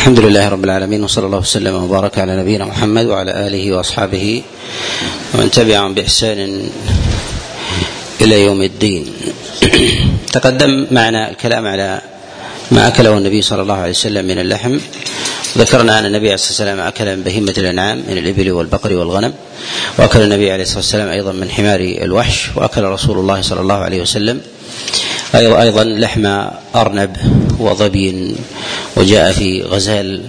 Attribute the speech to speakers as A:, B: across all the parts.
A: الحمد لله رب العالمين وصلى الله وسلم وبارك على نبينا محمد وعلى آله وأصحابه ومن تبعهم بإحسان إلى يوم الدين. تقدم معنا الكلام على ما أكله النبي صلى الله عليه وسلم من اللحم. ذكرنا أن النبي عليه الصلاة والسلام أكل من بهيمة الأنعام من الإبل والبقر والغنم وأكل النبي عليه الصلاة والسلام أيضا من حمار الوحش وأكل رسول الله صلى الله عليه وسلم أيضا لحم أرنب وظبي وجاء في غزال.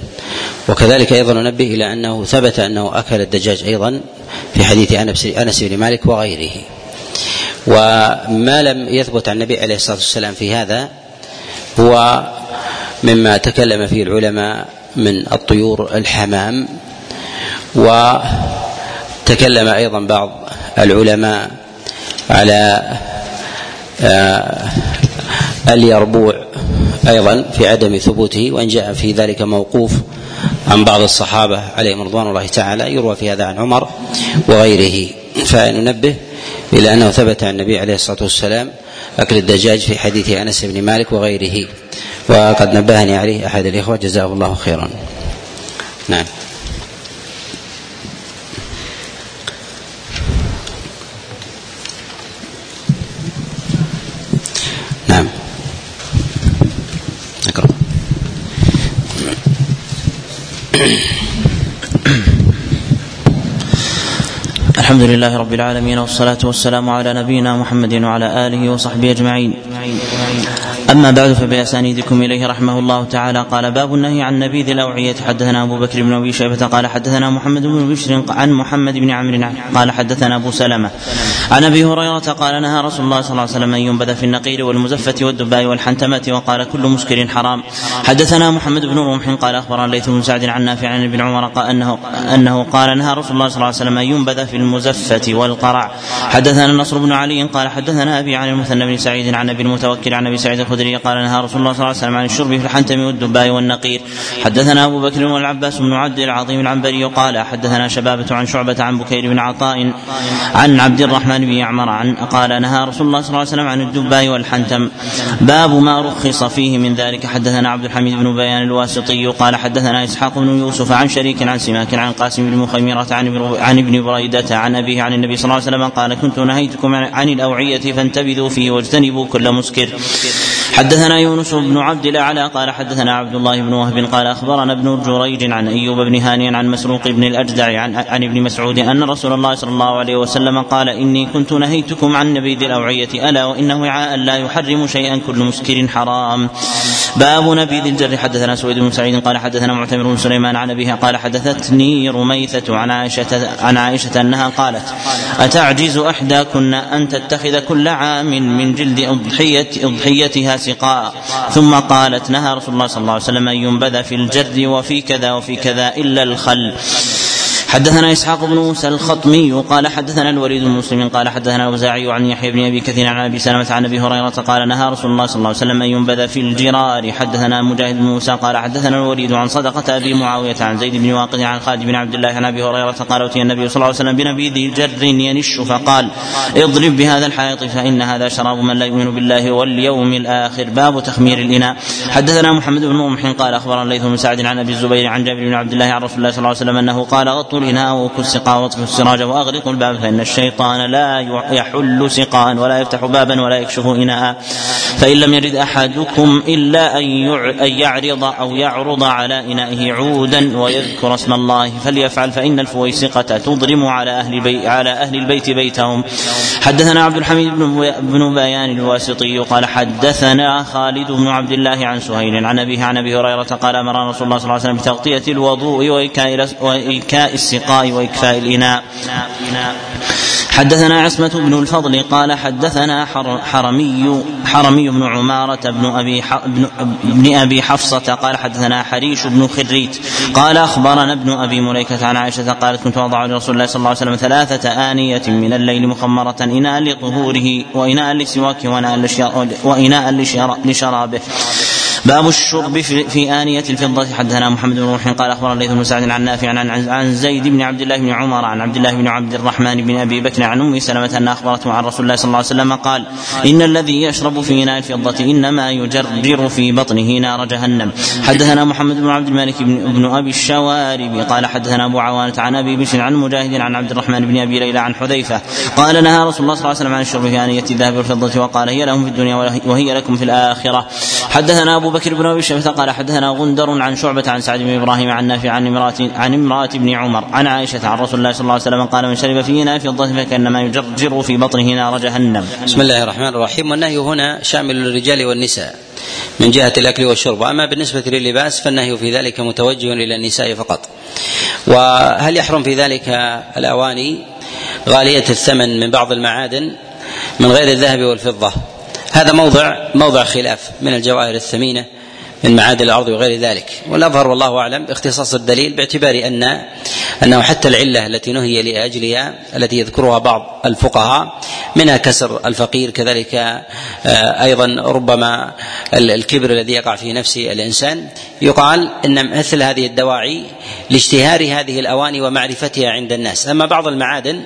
A: وكذلك أيضا ننبه إلى أنه ثبت أنه أكل الدجاج أيضا في حديث أنس بن مالك وغيره. وما لم يثبت عن النبي عليه الصلاة والسلام في هذا هو مما تكلم فيه العلماء من الطيور الحمام. وتكلم أيضا بعض العلماء على اليربوع أيضا في عدم ثبوته وإن جاء في ذلك موقوف عن بعض الصحابة عليهم رضوان الله تعالى يروى في هذا عن عمر وغيره. فننبه إلى أنه ثبت عن النبي عليه الصلاة والسلام أكل الدجاج في حديث أنس بن مالك وغيره. وقد نبهني عليه أحد الإخوة جزاه الله خيرا. نعم.
B: الحمد لله رب العالمين والصلاة والسلام على نبينا محمد وعلى آله وصحبه أجمعين أما بعد فبأسانيدكم إليه رحمه الله تعالى. قال باب النهي عن نبيذ الأوعية. حدثنا أبو بكر بن أبي شيبة قال حدثنا محمد بن بشر عن محمد بن عمرو قال حدثنا أبو سلمة عن أبي هريرة قال نهى رسول الله صلى الله عليه وسلم أن ينبذ في النقير والمزفة والدباء والحنتمة وقال كل مسكر حرام. حدثنا محمد بن رمح قال أخبرنا ليث بن سعد عن نافع عن ابن عمر قال أنه أنه قال نهى رسول الله صلى الله عليه وسلم أن ينبذ في المزفة والقرع. حدثنا النصر بن علي قال حدثنا أبي عن المثنى بن سعيد عن أبي المتوكل عن أبي سعيد الخدري قال نهى رسول الله صلى الله عليه وسلم عن الشرب في الحنتم والدباء والنقير. حدثنا أبو بكر والعباس بن عبد العظيم العنبري قال حدثنا شبابة عن شعبة عن بكير بن عطاء عن عبد الرحمن بن يعمر عن قال نهى رسول الله صلى الله عليه وسلم عن الدباء والحنتم. باب ما رخص فيه من ذلك. حدثنا عبد الحميد بن بيان الواسطي قال حدثنا إسحاق بن يوسف عن شريك عن سماك عن قاسم بن مخيمرة عن عن ابن بريدة عن أبيه عن النبي صلى الله عليه وسلم قال كنت نهيتكم عن الأوعية فانتبذوا فيه واجتنبوا كل مسكر. حدثنا يونس بن عبد الأعلى قال حدثنا عبد الله بن وهب قال أخبرنا ابن جريج عن أيوب بن هاني عن مسروق بن الأجدع عن, عن ابن مسعود أن رسول الله صلى الله عليه وسلم قال إني كنت نهيتكم عن نبيذ الأوعية ألا وانه وعاء لا يحرم شيئا كل مسكر حرام. باب نبيذ الجر. حدثنا سويد بن سعيد قال حدثنا معتمر بن سليمان عن أبيها قال حدثتني رميثة عن عائشة عن عائشة أنها قالت أتعجز إحداكن أن تتخذ كل عام من جلد أضحية أضحيتها سقاء ثم قالت نهى رسول الله صلى الله عليه وسلم أن ينبذ في الجر وفي كذا وفي كذا إلا الخل. حدثنا إسحاق بن موسى الخطمي قال حدثنا الوليد بن مسلم قال حدثنا الاوزاعي عن يحيى بن أبي كثير عن أبي سلمة عن أبي هريرة قال نهى رسول الله صلى الله عليه وسلم أن ينبذ في الجرار. حدثنا مجاهد بن موسى قال حدثنا الوليد عن صدقة أبي معاوية عن زيد بن واقد عن خالد بن عبد الله عن أبي هريرة قال اتي النبي صلى الله عليه وسلم بنبيذ جر ينش فقال اضرب بهذا الحائط فإن هذا شراب من لا يؤمن بالله واليوم الآخر. باب تخمير الإناء. حدثنا محمد بن رمح قال أخبرنا الليث بن سعد عن أبي الزبير عن جابر بن عبد الله عن رسول الله صلى الله عليه وسلم أنه قال غطوا الاناء وكل السقاء واطفئوا السراج واغلقوا الباب فإن الشيطان لا يحل سقاء ولا يفتح بابا ولا يكشف إناء. فإن لم يرد أحدكم إلا أن يعرض أو يعرض على إنائه عودا ويذكر اسم الله فليفعل فإن الفويسقة تضرم على أهل البيت على أهل البيت بيتهم. حدثنا عبد الحميد بن بن بيان الواسطي قال حدثنا خالد بن عبد الله عن سهيل عن أبيه عن أبي هريرة قال أمر رسول الله صلى الله عليه وسلم بتغطية الوضوء وايكاء السقاء وإكفاء الإناء. حدثنا عصمة بن الفضل قال حدثنا حرمي حرمي بن عمارة بن أبي بن أبي حفصة قال حدثنا حريش بن خريت قال أخبرنا ابن أبي مليكة عن عائشة قالت كنت أضع لرسول الله صلى الله عليه وسلم ثلاثة آنية من الليل مخمرة إناء لطهوره وإناء لسواكه وإناء لشرابه. باب الشرب في, في آنية الفضة. حدثنا محمد بن روح قال أخبر الليث بن سعد عن نافع عن, عن زيد بن عبد الله بن عمر عن عبد الله بن عبد الرحمن بن أبي بكر عن أم سلمة أن أخبرته عن رسول الله صلى الله عليه وسلم قال إن الذي يشرب في إناء الفضة إنما يجرجر في بطنه نار جهنم. حدثنا محمد بن عبد الملك بن, بن أبي الشوارب قال حدثنا أبو عوانة عن أبي بشر عن مجاهد عن عبد الرحمن بن أبي ليلى عن حذيفة قال نهى رسول الله صلى الله عليه وسلم عن الشرب في آنية الذهب والفضة وقال هي لهم في الدنيا وهي لكم في الآخرة. حدثنا أبو بكر بن أبي شيبة قال حدثنا غندر عن شعبة عن سعد بن إبراهيم عن نافع عن امرأة عن امرأة ابن عمر عن عائشة عن رسول الله صلى الله عليه وسلم قال من شرب في إناء فضة فكأنما يجرجر في بطنه نار جهنم.
A: بسم الله الرحمن الرحيم. والنهي هنا شامل للرجال والنساء من جهة الأكل والشرب. أما بالنسبة للباس فالنهي في ذلك متوجه إلى النساء فقط. وهل يحرم في ذلك الأواني؟ غالية الثمن من بعض المعادن من غير الذهب والفضة. هذا موضع موضع خلاف من الجواهر الثمينة. من معادن الأرض وغير ذلك. والأظهر والله أعلم اختصاص الدليل باعتبار أن أنه حتى العلة التي نهي لأجلها التي يذكرها بعض الفقهاء منها كسر الفقير كذلك آه، أيضا ربما الكبر الذي يقع في نفس الإنسان. يقال إن مثل هذه الدواعي لاشتهار هذه الأواني ومعرفتها عند الناس. أما بعض المعادن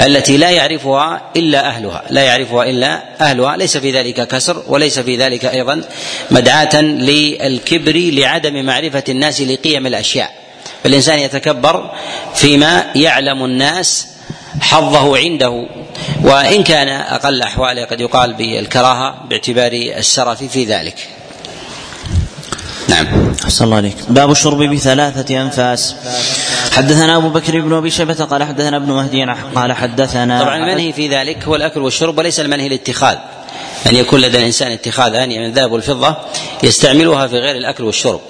A: التي لا يعرفها إلا أهلها لا يعرفها إلا أهلها ليس في ذلك كسر وليس في ذلك أيضا مدعاة للكبر لعدم معرفة الناس لقيم الأشياء. فالإنسان يتكبر فيما يعلم الناس حظه عنده. وإن كان أقل أحواله قد يقال بالكراهة باعتبار السرف في ذلك.
B: نعم. أحسن الله عليك. باب الشرب بثلاثة أنفاس. حدثنا أبو بكر بن أبي شيبة قال حدثنا ابن مهدي قال حدثنا
A: طبعا المنهي في ذلك هو الأكل والشرب وليس المنهي الاتخاذ. أن يكون لدى الإنسان اتخاذ آنية من الذهب والفضة يستعملها في غير الأكل والشرب.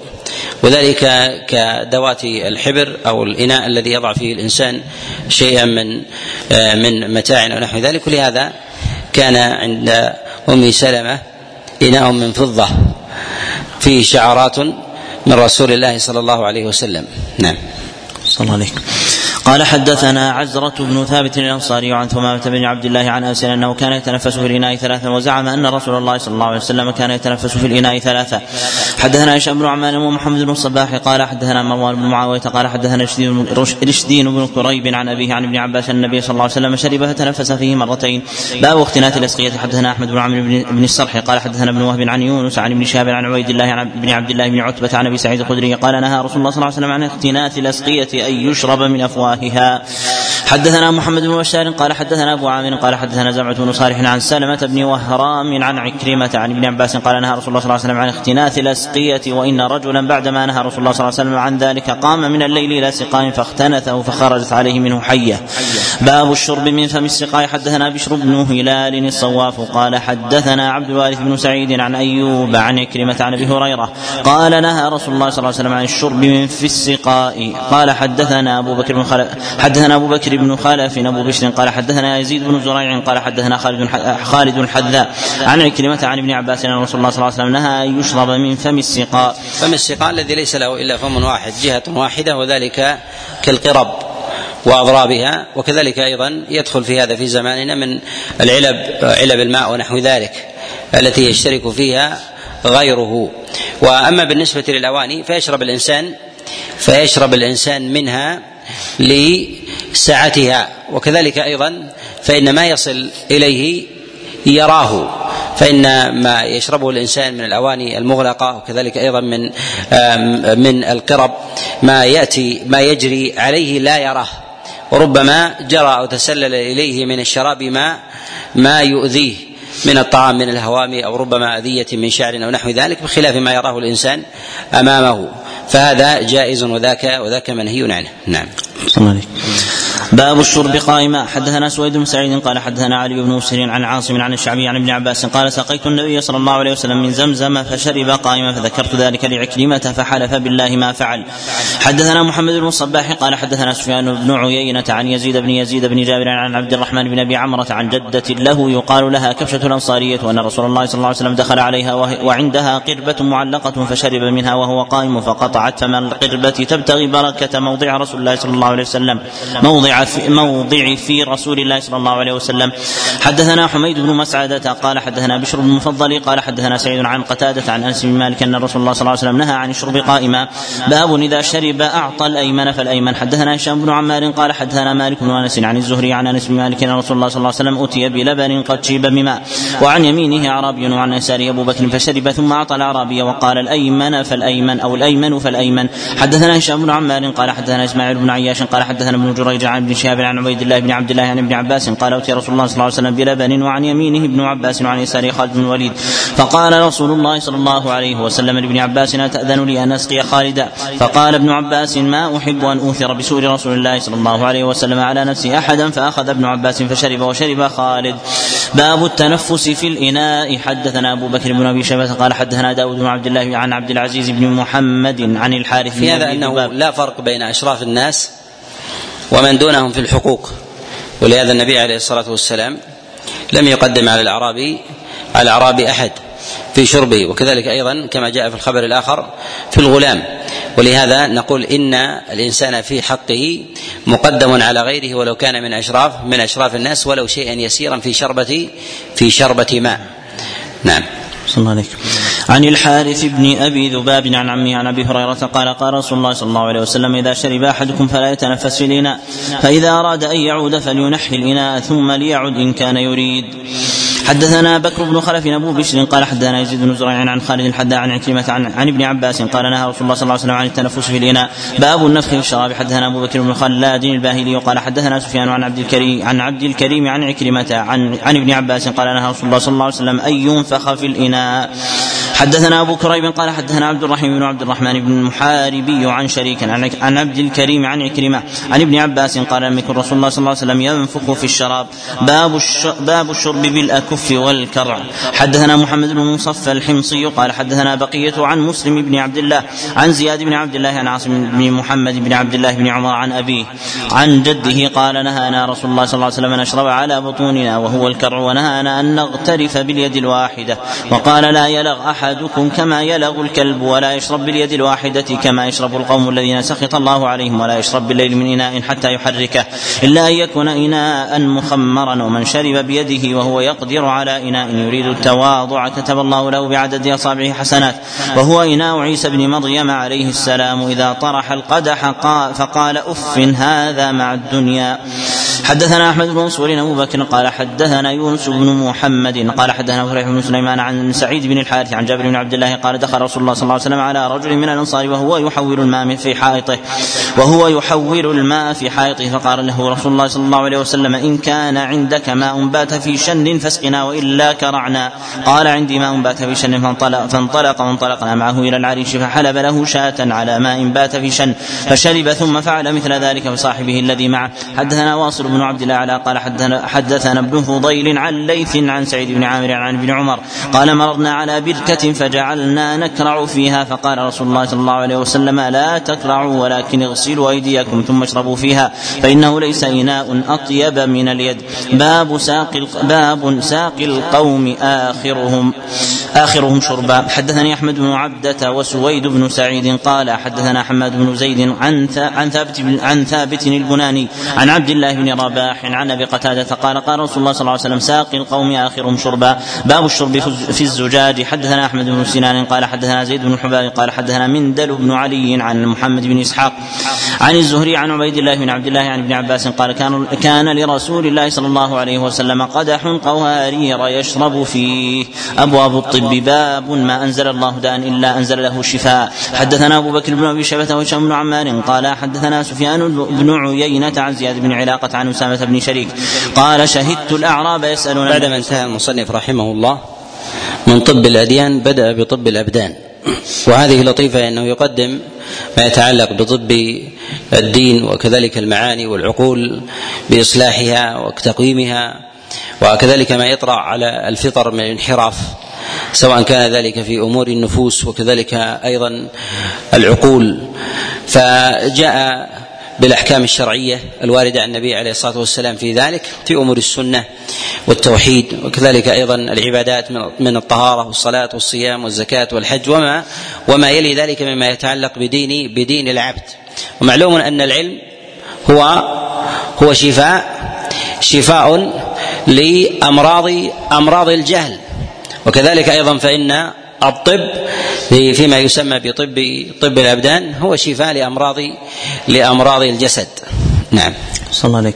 A: وذلك كدوات الحبر أو الإناء الذي يضع فيه الإنسان شيئا من من متاع أو نحو ذلك. ولهذا كان عند أم سلمة إناء من فضة فيه شعارات من رسول الله صلى الله عليه وسلم. نعم.
B: صلى الله عليه قال حدثنا عزرة بن ثابت الأنصاري عن ثمامة بن عبد الله عن أنس أنه كان يتنفس في الإناء ثلاثا وزعم أن رسول الله صلى الله عليه وسلم كان يتنفس في الإناء ثلاثا. حدثنا هشام بن عمان ومحمد بن الصباح قال حدثنا مروان بن معاوية قال حدثنا رشدين بن كريب عن أبيه عن ابن عباس النبي صلى الله عليه وسلم شرب فتنفس فيه مرتين. باب اختنات الأسقية. حدثنا أحمد بن عمرو بن الصرح قال حدثنا ابن وهب عن يونس عن ابن شهاب عن عبيد الله عن ابن عبد الله بن عتبة عن أبي سعيد الخدري قال نهى رسول الله صلى الله عليه وسلم عن اختنات الأسقية أن يشرب من أفواهها حدثنا محمد بن بشار قال حدثنا أبو عامر قال حدثنا زمعة بن صالح عن سلمة بن وهرام عن عكرمة عن ابن عباس قال نهى رسول الله صلى الله عليه وسلم عن اختناث الأسقية وإن رجلا بعدما نهى رسول الله صلى الله عليه وسلم عن ذلك قام من الليل إلى سقاء فاختنثه فخرجت عليه منه حية. باب الشرب من فم السقاء. حدثنا بشر بن هلال الصواف قال حدثنا عبد الوارث بن سعيد عن أيوب عن عكرمة عن أبي هريرة قال نهى رسول الله صلى الله عليه وسلم عن الشرب من في السقاء. قال حدثنا أبو بكر بن خلف حدثنا أبو بكر بن خلف أبو بشر قال حدثنا يزيد بن زريع قال حدثنا خالد خالد الحذاء عن عكرمة عن ابن عباس أن رسول الله صلى الله عليه وسلم نهى أن يشرب من فم السقاء.
A: فم السقاء الذي ليس له إلا فم واحد جهة واحدة وذلك كالقرب وأضرابها وكذلك أيضا يدخل في هذا في زماننا من العلب علب الماء ونحو ذلك التي يشترك فيها غيره. وأما بالنسبة للأواني فيشرب الانسان فيشرب الإنسان منها لسعتها وكذلك أيضا فإن ما يصل إليه يراه فإن ما يشربه الإنسان من الأواني المغلقة وكذلك أيضا من من القرب ما يأتي ما يجري عليه لا يراه. وربما جرى أو تسلل إليه من الشراب ما ما يؤذيه من الطعام من الهوام أو ربما أذية من شعر أو نحو ذلك بخلاف ما يراه الإنسان أمامه. فهذا جائز وذاك وذاك منهي عنه. نعم.
B: صلى الله عليه باب الشرب قائما. حدثنا سويد بن سعيد قال حدثنا علي بن مسر عن عاصم عن الشعبي عن ابن عباس قال سقيت النبي صلى الله عليه وسلم من زمزم فشرب قائما فذكرت ذلك لعكرمة فحلف بالله ما فعل. حدثنا محمد بن الصباح قال حدثنا سفيان بن عيينة عن يزيد بن يزيد بن جابر عن عبد الرحمن بن أبي عمرة عن جدة له يقال لها كبشة الأنصارية وأن رسول الله صلى الله عليه وسلم دخل عليها وعندها قربة معلقة فشرب منها وهو قائم فقطعت فما القربة تبتغي بركة موضع رسول الله صلى الله عليه وسلم. موضع في موضع في رسول الله صلى الله عليه وسلم. حدثنا حميد بن مسعدة قال حدثنا بشر بن المفضل قال حدثنا سعيد عن قتادة عن أنس بن مالك أن رسول الله صلى الله عليه وسلم نهى عن الشرب قائما. باب إذا شرب أعطى الأيمن فالأيمن. حدثنا هشام بن عمار قال حدثنا مالك بن أنس عن الزهري عن أنس بن مالك أن رسول الله صلى الله عليه وسلم أتي بلبن قد شيب بماء. وعن يمينه أعرابي وعن يساره أبو بكر فشرب ثم أعطى الأعرابي وقال الأيمن فالأيمن أو الأيمن فالأيمن. حدثنا هشام بن عمار قال حدثنا إسماعيل بن عياش قال حدثنا ابن جريج عن ابن شهاب عن عبيد الله بن عبد الله عن ابن عباس قال اتي رسول الله صلى الله عليه وسلم بلبن وعن يمينه ابن عباس وعن يساره خالد بن الوليد. فقال رسول الله صلى الله عليه وسلم لابن عباس تأذن لي أن أسقي خالدا. فقال ابن عباس ما أحب أن أوثر بسور رسول الله صلى الله عليه وسلم على نفسي أحدا فأخذ ابن عباس فشرب وشرب خالد. باب التنفس في الإناء. حدثنا أبو بكر بن أبي شيبة قال حدثنا داود بن عبد الله عن عبد العزيز بن محمد عن الحارث
A: في هذا أنه لا فرق بين أشراف الناس ومن دونهم في الحقوق. ولهذا النبي عليه الصلاة والسلام لم يقدم على الأعرابي على الأعرابي أحد في شربه. وكذلك أيضا كما جاء في الخبر الآخر في الغلام. ولهذا نقول إن الإنسان في حقه مقدم على غيره ولو كان من اشراف من أشراف الناس ولو شيئا يسيرا في شربة في شربة ماء. نعم.
B: صلى الله عليك. عن الحارث بن أبي ذباب عن عمه عن أبي هريرة قال قال رسول الله صلى الله عليه وسلم إذا شرب أحدكم فلا يتنفس في الإناء فإذا أراد أن يعود فلينحي الإناء ثم ليعد إن كان يريد. حدثنا بكر بن خلف أبو بشر قال حدثنا يزيد بن زريع عن خالد الحداء عن عكرمة عن, عن ابن عباس قال نهى رسول الله صلى الله عليه وسلم عن التنفس في الإناء. باب النفخ في الشراب. حدثنا أبو بكر بن خلاد الباهلي وقال حدثنا سفيان عن عبد الكريم عن عبد الكريم عن عكرمة عن عن ابن عباس قال نهى رسول الله صلى الله عليه وسلم أن ينفخ في الإناء. حدثنا أبو كريب قال حدثنا عبد الرحيم بن عبد الرحمن بن المحاربي عن شريك عن عبد الكريم عن عكرمة عن ابن عباس قال لم يكن رسول الله صلى الله عليه وسلم ينفخ في الشراب. باب باب الشرب بالأكف والكرع. حدثنا محمد بن مصفى الحمصي قال حدثنا بقية عن مسلم بن عبد الله عن زياد بن عبد الله عن عاصم بن محمد بن عبد الله بن عمر عن أبيه عن جده قال نهانا رسول الله صلى الله عليه وسلم أن نشرب على بطوننا وهو الكرع ونهانا أن نغترف باليد الواحدة وقال لا يلغ أحد أحدكم كما يلغ الكلب ولا يشرب باليد الواحدة كما يشرب القوم الذين سخط الله عليهم ولا يشرب بالليل من إناء حتى يحركه إلا أن يكون إناء مخمرا ومن شرب بيده وهو يقدر على إناء يريد التواضع كتب الله له بعدد أصابعه حسنات وهو إناء عيسى بن مريم عليه السلام إذا طرح القدح فقال أف هذا مع الدنيا. حدثنا أحمد بن منصور أبو بكر قال حدثنا يونس بن محمد قال حدثنا فريح بن سليمان عن سعيد بن الحارث عن جابر بن عبد الله قال دخل رسول الله صلى الله عليه وسلم على رجل من الأنصار وهو يحول الماء في حائطه وهو يحول الماء في حائطه فقال له رسول الله صلى الله عليه وسلم إن كان عندك ماء بات في شن فاسقنا وإلا كرعنا قال عندي ماء بات في شن فانطلق فانطلق وانطلقنا معه إلى العريش فحلب له شاة على ماء بات في شن فشرب ثم فعل مثل ذلك بصاحبه الذي معه. حدثنا واصل بن عبد الاعلى قال حدثنا, ابن فضيل عن ليث عن سعيد بن عامر عن ابن عمر قال مررنا على بركة فجعلنا نكرع فيها فقال رسول الله صلى الله عليه وسلم لا تكرعوا ولكن اغسلوا أيديكم ثم اشربوا فيها فإنه ليس إناء أطيب من اليد. باب ساق باب ساق القوم آخرهم. آخرهم شربا. حدثني أحمد بن عبدة وسويد بن سعيد قال حدثنا حماد بن زيد عن عن ثابت عن ثابت البناني عن عبد الله بن رباح عن أبي قتادة قال قال رسول الله صلى الله عليه وسلم ساقي القوم آخرهم شربا. باب الشرب في الزجاج. حدثنا أحمد بن سنان قال حدثنا زيد بن حباب قال حدثنا مندل بن علي عن محمد بن إسحاق عن الزهري عن عبيد الله بن عبد الله عن ابن عباس قال كان كان لرسول الله صلى الله عليه وسلم قدح قوارير يشرب فيه. أبواب الطب. باب ما أنزل الله داء إلا أنزل له شفاء. حدثنا أبو بكر بن أبي شيبه وهشام بن عمار قال حدثنا سفيان بن عيينة عن زياد بن علاقة عن أسامة بن شريك. قال شهدت الأعراب يسألون
A: بعدما انتهى المصنف رحمه الله من طب الأديان بدأ بطب الأبدان. وهذه لطيفة انه يقدم ما يتعلق بطب الدين وكذلك المعاني والعقول بإصلاحها وتقويمها وكذلك ما يطرأ على الفطر من الانحراف. سواء كان ذلك في أمور النفوس وكذلك أيضا العقول. فجاء بالأحكام الشرعية الواردة عن النبي عليه الصلاة والسلام في ذلك في أمور السنة والتوحيد وكذلك أيضا العبادات من الطهارة والصلاة والصيام والزكاة والحج وما وما يلي ذلك مما يتعلق بدين بدين العبد. ومعلوم أن العلم هو هو شفاء شفاء لامراض أمراض الجهل. وكذلك أيضا فإن الطب فيما يسمى بطب طب الأبدان هو شفاء لامراض لأمراض الجسد. نعم.
B: صلى الله عليك.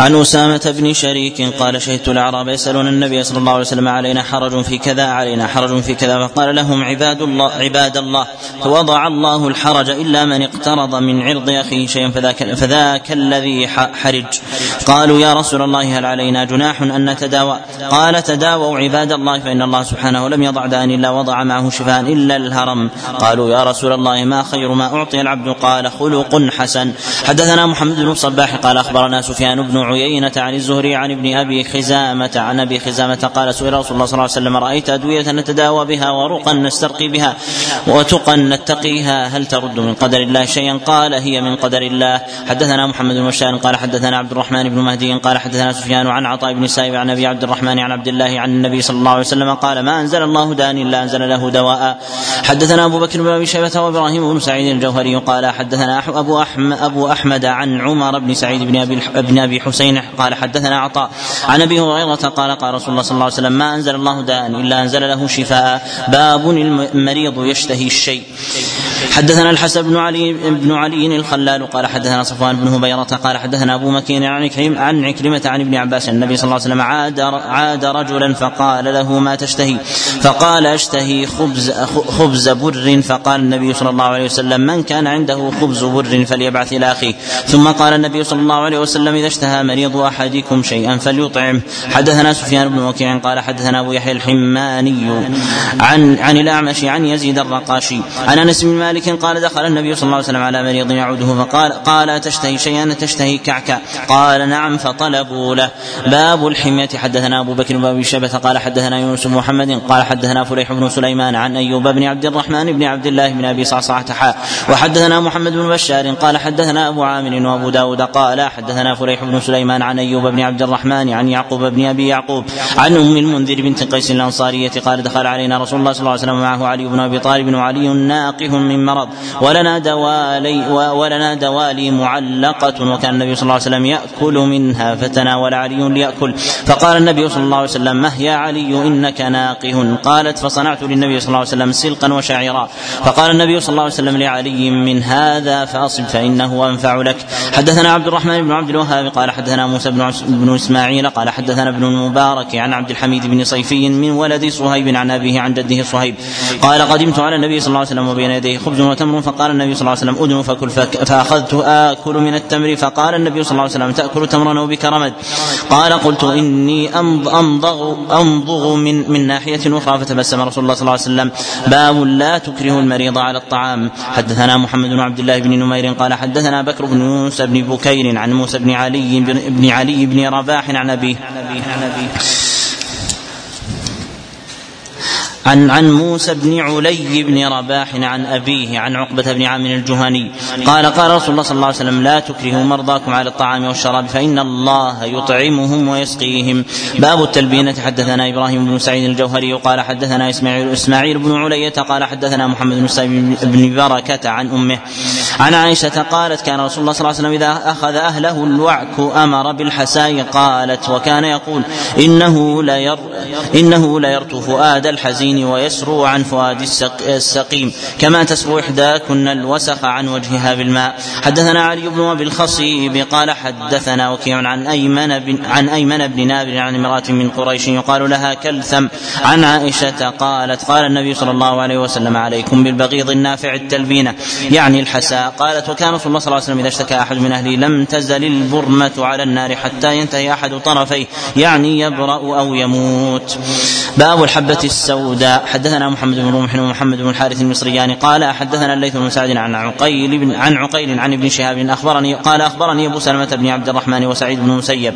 B: عن أسامة بن شريك قال شهدت الأعراب يسألون النبي صلى الله عليه وسلم علينا حرج في كذا علينا حرج في كذا فقال لهم عباد الله عباد الله فوضع الله الحرج إلا من اقترض من عرض أخيه شيئا فذاك, فذاك الذي حرج. قالوا يا رسول الله هل علينا جناح أن نتداوى؟ قال تداووا عباد الله فإن الله سبحانه لم يضع داء إلا وضع معه شفاء إلا الهرم. قالوا يا رسول الله ما خير ما أعطي العبد؟ قال خلق حسن. حدثنا محمد بن الصباح قال أخبرنا سفيان بن عيينة عن الزهري عن ابن أبي خزامة عن أبي خزامة قال سئل رسول الله صلى الله عليه وسلم رأيت أدوية نتداوى بها ورقا نسترقي بها وتقا نتقيها هل ترد من قدر الله شيئا قال هي من قدر الله. حدثنا محمد بن بشار قال حدثنا عبد الرحمن بن مهدي قال حدثنا سفيان عن عطاء بن سائب عن أبي عبد الرحمن عن عبد الله عن النبي صلى الله عليه وسلم قال ما أنزل الله داء إلا أنزل له دواء. حدثنا أبو بكر بن أبي شيبة وإبراهيم بن سعيد الجوهري قال حدثنا أبو أحمد عن عمر بن سعيد بن أبي بن أبي حسين قال حدثنا عطاء. عن أبي هريرة قال قال رسول الله صلى الله عليه وسلم ما أنزل الله داء إلا أنزل له شفاء. باب المريض يشتهي الشيء. حدثنا الحسن بن علي بن علي الخلال قال حدثنا صفوان بن هبيرة قال حدثنا أبو مكين عن عكرم عن عكرمة عن ابن عباس النبي صلى الله عليه وسلم عاد عاد رجلا فقال له ما تشتهي؟ فقال اشتهي خبز خبز بر فقال النبي صلى الله عليه وسلم من كان عنده خبز بر فليبعث إلى أخيه. ثم قال النبي صلى الله عليه وسلم إذا اشتهى مريض أحدكم شيئا فليطعم. حدثنا سفيان بن وكيع قال حدثنا أبو يحيى الحماني عن عن الأعمش عن يزيد الرقاشي عن أنس بن مالك قال دخل النبي صلى الله عليه وسلم على مريض يعوده فقال قال تشتهي شيئا؟ تشتهي كعكا. قال نعم فطلبوا له. باب الحمية. حدثنا أبو بكر بن أبي شيبة قال حدثنا يونس بن محمد قال حدثنا فليح بن سليمان عن أيوب بن عبد الرحمن بن عبد الله بن أبي صعصعة حاء وحدثنا محمد بن بشار قال حدثنا أبو عامر وأبو داود قال حدثنا فليح بن سليمان عن أيوب بن عبد الرحمن عن يعقوب بن أبي يعقوب عن أم المنذر بنت قيس الأنصارية قال دخل علينا رسول الله صلى الله عليه وسلم معه علي بن أبي طالب وعلي ناقه من مرض. ولنا دوالي ولنا دوالي معلقة. وكان النبي صلى الله عليه وسلم يأكل منها فتناول علي ليأكل. فقال النبي صلى الله عليه وسلم مه يا علي إنك ناقه. قالت فصنعت للنبي صلى الله عليه وسلم سلقا وشعيرا. فقال النبي صلى الله عليه وسلم لعلي من هذا فاصب فإنه أنفع لك. حدثنا عبد الرحمن بن عبد الوهاب قال حدثنا موسى بن إسماعيل قال حدثنا ابن المبارك عن عبد الحميد بن صيفي من ولد صهيب عن أبيه عن جده صهيب. قال قدمت على النبي صلى الله عليه وسلم وبين يديه خبز وتمر فقال النبي صلى الله عليه وسلم ادن فكل فاخذت اكل من التمر. فقال النبي صلى الله عليه وسلم تأكل تمرا وبك رمد. قال قلت إني امضغ امضغ من من ناحية أخرى. فتبسم رسول الله صلى الله عليه وسلم. باب لا تكره المريض على الطعام. حدثنا محمد بن عبد الله بن نمير قال حدثنا بكر بن يونس بن بكير عن موسى بن علي بن علي بن رباح عن أبيه. عن عن موسى بن علي بن رباح عن أبيه عن عقبة بن عامر الجهني قال قال رسول الله صلى الله عليه وسلم لا تكرهوا مرضاكم على الطعام والشراب فإن الله يطعمهم ويسقيهم. باب التلبينة حدثنا إبراهيم بن سعيد الجوهري قال حدثنا إسماعيل إسماعيل بن علية قال حدثنا محمد بن السائب بن بركة عن أمه. عن عائشة قالت كان رسول الله صلى الله عليه وسلم إذا أخذ أهله الوعك أمر بالحساء قالت وكان يقول إنه لير إنه ليرتو فؤاد الحزين. ويسرو عن فؤاد السقيم. كما تسرو إحداكن الوسخ عن وجهها بالماء. حدثنا علي بن أبي الخصيب قال حدثنا وكيع عن أيمن بن عن أيمن بن نابل عن امرأة من قريش يقال لها كلثم عن عائشة قالت قال النبي صلى الله عليه وسلم عليكم بالبغيض النافع التلبينة يعني الحساء. قالت وكان رسول الله صلى الله عليه وسلم إذا اشتكى أحد من أهله لم تزل البرمة على النار حتى ينتهي أحد طرفيه يعني يبرأ أو يموت. باب الحبة السوداء. حدثنا محمد بن رمح ومحمد بن الحارث المصريان قال حدثنا الليث بن سعد عن عقيل بن عن عقيل عن ابن شهاب اخبرني قال أخبرني أبو سلمة بن عبد الرحمن وسعيد بن المسيب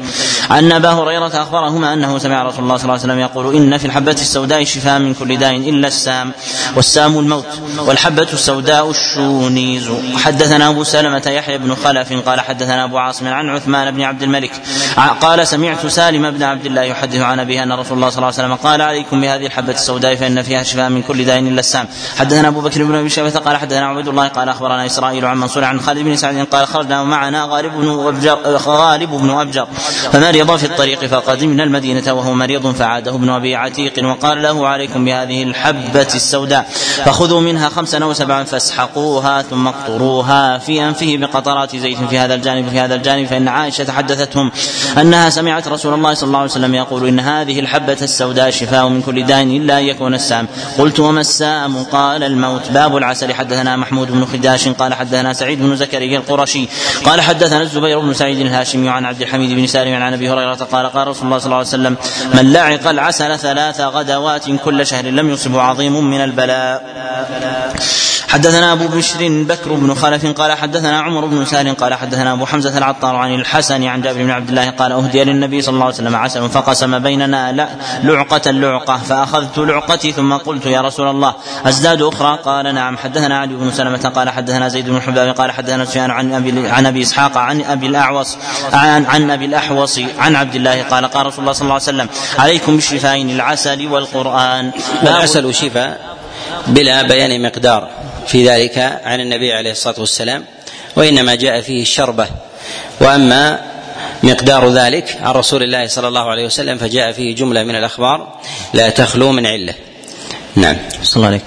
B: أن أبا هريرة أخبرهما أنه سمع رسول الله صلى الله عليه وسلم يقول إن في الحبة السوداء شفاء من كل داء إلا السام والسام الموت والحبة السوداء الشونيز. حدثنا أبو سلمة يحيى بن خلف قال حدثنا أبو عاصم عن عثمان بن عبد الملك قال سمعت سالم بن عبد الله يحدث عن أبيه أن رسول الله صلى الله عليه وسلم قال عليكم بهذه الحبة السوداء فإن فيها شفاء من كل داء إلا السام حدثنا أبو بكر بن أبي شيبة قال حدثنا عبد الله قال أخبرنا إسرائيل اسرائيل عن منصور عن خالد بن سعد قال خرجنا ومعنا غالب بن أبجر غالب بن أبجر. فمرض في الطريق فقدمنا المدينة وهو مريض فعاده ابن أبي عتيق وقال له عليكم بهذه الحبة السوداء. فخذوا منها خمسا وسبعا فاسحقوها ثم اقطروها في أنفه بقطرات زيت في هذا الجانب في هذا الجانب. فإن عائشة حدثتهم أنها سمعت رسول الله صلى الله عليه وسلم يقول إن هذه الحبة السوداء شفاء من كل داء إلا أن يكون السام. قلت وما السام؟ قال الموت. باب العسل. حدثنا محمود بن خداش. قال حدثنا سعيد بن زكريا القرشي. قال حدثنا الزبير بن سعيد الهاشمي عن عبد الحميد بن سالم عن أبي هريرة قال قال رسول الله صلى الله عليه وسلم من لعق العسل ثلاث غدوات كل شهر لم يصبه عظيم من البلاء. حدثنا أبو بشر بكر بن خلف قال حدثنا عمر بن سالم قال حدثنا أبو حمزة العطار عن الحسن عن جابر بن عبد الله قال أهدي للنبي صلى الله عليه وسلم عسل فقسم بيننا لعقة لعقه فأخذت لعقتي ثم قلت يا رسول الله أزداد أخرى؟ قال نعم. حدثنا علي بن سلمة قال حدثنا زيد بن حباب قال حدثنا سفيان عن أبي عن أبي إسحاق عن أبي الاعوص عن, عن أبي الأحوص عن عبد الله قال قال رسول الله صلى الله عليه وسلم عليكم بالشفاين العسل والقرآن.
A: والعسل شفاء بلا بيان مقدار. في ذلك عن النبي عليه الصلاة والسلام وإنما جاء فيه الشربة. وأما مقدار ذلك عن رسول الله صلى الله عليه وسلم فجاء فيه جملة من الأخبار لا تخلو من علة. نعم.
B: صلى الله عليه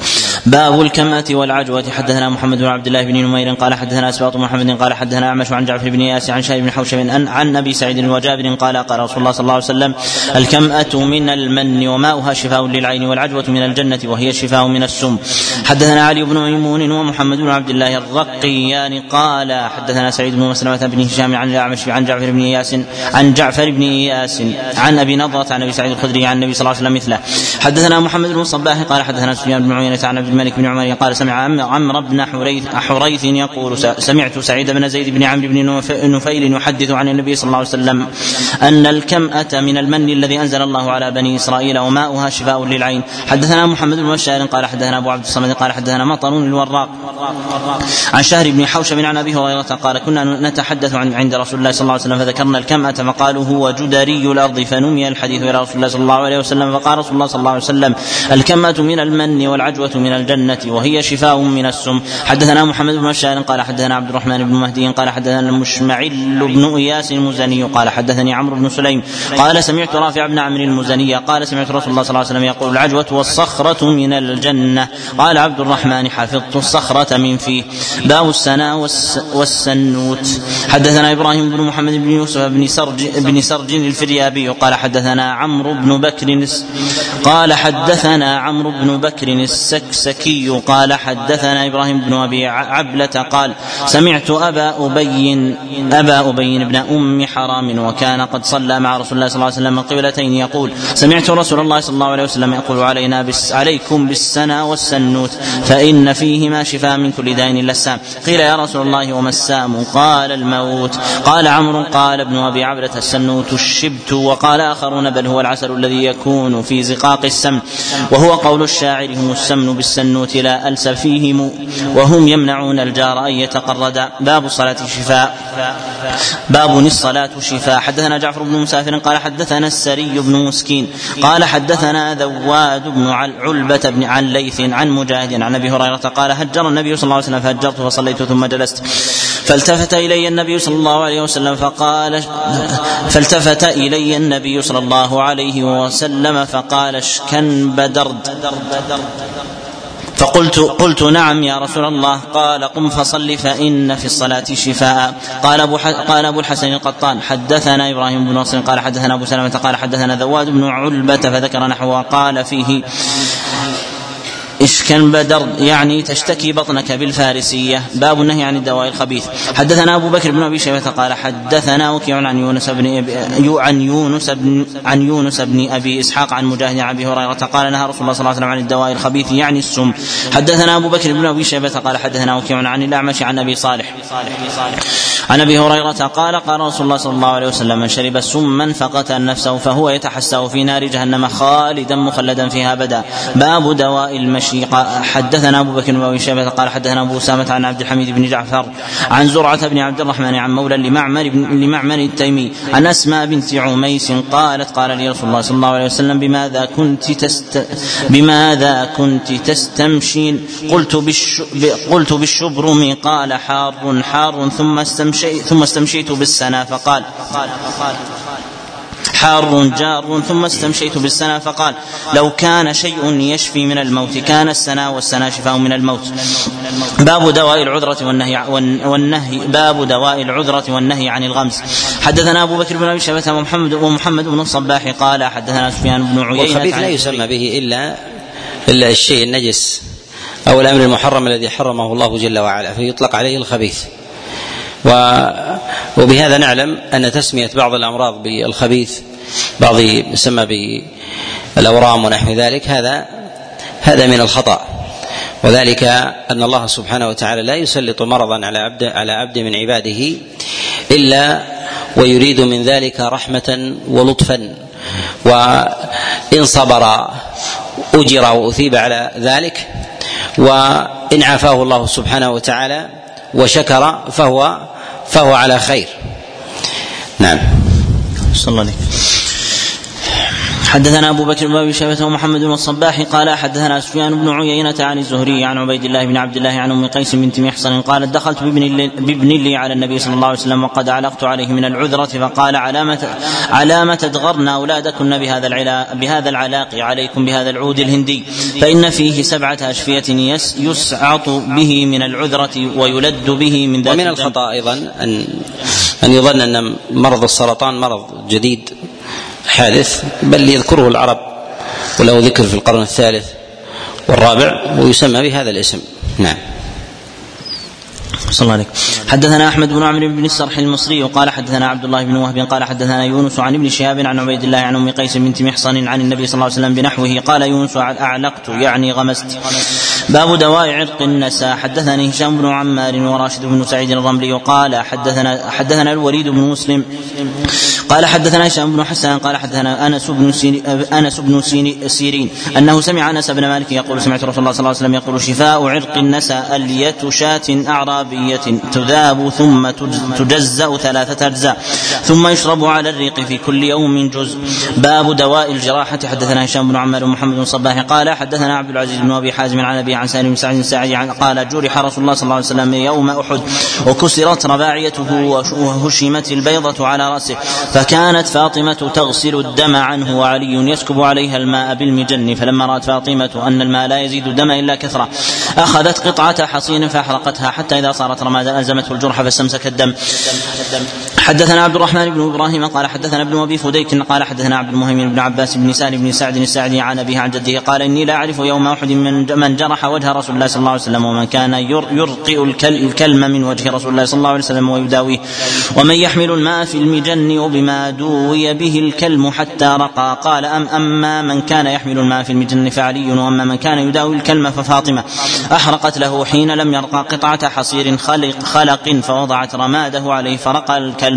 B: باب الكمة والعجوة. حدثنا محمد بن عبد الله بن نمير قال حدثنا اسباط محمد قال حدثنا أعمش عن جعفر بن ياس عن شاي بن حوشب عن, عن أبي سعيد وجابر قال قال رسول الله صلى الله عليه وسلم الكمأة من المن وماؤها شفاء للعين والعجوة من الجنة وهي شفاء من السم. حدثنا علي بن ميمون ومحمد بن عبد الله الرقيان قال حدثنا سعيد بن مسلمة بن هشام عن الأعمش عن جعفر بن اياس عن جعفر بن اياس عن أبي نضرة عن أبي سعيد الخدري عن النبي صلى الله عليه وسلم مثله. حدثنا محمد بن الصباح قال حدثنا سفيان بن عيينة عن عبد الملك بن عمر قال سمع عمرو بن حريث حريث يقول سمعت سعيد بن زيد بن عمرو بن نفيل يحدث عن النبي صلى الله عليه وسلم أن الكمأة من المن الذي أنزل الله على بني إسرائيل وماؤها شفاء للعين. حدثنا محمد بن بشار قال حدثنا أبو عبد الصمد قال حدثنا مطر الوراق. عن شهر بن حوشب عن أبي هريرة قال كنا نتحدث عن عند رسول الله صلى الله عليه وسلم فذكرنا الكمأة فقالوا هو جدري الأرض فنمي الحديث إلى رسول الله صلى الله عليه وسلم فقال رسول الله صلى الله عليه وسلم الكمأة من المن والعجوة من الجنة وهي شفاء من السم. حدثنا محمد بن بشار قال حدثنا عبد الرحمن بن مهدي قال حدثنا المشمعل بن إياس المزني قال حدثني عمرو بن سليم قال سمعت رافع بن عمرو المزني قال سمعت رسول الله صلى الله عليه وسلم يقول العجوة والصخرة من الجنة. قال عبد الرحمن حفظت الصخرة من فيه. باب السنا والسنوت. حدثنا إبراهيم بن محمد بن يوسف بن سرج بن سرج الفريابي قال حدثنا عمرو بن بكر قال حدثنا عمرو بن بكر السكسكي قال حدثنا إبراهيم بن أبي عبلة قال سمعت أبا ابي أبا ابي بن أم حرام وكان قد صلى مع رسول الله صلى الله عليه وسلم قبلتين يقول سمعت رسول الله صلى الله عليه وسلم يقول علينا بس عليكم بالسنا والسنوت فإن فيهما شفاء من كل داء إلا السام. قيل يا رسول الله وما السام؟ قال الموت. قال عمرو قال ابن أبي عبلة السنوت الشبت. وقال آخرون بل هو العسل الذي يكون في زقاق السم. وهو قول الشاعر هم السمن بالسنوت لا ألس فيهم وهم يمنعون الجار أن يتقرد باب الصلاة شفاء باب الصلاة شفاء. حدثنا جعفر بن مسافر قال حدثنا السري بن مسكين قال حدثنا ذواد بن علبة بن عن ليث عن مجاهد عن أبي هريرة قال هجر النبي صلى الله عليه وسلم فهجرت فصليت ثم جلست. فالتفت إلي النبي صلى الله عليه وسلم فقال فالتفت إلي النبي صلى الله عليه وسلم فقال اشكن بدرد. فقلت قلت نعم يا رسول الله. قال قم فصل فإن في الصلاة شفاء. قال أبو قال أبو الحسن القطان حدثنا إبراهيم بن نصر قال حدثنا أبو سلمة قال حدثنا ذواد بن علبة فذكر نحوه قال فيه إشكن بدر يعني تشتكي بطنك بالفارسية. باب النهي عن الدواء الخبيث حدثنا أبو بكر بن أبي شيبة قال حدثنا وكيع عن يونس بن عن يونس بن عن يونس بن أبي إسحاق عن مجاهد عن أبي هريرة قال نهى رسول الله صلى الله عليه وسلم عن الدواء الخبيث يعني السم. حدثنا أبو بكر بن أبي شيبة قال حدثنا وكيع عن الأعمش عن أبي صالح. عن أبي هريرة قال قال رسول الله صلى الله عليه وسلم من شرب سما فقتل نفسه فهو يتحسه في نار جهنم خالدا مخلدا فيها بدا باب دواء المشي الريشي حدثنا أبو بكر بن ابي شيبة قال حدثنا أبو اسامه عن عبد الحميد بن جعفر عن زرعة بن عبد الرحمن عن مولى لمعمر لمعمر التيمي عن أسماء بنت عميس قالت قال لي رسول الله صلى الله عليه وسلم بماذا كنت تست بماذا كنت تستمشين؟ قلت بالش قلت بالشبرم قال حار حار ثم استمشيت ثم استمشيت بالسنا فقال قال قال حار جار ثم استمشيت بالسنا فقال لو كان شيء يشفي من الموت كان السنا والسنا شفاء من الموت. باب دواء العذرة والنهي والنهي باب دواء العذرة والنهي عن الغمز. حدثنا أبو بكر بن أبي شيبة ومحمد ومحمد بن الصباح قال حدثنا سفيان بن عيينة
A: والخبيث لا يسمى به إلا إلا الشيء النجس أو الأمر المحرم الذي حرمه الله جل وعلا فيطلق عليه الخبيث. وبهذا نعلم أن تسمية بعض الأمراض بالخبيث بعض يسمى بالأورام ونحو ذلك هذا هذا من الخطأ. وذلك أن الله سبحانه وتعالى لا يسلط مرضا على عبد على عبد من عباده إلا ويريد من ذلك رحمة ولطفا. وإن صبر أجر وأثيب على ذلك. وإن عافاه الله سبحانه وتعالى وشكر فهو فهو على خير. نعم.
B: صلى الله عليه حدثنا أبو بكر بن أبي شيبة ومحمد بن الصباح قال حدثنا سفيان بن عيينة عن الزهري عن عبيد الله بن عبد الله عن أم قيس بنت محصن قالت دخلت بابن لي, بابن لي على النبي صلى الله عليه وسلم وقد علقت عليه من العذرة فقال علامة علامة تدغرن أولادكن بهذا العلا بهذا العلاق عليكم بهذا العود الهندي. فإن فيه سبعة أشفية يسعط به من العذرة ويلد به من ذات
A: ومن الخطأ أيضا ان أن يظن أن مرض السرطان مرض جديد حادث بل يذكره العرب وله ذكر في القرن الثالث والرابع ويسمى بهذا الاسم. نعم.
B: صلى الله حدثنا أحمد بن عمرو بن السرح المصري وقال حدثنا عبد الله بن وهب قال حدثنا يونس عن ابن شهاب عن عبيد الله عن أم قيس بنت محصن عن النبي صلى الله عليه وسلم بنحوه قال يونس أعلقت يعني غمست. باب دواء عرق النساء. حدثني هشام بن عمار وراشد بن سعيد الرملي وقال حدثنا حدثنا الوليد بن مسلم. قال حدثنا هشام بن حسان قال حدثنا أنس بن أنس بن سيرين أنه سمع أنس بن مالك يقول سمعت رسول الله صلى الله عليه وسلم يقول شفاء عرق النساء ألية شاة أعرابية تذاب ثم تجزأ ثلاثة أجزاء ثم يشرب على الريق في كل يوم جزء. باب دواء الجراحة. حدثنا هشام بن عمار ومحمد بن صباح قال حدثنا عبد العزيز بن أبي حازم عن أبي عن سالم بن سعد الساعدي قال جرح رسول الله صلى الله عليه وسلم يوم أحد وكسرت رباعيته وهشمت البيضة على رأسه فكانت فاطمة تغسل الدم عنه وعلي يسكب عليها الماء بالمجن فلما رأت فاطمة أن الماء لا يزيد الدم إلا كثرة أخذت قطعة حصين فأحرقتها حتى إذا صارت رمادا ألزمته الجرح فاستمسك الدم. حدثنا عبد الرحمن بن إبراهيم قال حدثنا ابن أبي فديك قال حدثنا عبد المهيمن بن عباس بن سالم بن سعد الساعدي عن أبيه عن جده قال إني لا أعرف يوم أحد من من جرح وجه رسول الله صلى الله عليه وسلم ومن كان يرقئ الكلم من وجه رسول الله صلى الله عليه وسلم ويداويه. ومن يحمل الماء في المجن وبما دوي به الكلم حتى رقى. قال أم أما من كان يحمل الماء في المجن فعلي وأما من كان يداوي الكلم ففاطمة. أحرقت له حين لم يرقى قطعة حصير خلق, خلق فوضعت رماده عليه فرقى الكلم.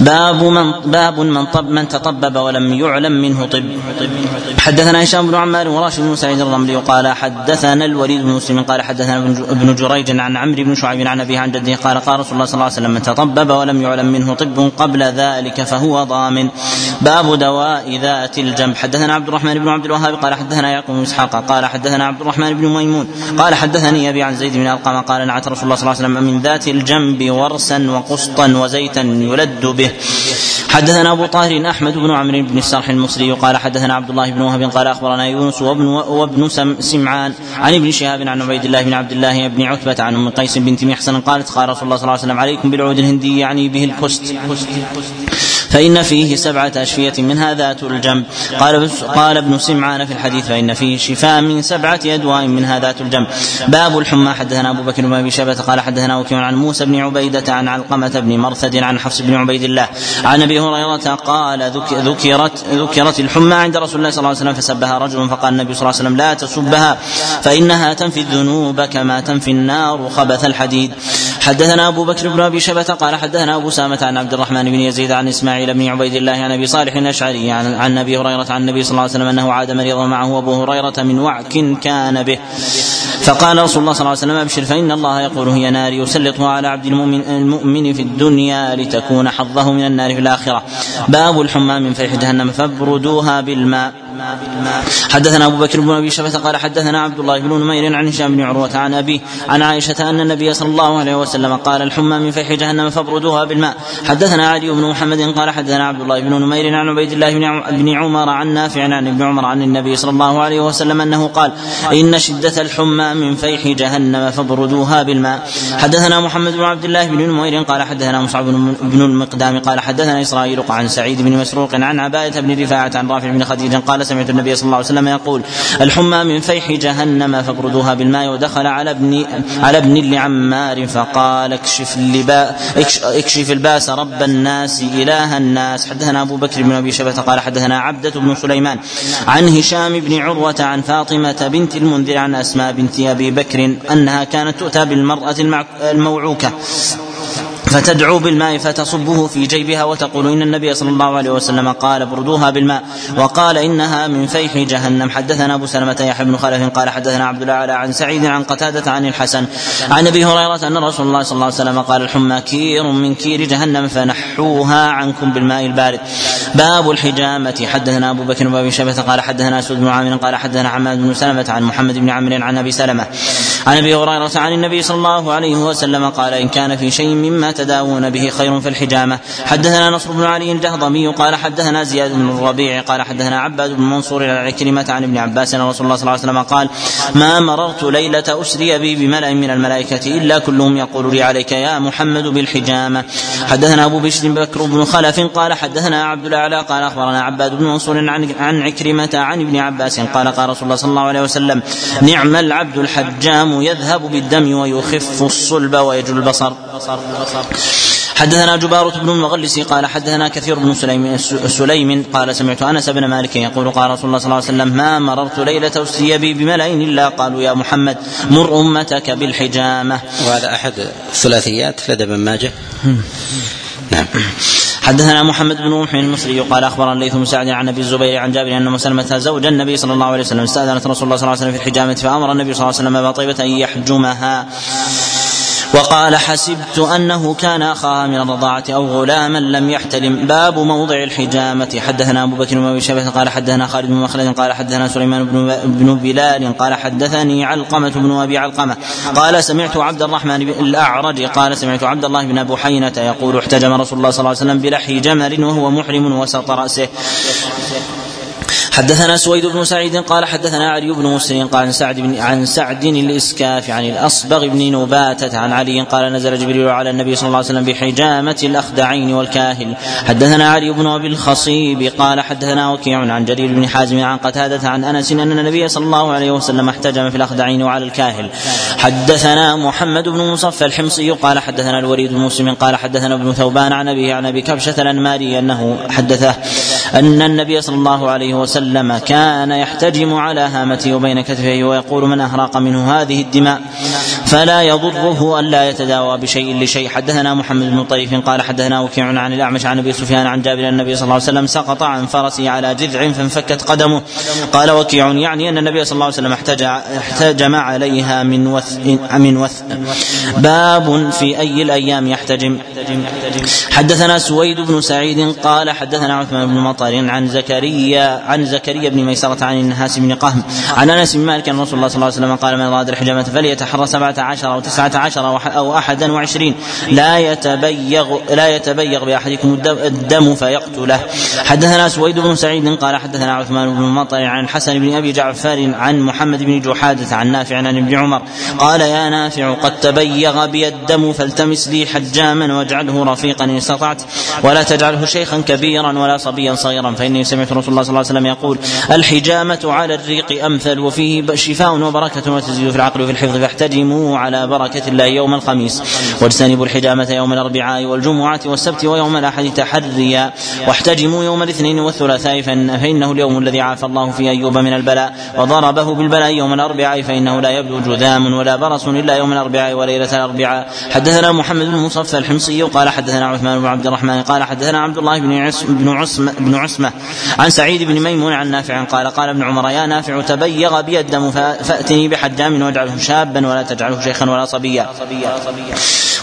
B: باب من باب من طب من تطبب ولم يعلم منه طب. حدثنا هشام بن عمار وراشد بن سعيد الرملي قال حدثنا الوليد بن مسلم قال حدثنا ابن جريج عن عمرو بن شعيب عن ابيه عن جده قال قال رسول الله صلى الله عليه وسلم من تطبب ولم يعلم منه طب قبل ذلك فهو ضامن. باب دواء ذات الجنب. حدثنا عبد الرحمن بن عبد الوهاب قال حدثنا يعقوب بن إسحاق قال حدثنا عبد الرحمن بن ميمون قال حدثني أبي عن زيد بن ألقمة قال نعت رسول الله صلى الله عليه وسلم من ذات الجنب ورسا وقسطا وزيتا يلد به. حدثنا أبو طاهر أحمد بن عمرو بن السرح المصري قال حدثنا عبد الله بن وهب قال أخبرنا يونس وابن وابن سمعان عن ابن شهاب عن عبيد الله بن عبد الله بن عتبة عن أم قيس بنت محسن قالت قال رسول الله صلى الله عليه وسلم عليكم بالعود الهندي يعني به الكست. فإن فيه سبعة أشفية منها ذات الجنب. قال قال ابن سمعان في الحديث فإن فيه شفاء من سبعة أدواء منها ذات الجنب. باب الحمى. حدثنا أبو بكر بن أبي شيبة قال حدثنا وكيع عن موسى بن عبيدة عن علقمة بن مرثد عن حفص بن عبيد الله. عن أبي هريرة قال ذكرت ذكرت الحمى عند رسول الله صلى الله عليه وسلم فسبها رجل فقال النبي صلى الله عليه وسلم لا تسبها فإنها تنفي الذنوب كما تنفي النار خبث الحديد. حدثنا أبو بكر بن أبي شبة قال حدثنا أبو سامة عن عبد الرحمن بن يزيد عن إسماعيل بن عبيد الله عن أبي صالح الأشعري عن, عن أبي هريرة عن النبي صلى الله عليه وسلم أنه عاد مريضا معه أبو هريرة من وعك كان به. فقال رسول الله صلى الله عليه وسلم أبشر فإن الله يقول هي نار يسلطها على عبد المؤمن المؤمن في الدنيا لتكون حظه من النار في الآخرة. باب الحمى من فيح جهنم فابردوها بالماء. حدثنا أبو بكر بن أبي شبة قال حدثنا عبد الله بن نمير عن هشام بن عروة عن أبيه عن عائشة أن النبي صلى الله عليه وسلم قال الحمى من فيح جهنم فابردوها بالماء. حدثنا علي بن محمد قال حدثنا عبد الله بن نمير عن عبيد الله بن عمر عن نافع عن ابن عمر عن النبي صلى الله عليه وسلم أنه قال إن شدة الحمى من فيح جهنم فابردوها بالماء. حدثنا محمد بن عبد الله بن نمير قال حدثنا مصعب بن المقدام قال حدثنا إسرائيل عن سعيد بن مسروق عن عبادة بن رفاعة عن رافع بن خديج قال سمعت النبي صلى الله عليه وسلم يقول الحمى من فيح جهنم فابردوها بالماء ودخل على ابن على ابن لعمار فقال اكشف اللباء اكشف الباس رب الناس إله الناس. حدثنا أبو بكر بن أبي شبة قال حدثنا عبدة بن سليمان عن هشام بن عروة عن فاطمة بنت المنذر عن أسماء بنت أبي بكر أنها كانت تؤتى بالمرأة الموعوكة. فتدعو بالماء فتصبه في جيبها وتقول إن النبي صلى الله عليه وسلم قال بردوها بالماء. وقال إنها من فيح جهنم. حدثنا أبو سلمة يحيى بن خلف قال حدثنا عبد الاعلى عن سعيد عن قتادة عن الحسن عن أبي هريرة أن رسول الله صلى الله عليه وسلم قال الحمى كير من كير جهنم فنحوها عنكم بالماء البارد. باب الحجامة. حدثنا أبو بكر بن شبه قال حدثنا اسود بن عامر قال حدثنا حماد بن سلمة عن محمد بن عمرو عن أبي سلمة عن أبي هريرة عن النبي صلى الله عليه وسلم قال إن كان في شيء مما تداوون به خير في الحجامة. حدثنا نصر بن علي الجهضمي قال حدثنا زياد بن الربيع قال حدثنا عباد بن منصور عن عكرمة عن ابن عباس أن رسول الله صلى الله عليه وسلم قال ما مررت ليلة أسري بي بملأ من الملائكة إلا كلهم يقول لي عليك يا محمد بالحجامة. حدثنا أبو بشر بكر بن خلف قال حدثنا عبد الأعلى قال أخبرنا عباد بن منصور عن عن عكرمة عن ابن عباس قال قال رسول الله صلى الله عليه وسلم نعم العبد الحجام يذهب بالدم ويخف الصلب ويجل البصر. حدثنا جبارة بن المغلس قال حدثنا كثير بن سليم سليم قال سمعت أنس بن مالك يقول قال رسول الله صلى الله عليه وسلم ما مررت ليلة أسري بي بملأ إلا قالوا يا محمد مر أمتك بالحجامة.
A: وهذا أحد الثلاثيات لدى ابن ماجه.
B: نعم. حدثنا محمد بن روح المصري قال أخبرنا الليث بن سعد عن أبي الزبير عن جابر أن مسلمة زوج النبي صلى الله عليه وسلم استأذنت رسول الله صلى الله عليه وسلم في الحجامة فأمر النبي صلى الله عليه وسلم ابا طيبة أن يحجمها. وقال حسبت أنه كان أخاها من الرضاعة أو غلاما لم يحتلم باب موضع الحجامة. حدثنا أبو بكر بن شيبة قال حدثنا خالد بن مخلد قال حدثنا سليمان بن بن بلال قال حدثني علقمة بن أبي علقمة قال سمعت عبد الرحمن الأعرج قال سمعت عبد الله بن بحينه يقول احتجم رسول الله صلى الله عليه وسلم بلحي جمل وهو محرم وسط رأسه. حدثنا سويد بن سعيد قال حدثنا علي بن مسلم قال عن سعد بن عن سعد الإسكاف عن الأصبغ بن نباتة عن علي قال نزل جبريل على النبي صلى الله عليه وسلم بحجامة الأخدعين والكاهل. حدثنا علي بن أبي الخصيب قال حدثنا وكيع عن جرير بن حازم عن قتادة عن أنس إن النبي صلى الله عليه وسلم احتجم في الأخدعين وعلى الكاهل. حدثنا محمد بن مصفى الحمصي قال حدثنا الوليد بن مسلم قال حدثنا ابن ثوبان عن أبيه عن أبي كبشة الأنماري أنه حدثه أن النبي صلى الله عليه وسلم وسلم كان يحتجم على هامته وبين كتفيه ويقول من أهراق منه هذه الدماء؟ فلا يضره ألا يتداوى بشيء لشيء. حدثنا محمد بن طريف قال حدثنا وكيع عن الأعمش عن أبي سفيان عن جابر النبي صلى الله عليه وسلم سقط عن فرسه على جذع فانفكت قدمه. قال وكيع يعني أن النبي صلى الله عليه وسلم احتجم عليها من وث من وث باب في أي الأيام يحتجم؟ حدثنا سويد بن سعيد قال حدثنا عثمان بن مطر عن زكريا عن زكريا بن ميسرة عن النحاس بن قهم. عن أنس بن مالك أن رسول الله صلى الله عليه وسلم قال من اراد الحجامة فليتحرى سبعة عشر أو تسعة عشر أو أحدا وعشرين. لا يتبيغ لا يتبيغ بأحدكم الدم فيقتله. حدثنا سويد بن سعيد قال حدثنا عثمان بن مطر عن الحسن بن أبي جعفر عن محمد بن جحادة عن نافع عن ابن عمر. قال يا نافع قد تبيغ بي الدم فالتمس لي حجاما واجعله رفيقا إن استطعت ولا تجعله شيخا كبيرا ولا صبيا صغيرا فإني سمعت رسول الله صلى الله عليه وسلم يقول يقول الحجامة على الريق أمثل وفيه شفاء وبركة وتزيد في العقل وفي الحفظ فاحتجموا على بركة الله يوم الخميس. واجتنبوا الحجامة يوم الأربعاء والجمعة والسبت ويوم الأحد تحريا. واحتجموا يوم الاثنين والثلاثاء فإنه اليوم الذي عافى الله فيه أيوب من البلاء وضربه بالبلاء يوم الأربعاء فإنه لا يبدو جذام ولا برص إلا يوم الأربعاء وليلة الأربعاء. حدثنا محمد بن مصفى الحمصي قال حدثنا عثمان بن عبد الرحمن قال حدثنا عبد الله بن عصم بن عصمة بن عصمة عن سعيد بن ميمون عن نافع قال قال ابن عمر يا نافع تبيغ بي الدم فأتني بحجام واجعله شابا ولا تجعله شيخا ولا صبيا.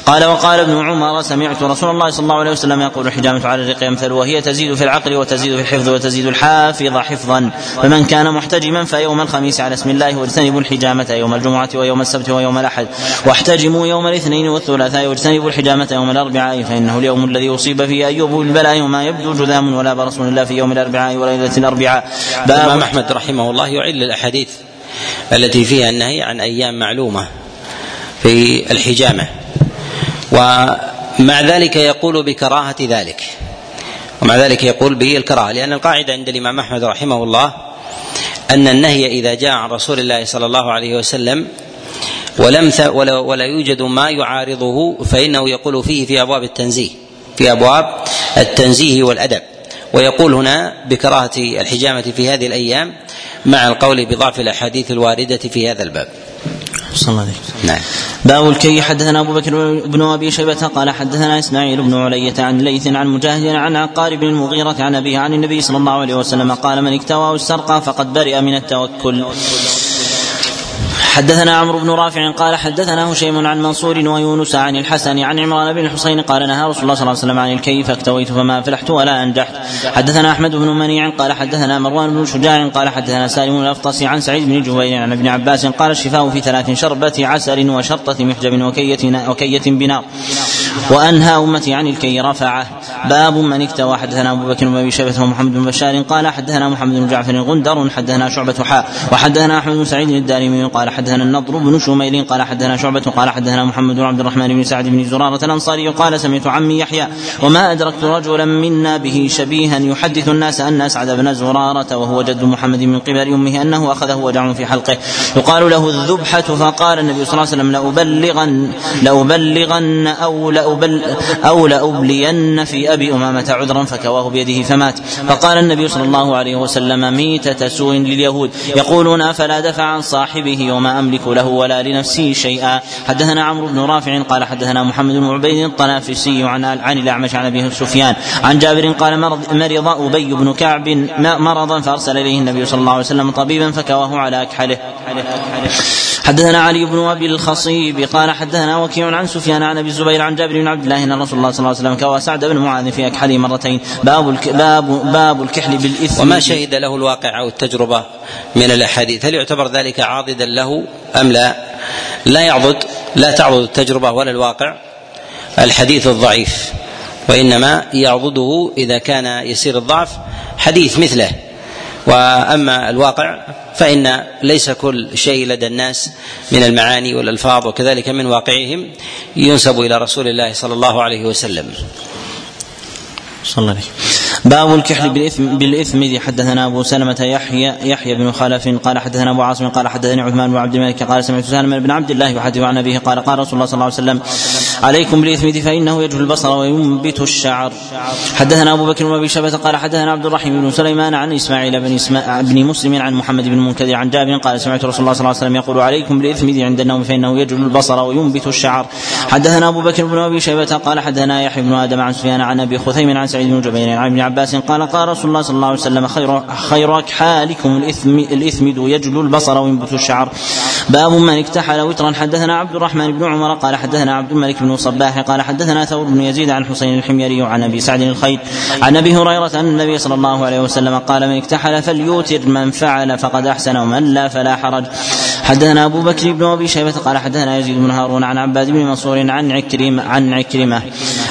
B: قال وقال ابن عمر سمعت رسول الله صلى الله عليه وسلم يقول الحجامة على الرق يمثل وهي تزيد في العقل وتزيد في الحفظ وتزيد الحافظ حفظا. فمن كان محتجما فيوم الخميس على اسم الله واجتنبوا الحجامة يوم الجمعة ويوم السبت ويوم الأحد واحتجموا يوم الاثنين والثلاثاء واجتنبوا الحجامة يوم الأربعاء فإنه اليوم الذي أصيب فيه أيوب بالبلاء وما يبدو جذام ولا برص إلا في يوم الأربعاء وليلة الأربعاء.
A: الإمام أحمد رحمه الله يعل الأحاديث التي فيها النهي عن أيام معلومة في الحجامة. ومع ذلك يقول بكراهة ذلك. ومع ذلك يقول به الكراهة لأن القاعدة عند الإمام أحمد رحمه الله أن النهي إذا جاء عن رسول الله صلى الله عليه وسلم ولم ولا, ولا يوجد ما يعارضه فإنه يقول فيه في أبواب التنزيه في أبواب التنزيه والأدب. ويقول هنا بكراهة الحجامة في هذه الأيام مع القول بضعف الأحاديث الواردة في هذا الباب.
B: صلى الله عليه
A: وسلم. نعم.
B: باب الكي حدثنا أبو بكر بن أبي شيبة قال حدثنا إسماعيل بن علية عن ليث عن مجاهد عن عقار بن المغيرة عن أبيه عن النبي صلى الله عليه وسلم قال من اكتوى أو استرقى فقد برئ من التوكل. حدثنا عمرو بن رافع قال حدثنا هشيم عن منصور ويونس عن الحسن عن عمران بن الحصين قال نهى رسول الله صلى الله عليه وسلم عن الكي فاكتويت فما افلحت ولا أنجحت. حدثنا أحمد بن منيع قال حدثنا مروان بن شجاع قال حدثنا سالم الأفطس عن سعيد بن جبير عن ابن عباس قال الشفاء في ثلاث شربة عسل وشرطة محجب وكية وكية بنار. وأنهى أمتي عن الكي رفعه. باب من اكتوى. حدثنا أبو بكر بن أبي ومحمد بن بشار قال حدثنا محمد بن جعفر غندر حدثنا شعبة حاء وحدثنا أحمد بن سعيد الدارمي قال حدثنا النضر بن شميل قال حدثنا شعبة قال حدثنا محمد بن عبد الرحمن بن سعد بن زرارة الأنصاري قال سمعت عمي يحيى وما أدركت رجلا منا به شبيها يحدث الناس أن أسعد بن زرارة وهو جد محمد من قبل أمه أنه أخذه وجع في حلقه. يقال له الذبحة فقال النبي صلى الله عليه وسلم لأبلغن لأبلغن أو لأبل أو لأبلين في أبي أمامة عذرا فكواه بيده فمات. فقال النبي صلى الله عليه وسلم ميتة سوء لليهود. يقولون أفلا دفع عن صاحبه وما أملك له ولا لنفسه شيئا. حدثنا عمرو بن رافع قال حدثنا محمد بن عبيد الطنافسي عن عن الأعمش عن أبي سفيان. عن جابر قال مرض, مرض أبي بن كعب مرضا فأرسل إليه النبي صلى الله عليه وسلم طبيبا فكواه على أكحله. حدثنا علي بن أبي الخصيب قال حدثنا وكيع عن سفيان عن أبي الزبير عن جابر بن عبد الله أن رسول الله صلى الله عليه وسلم كوى سعد بن معاذ في أكحله مرتين. باب الك باب باب الكحل بالإثم.
A: وما شهد له الواقع أو التجربة من الأحاديث؟ هل يعتبر ذلك عاضدا له أم لا؟ لا يعضد لا تعضد التجربة ولا الواقع الحديث الضعيف وإنما يعضده إذا كان يسير الضعف حديث مثله. وأما الواقع فإن ليس كل شيء لدى الناس من المعاني والألفاظ وكذلك من واقعهم ينسب إلى رسول الله صلى الله عليه وسلم.
B: صلى الله عليه باب الكحل بالاثم بالإثم. حدثنا أبو سلمة يحيى يحيى بن خلف قال حدثنا أبو عاصم قال حدثني عثمان بن عبد الملك قال سمعت سالم بن عبد الله يحدث عن أبيه قال قال رسول الله صلى الله عليه وسلم عليكم بالإثم فإنه يجهل البصر وينبت الشعر. حدثنا أبو بكر بن أبي شبه قال حدثنا عبد الرحيم بن سليمان عن إسماعيل بن إسماء بن مسلم عن محمد بن المنكدر عن جابر قال سمعت رسول الله صلى الله عليه وسلم يقول عليكم بالإثم عند النوم فإنه يجهل البصر وينبت الشعر. حدثنا أبو بكر بن أبي شيبة قال حدثنا يحيى بن آدم عن سفيان عن أبي خثيم عن سعيد بن جبير عن ابن عباس قال قال رسول الله صلى الله عليه وسلم خير خير اكحالكم الاثم الاثمد يجلو البصر وينبت الشعر. باب من اكتحل وترا. حدثنا عبد الرحمن بن عمر قال حدثنا عبد الملك بن صباح قال حدثنا ثور بن يزيد عن حسين الحميري عن أبي سعد الخير عن أبي هريرة أن النبي صلى الله عليه وسلم قال من اكتحل فليوتر من فعل فقد أحسن ومن لا فلا حرج. حدثنا أبو بكر بن أبي شيبة قال حدثنا يزيد بن هارون عن عباد بن منصور عن عكرمه عن عكرمة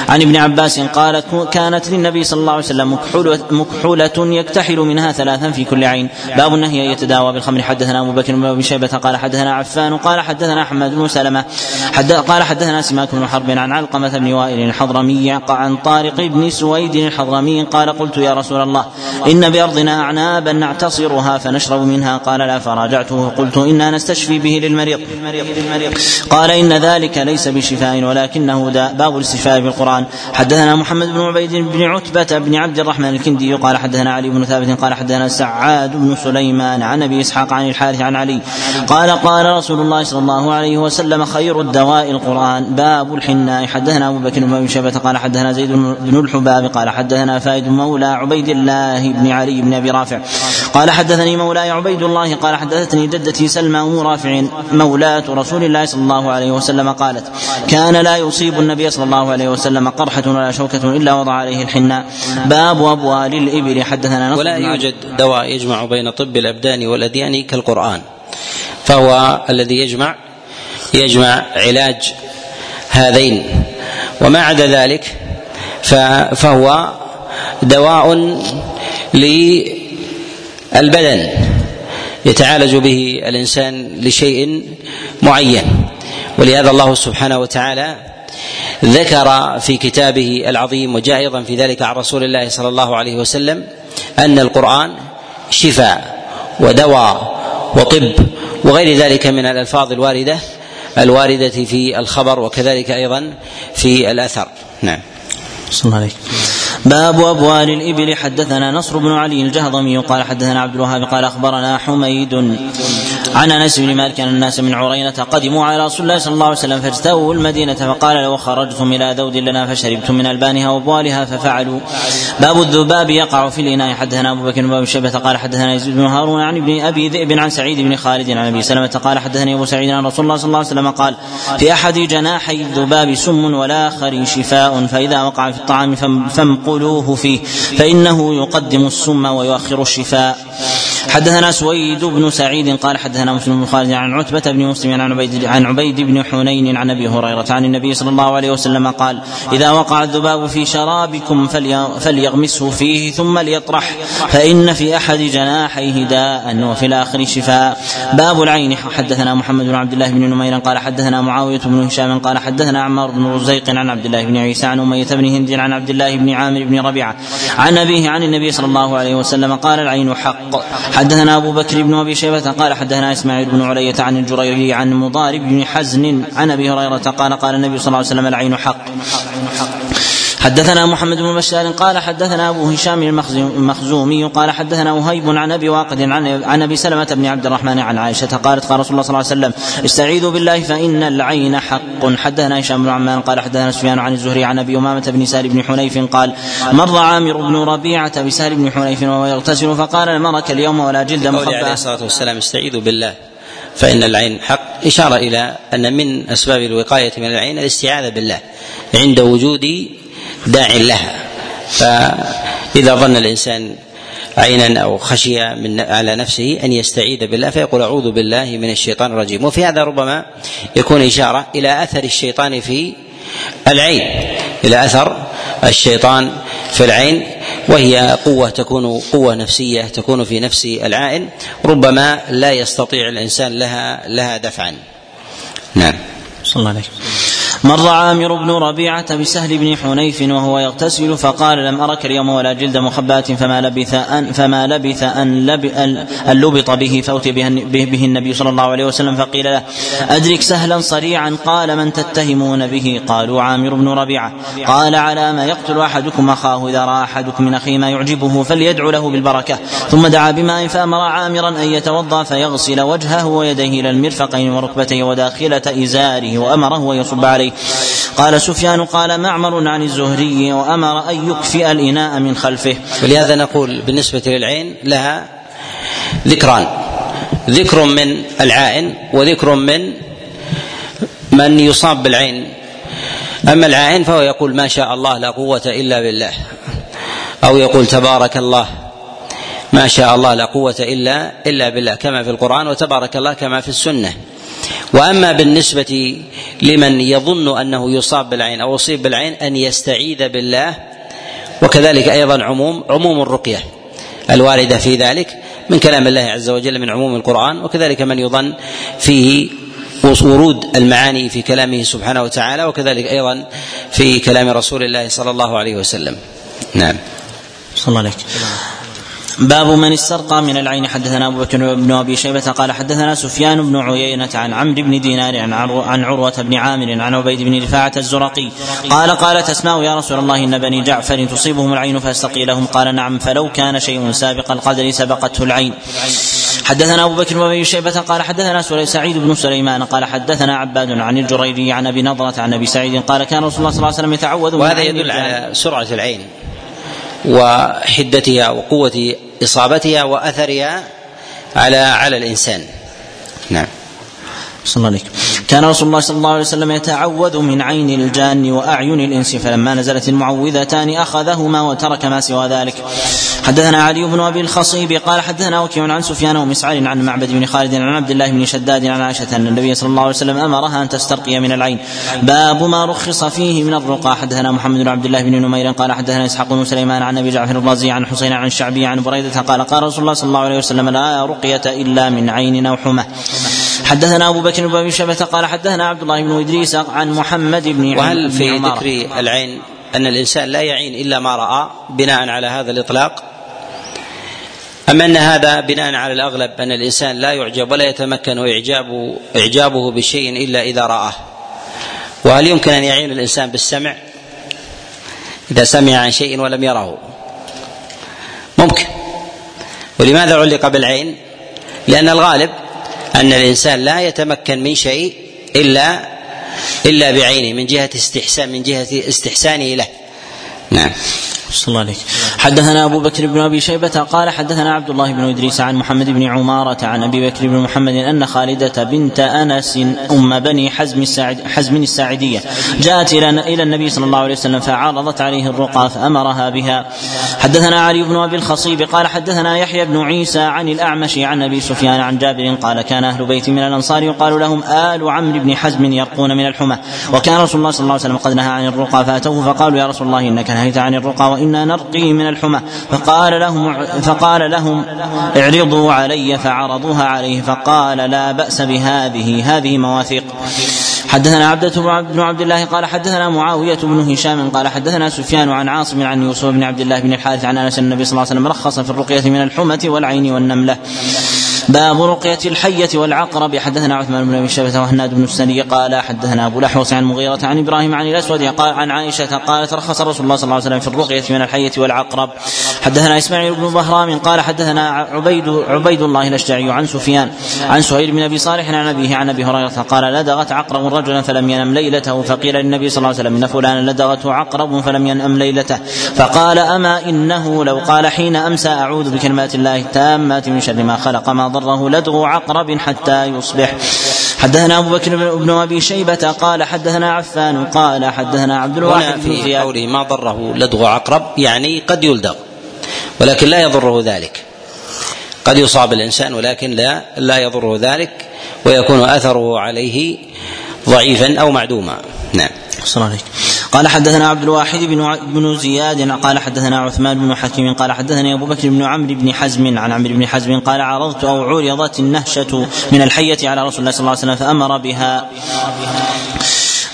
B: عن ابن عباس قال كانت للنبي صلى الله عليه وسلم مكحولة, يكتحل منها ثلاثا في كل عين. باب النهي أن يتداوى بالخمر. حدثنا أبو بكر بن أبي شيبة قال حدثنا عفان قال حدثنا أحمد بن سلمة. حد قال حدثنا سماك بن حرب عن علقمة بن وائل الحضرمي عن طارق بن سويد الحضرمي قال قلت يا رسول الله إن بأرضنا أعنابا نعتصرها فنشرب منها قال لا فراجعته قلت إنا نستشفي به للمريض. قال إن ذلك ليس بشفاء ولكنه داء باب الاستشفاء بالقرآن. حدثنا محمد بن عبيد بن عتبة بن عبد الرحمن الكندي قال حدثنا علي بن ثابت قال حدثنا سعاد بن سليمان عن أبي إسحاق عن الحارث عن علي. قال قال رسول الله صلى الله عليه وسلم خير الدواء القرآن باب الحناء حدثنا أبو بكر بن شيبة قال حدثنا زيد بن الحباب قال حدثنا فائد مولى عبيد الله بن علي بن أبي رافع قال حدثني مولاي عبيد الله قال حدثتني جدتي سلمى أم رافع مولاة رسول الله صلى الله عليه وسلم قالت كان لا يصيب النبي صلى الله عليه وسلم قرحة ولا شوكة إلا وضع عليه الحناء باب أبوال الإبل. حدثنا
A: ولا يوجد دواء يجمع بين طب الأبدان والأديان كالقرآن فهو الذي يجمع يجمع علاج هذين. وما عدا ذلك فهو دواء للبدن يتعالج به الإنسان لشيء معين. ولهذا الله سبحانه وتعالى ذكر في كتابه العظيم وجاء أيضا في ذلك عن رسول الله صلى الله عليه وسلم أن القرآن شفاء ودواء وطب وغير ذلك من الألفاظ الواردة. الواردة في الخبر وكذلك أيضا في الأثر. نعم.
B: صلى الله باب أبوال الإبل. حدثنا نصر بن علي الجهضمي قال حدثنا عبد الوهاب قال أخبرنا حميد عن أنس بن مالك أن الناس من عرينة قدموا على رسول الله صلى الله عليه وسلم فاجتووا المدينة فقال لو خرجتم إلى ذود لنا فشربتم من ألبانها وأبوالها ففعلوا. باب الذباب يقع في الإناء. حدثنا أبو بكر بن شيبة قال حدثنا يزيد بن هارون عن ابن أبي ذئب عن سعيد بن خالد عن أبي سلمة قال حدثني أبو سعيد عن رسول الله صلى الله عليه وسلم قال في أحد جناحي الذباب سم والآخر شفاء فإذا وقع في الطعام فامقلوه فيه فإنه يقدم السم ويؤخر الشفاء حدثنا سويد بن سعيد قال حدثنا مسلم بن خالد عن عتبة بن مسلم عن عبيد عن عبيد بن حنين عن أبي هريرة عن النبي صلى الله عليه وسلم قال: إذا وقع الذباب في شرابكم فليغمسه فيه ثم ليطرح فإن في أحد جناحيه داء وفي الآخر شفاء. باب العين حدثنا محمد بن عبد الله بن نمير قال حدثنا معاوية بن هشام قال حدثنا عمار بن رزيق عن عبد الله بن عيسى عن أمية بن هند عن عبد الله بن عامر بن ربيعة. عن أبيه عن النبي صلى الله عليه وسلم قال العين حق. حدثنا أبو بكر بن أبي شيبة قال حدثنا إسماعيل بن علية عن الجريري عن مضارب بن حزن عن أبي هريرة قال قال النبي صلى الله عليه وسلم العين حق. حدثنا محمد بن بشار قال حدثنا أبو هشام المخزومي قال حدثنا وهيب عن أبي واقد عن عن أبي سلمة بن عبد الرحمن عن عائشة قالت قال رسول الله صلى الله عليه وسلم استعيذوا بالله فإن العين حق. حدثنا هشام بن عمان قال حدثنا سفيان عن الزهري عن أبي أمامة بن سهل بن حنيف قال مر عامر بن ربيعة بسهل بن حنيف وهو يغتسل فقال المرك اليوم ولا جلد
A: مخبأ عليه الصلاة والسلام استعيذوا بالله فإن العين حق. إشارة إلى أن من أسباب الوقاية من العين الاستعاذة بالله عند وجود داع لها. فإذا ظن الإنسان عينا أو خشي من على نفسه أن يستعيذ بالله فيقول أعوذ بالله من الشيطان الرجيم. وفي هذا ربما يكون إشارة إلى أثر الشيطان في العين. إلى أثر الشيطان في العين وهي قوة تكون قوة نفسية تكون في نفس العائن ربما لا يستطيع الإنسان لها لها دفعا. نعم.
B: صلى الله عليه وسلم. مر عامر بن ربيعة بسهل بن حنيف وهو يغتسل فقال لم أرك اليوم ولا جلد مخباة فما لبث أن فما لبث أن, أن لبط به فأتي به, النبي صلى الله عليه وسلم فقيل له أدرك سهلا صريعا قال من تتهمون به؟ قالوا عامر بن ربيعة. قال على ما يقتل أحدكم أخاه إذا رأى أحدكم من أخيه ما يعجبه فليدعو له بالبركة. ثم دعا بماء فأمر عامرا أن يتوضأ فيغسل وجهه ويديه إلى المرفقين وركبتيه وداخلة إزاره وأمره أن يصب قال سفيان قال معمر عن الزهري وأمر أن يكفئ الإناء من خلفه.
A: ولهذا نقول بالنسبة للعين لها ذكران. ذكر من العائن وذكر من من يصاب بالعين. أما العائن فهو يقول ما شاء الله لا قوة إلا بالله. أو يقول تبارك الله ما شاء الله لا قوة إلا إلا بالله. كما في القرآن وتبارك الله كما في السنة. وأما بالنسبة لمن يظن أنه يصاب بالعين أو يصيب بالعين أن يستعيذ بالله وكذلك أيضا عموم عموم الرقية الواردة في ذلك من كلام الله عز وجل من عموم القرآن وكذلك من يظن فيه ورود المعاني في كلامه سبحانه وتعالى وكذلك أيضا في كلام رسول الله صلى الله عليه وسلم. نعم.
B: صلى الله عليك. باب من استرقى من العين. حدثنا أبو بكر بن أبي شيبة قال حدثنا سفيان بن عيينة عن عمرو بن دينار عن عن عروة بن عامر عن عبيد بن رفاعة الزرقي. قال قالت اسماء يا رسول الله إن بني جعفر تصيبهم العين فاستقي لهم. قال نعم فلو كان شيء سابق القدر سبقته العين. حدثنا أبو بكر بن أبي شيبة قال حدثنا سعيد بن سليمان قال حدثنا عباد عن الجريري عن أبي نضرة عن أبي سعيد قال كان رسول الله صلى الله عليه وسلم يتعوذ
A: وهذا يدل على سرعة العين. وحدتها وقوة إصابتها وأثرها على على الإنسان. نعم.
B: صلى الله عليك كان رسول الله صلى الله عليه وسلم يتعوذ من عين الجان وأعين الإنس فلما نزلت المعوذتان أخذهما وترك ما سوى ذلك. حدثنا علي بن أبي الخصيب قال حدثنا وكيع عن سفيان ومسعر عن معبد بن خالد عن عبد الله بن شداد عن عائشة أن النبي صلى الله عليه وسلم أمرها أن تسترقي من العين. باب ما رخص فيه من الرقى. حدثنا محمد بن عبد الله بن نمير قال حدثنا إسحاق بن سليمان عن أبي جعفر الرازي عن حسين عن الشعبي عن بريدة قال قال رسول الله صلى الله عليه وسلم لا رقية إلا من عين أو حمى. حدثنا أبو بكر بن أبي شبه قال حدثنا عبد الله بن إدريس عن محمد بن
A: وهل في ذكر العين أن الإنسان لا يعين إلا ما رأى بناء على هذا الإطلاق؟ أما أن هذا بناء على الأغلب أن الإنسان لا يعجب ولا يتمكن إعجاب إعجابه بشيء إلا إذا رآه؟ وهل يمكن أن يعين الإنسان بالسمع؟ إذا سمع عن شيء ولم يره. ممكن. ولماذا علق بالعين؟ لأن الغالب أن الإنسان لا يتمكن من شيء إلا إلا بعينه من جهة استحسان من جهة استحسانه له. نعم.
B: صلى الله عليك حدثنا أبو بكر بن أبي شيبة قال حدثنا عبد الله بن إدريس عن محمد بن عمارة عن أبي بكر بن محمد أن خالدة بنت أنس أم بني حزم الساعد حزم الساعدية جاءت إلى إلى النبي صلى الله عليه وسلم فعرضت عليه الرقى فأمرها بها. حدثنا علي بن أبي الخصيب قال حدثنا يحيى بن عيسى عن الأعمش عن أبي سفيان عن جابر قال كان أهل بيت من الأنصار يقال لهم آل عمرو بن حزم يرقون من الحمى. وكان رسول الله صلى الله عليه وسلم قد نهى عن الرقى فأتوه فقالوا يا رسول الله إنك نهيت عن الرقى وإنا نرقي من الحمى. فقال لهم فقال لهم اعرضوا علي فعرضوها عليه فقال لا بأس بهذه هذه مواثيق. حدثنا عبدة بن عبد الله قال حدثنا معاوية بن هشام قال حدثنا سفيان عن عاصم عن يوسف بن عبد الله بن الحارث عن أنس النبي صلى الله عليه وسلم رخص في الرقية من الحمى والعين والنملة. باب رقية الحية والعقرب. حدثنا عثمان بن أبي شيبة وهناد بن السني قال حدثنا أبو الاحوص عن مغيرة عن إبراهيم عن الأسود قال عن عائشة قالت رخص رسول الله صلى الله عليه وسلم في الرقية من الحية والعقرب. حدثنا إسماعيل بن بهرام قال حدثنا عبيد عبيد الله الأشجعي عن سفيان عن سهيل بن أبي صالح عن أبيه عن أبي هريرة قال لدغت عقرب رجلا فلم ينم ليلته فقيل للنبي صلى الله عليه وسلم إن فلانا لدغته عقرب فلم ينم ليلته. فقال أما إنه؟ لو قال حين أمسى أعوذ بكلمات الله التامات من شر ما خلق ما ضره لدغ عقرب حتى يصبح. حدثنا أبو بكر بن أبي شيبة قال حدثنا عفان قال حدثنا عبد الواحد بن
A: في قوله ما ضره لدغ عقرب يعني قد يلدغ ولكن لا يضره ذلك. قد يصاب الإنسان ولكن لا لا يضره ذلك ويكون أثره عليه ضعيفا أو معدوما. نعم.
B: صلى الله عليك قال حدثنا عبد الواحد بن بن زياد قال حدثنا عثمان بن حكيم قال حدثني أبو بكر بن عمرو بن حزم عن عمرو بن حزم قال عرضت أو عرضت النهشة من الحية على رسول الله صلى الله عليه وسلم فأمر بها.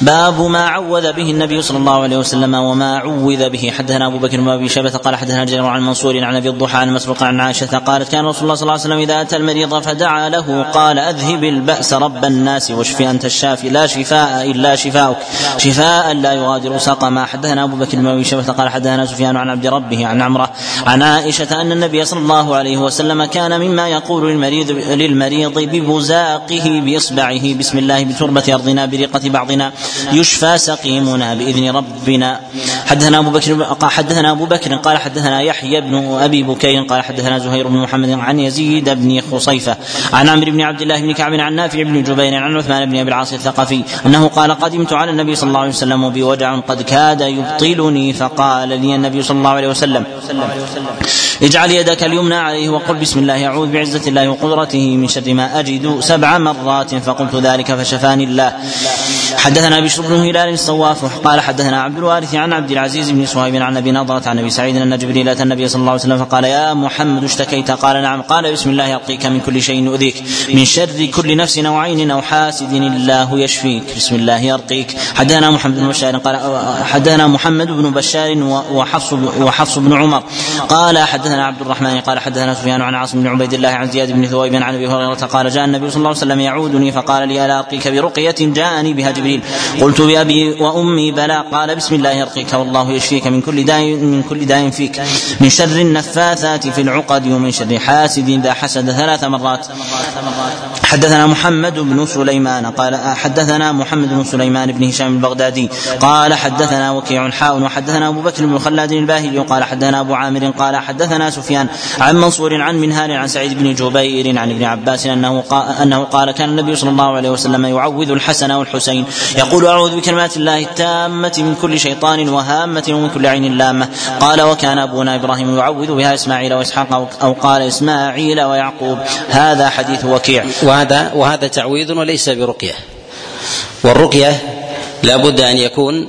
B: باب ما عوذ به النبي صلى الله عليه وسلم وما عوذ به. حدثنا أبو بكر بن أبي قال حدثنا جرير عن منصور عن أبي الضحى عن مسروق عن عائشة قالت كان رسول الله صلى الله عليه وسلم إذا أتى المريض فدعا له قال أذهب البأس رب الناس واشف أنت الشافي. لا شفاء إلا شفاؤك. شفاء لا يغادر سقما حدثنا أبو بكر بن أبي قال حدثنا سفيان عن عبد ربه عن عمرة عن عائشة أن النبي صلى الله عليه وسلم كان مما يقول للمريض للمريض ببزاقه بإصبعه بسم الله بتربة أرضنا برقة بعضنا. يشفى سقيمنا بإذن ربنا. حدثنا أبو بكر حدثنا أبو بكر قال حدثنا يحيى بن أبي بكير قال حدثنا زهير بن محمد عن يزيد بن خصيفة. عن عمرو بن عبد الله بن كعب عن نافع بن جبير عن عثمان بن أبي العاص الثقفي أنه قال قدمت على النبي صلى الله عليه وسلم وبي وجع قد كاد يبطلني فقال لي النبي صلى الله عليه وسلم اجعل يدك اليمنى عليه وقل بسم الله أعوذ بعزة الله وقدرته من شر ما أجد سبع مرات فقلت ذلك فشفاني الله. حدثنا بشر بن هلال الصواف قال حدثنا عبد الوارث عن عبد العزيز بن صهيب عن أبي نضرة عن أبي سعيد أن جبريل أتى النبي صلى الله عليه وسلم فقال يا محمد اشتكيت. قال نعم. قال بسم الله يرقيك من كل شيء يؤذيك من شر كل نفس أو عين أو حاسد الله يشفيك بسم الله يرقيك. حدثنا محمد بن بشار قال حدثنا محمد بن بشار وحفص وحفص بن عمر. قال حدثنا عبد الرحمن قال حدثنا سفيان عن عاصم بن عبيد الله عن زياد بن ثويب عن أبي هريرة قال جاء النبي صلى الله عليه وسلم يعودني فقال لي ألا ارقيك برقية؟ جاءني بها جبريل. قلت بأبي وأمي بلى. قال بسم الله يرقيك والله يشفيك من كل داء من كل داء فيك. من شر النفاثات في العقد ومن شر حاسد إذا حسد ثلاث مرات. حدثنا محمد بن سليمان قال حدثنا محمد بن سليمان بن هشام البغدادي. قال حدثنا وكيع حاء وحدثنا أبو بكر بن خلاد الباهلي قال حدثنا أبو عامر قال حدثنا سفيان عن منصور عن منهال عن سعيد بن جبير عن ابن عباس أنه قال, أنه قال كان النبي صلى الله عليه وسلم يعوذ الحسن والحسين يقول أعوذ بكلمات الله التامة من كل شيطان وهامة ومن كل عين لامة. قال وكان أبونا إبراهيم يعوذ بها إسماعيل وإسحاق أو قال إسماعيل ويعقوب. هذا حديث وكيع.
A: وهذا وهذا تعويذ وليس برقية. والرقية لا بد أن يكون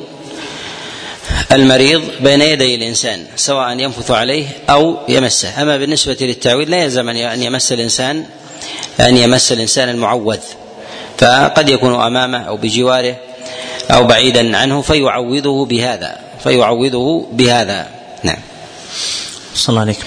A: المريض بين يدي الإنسان سواء ينفث عليه أو يمسه. أما بالنسبة للتعويذ لا يلزم أن يمس الانسان أن يمس الإنسان المعوذ. فقد يكون أمامه أو بجواره أو بعيدا عنه فيعوذه بهذا فيعوذه بهذا. نعم.
B: صلى الله عليك.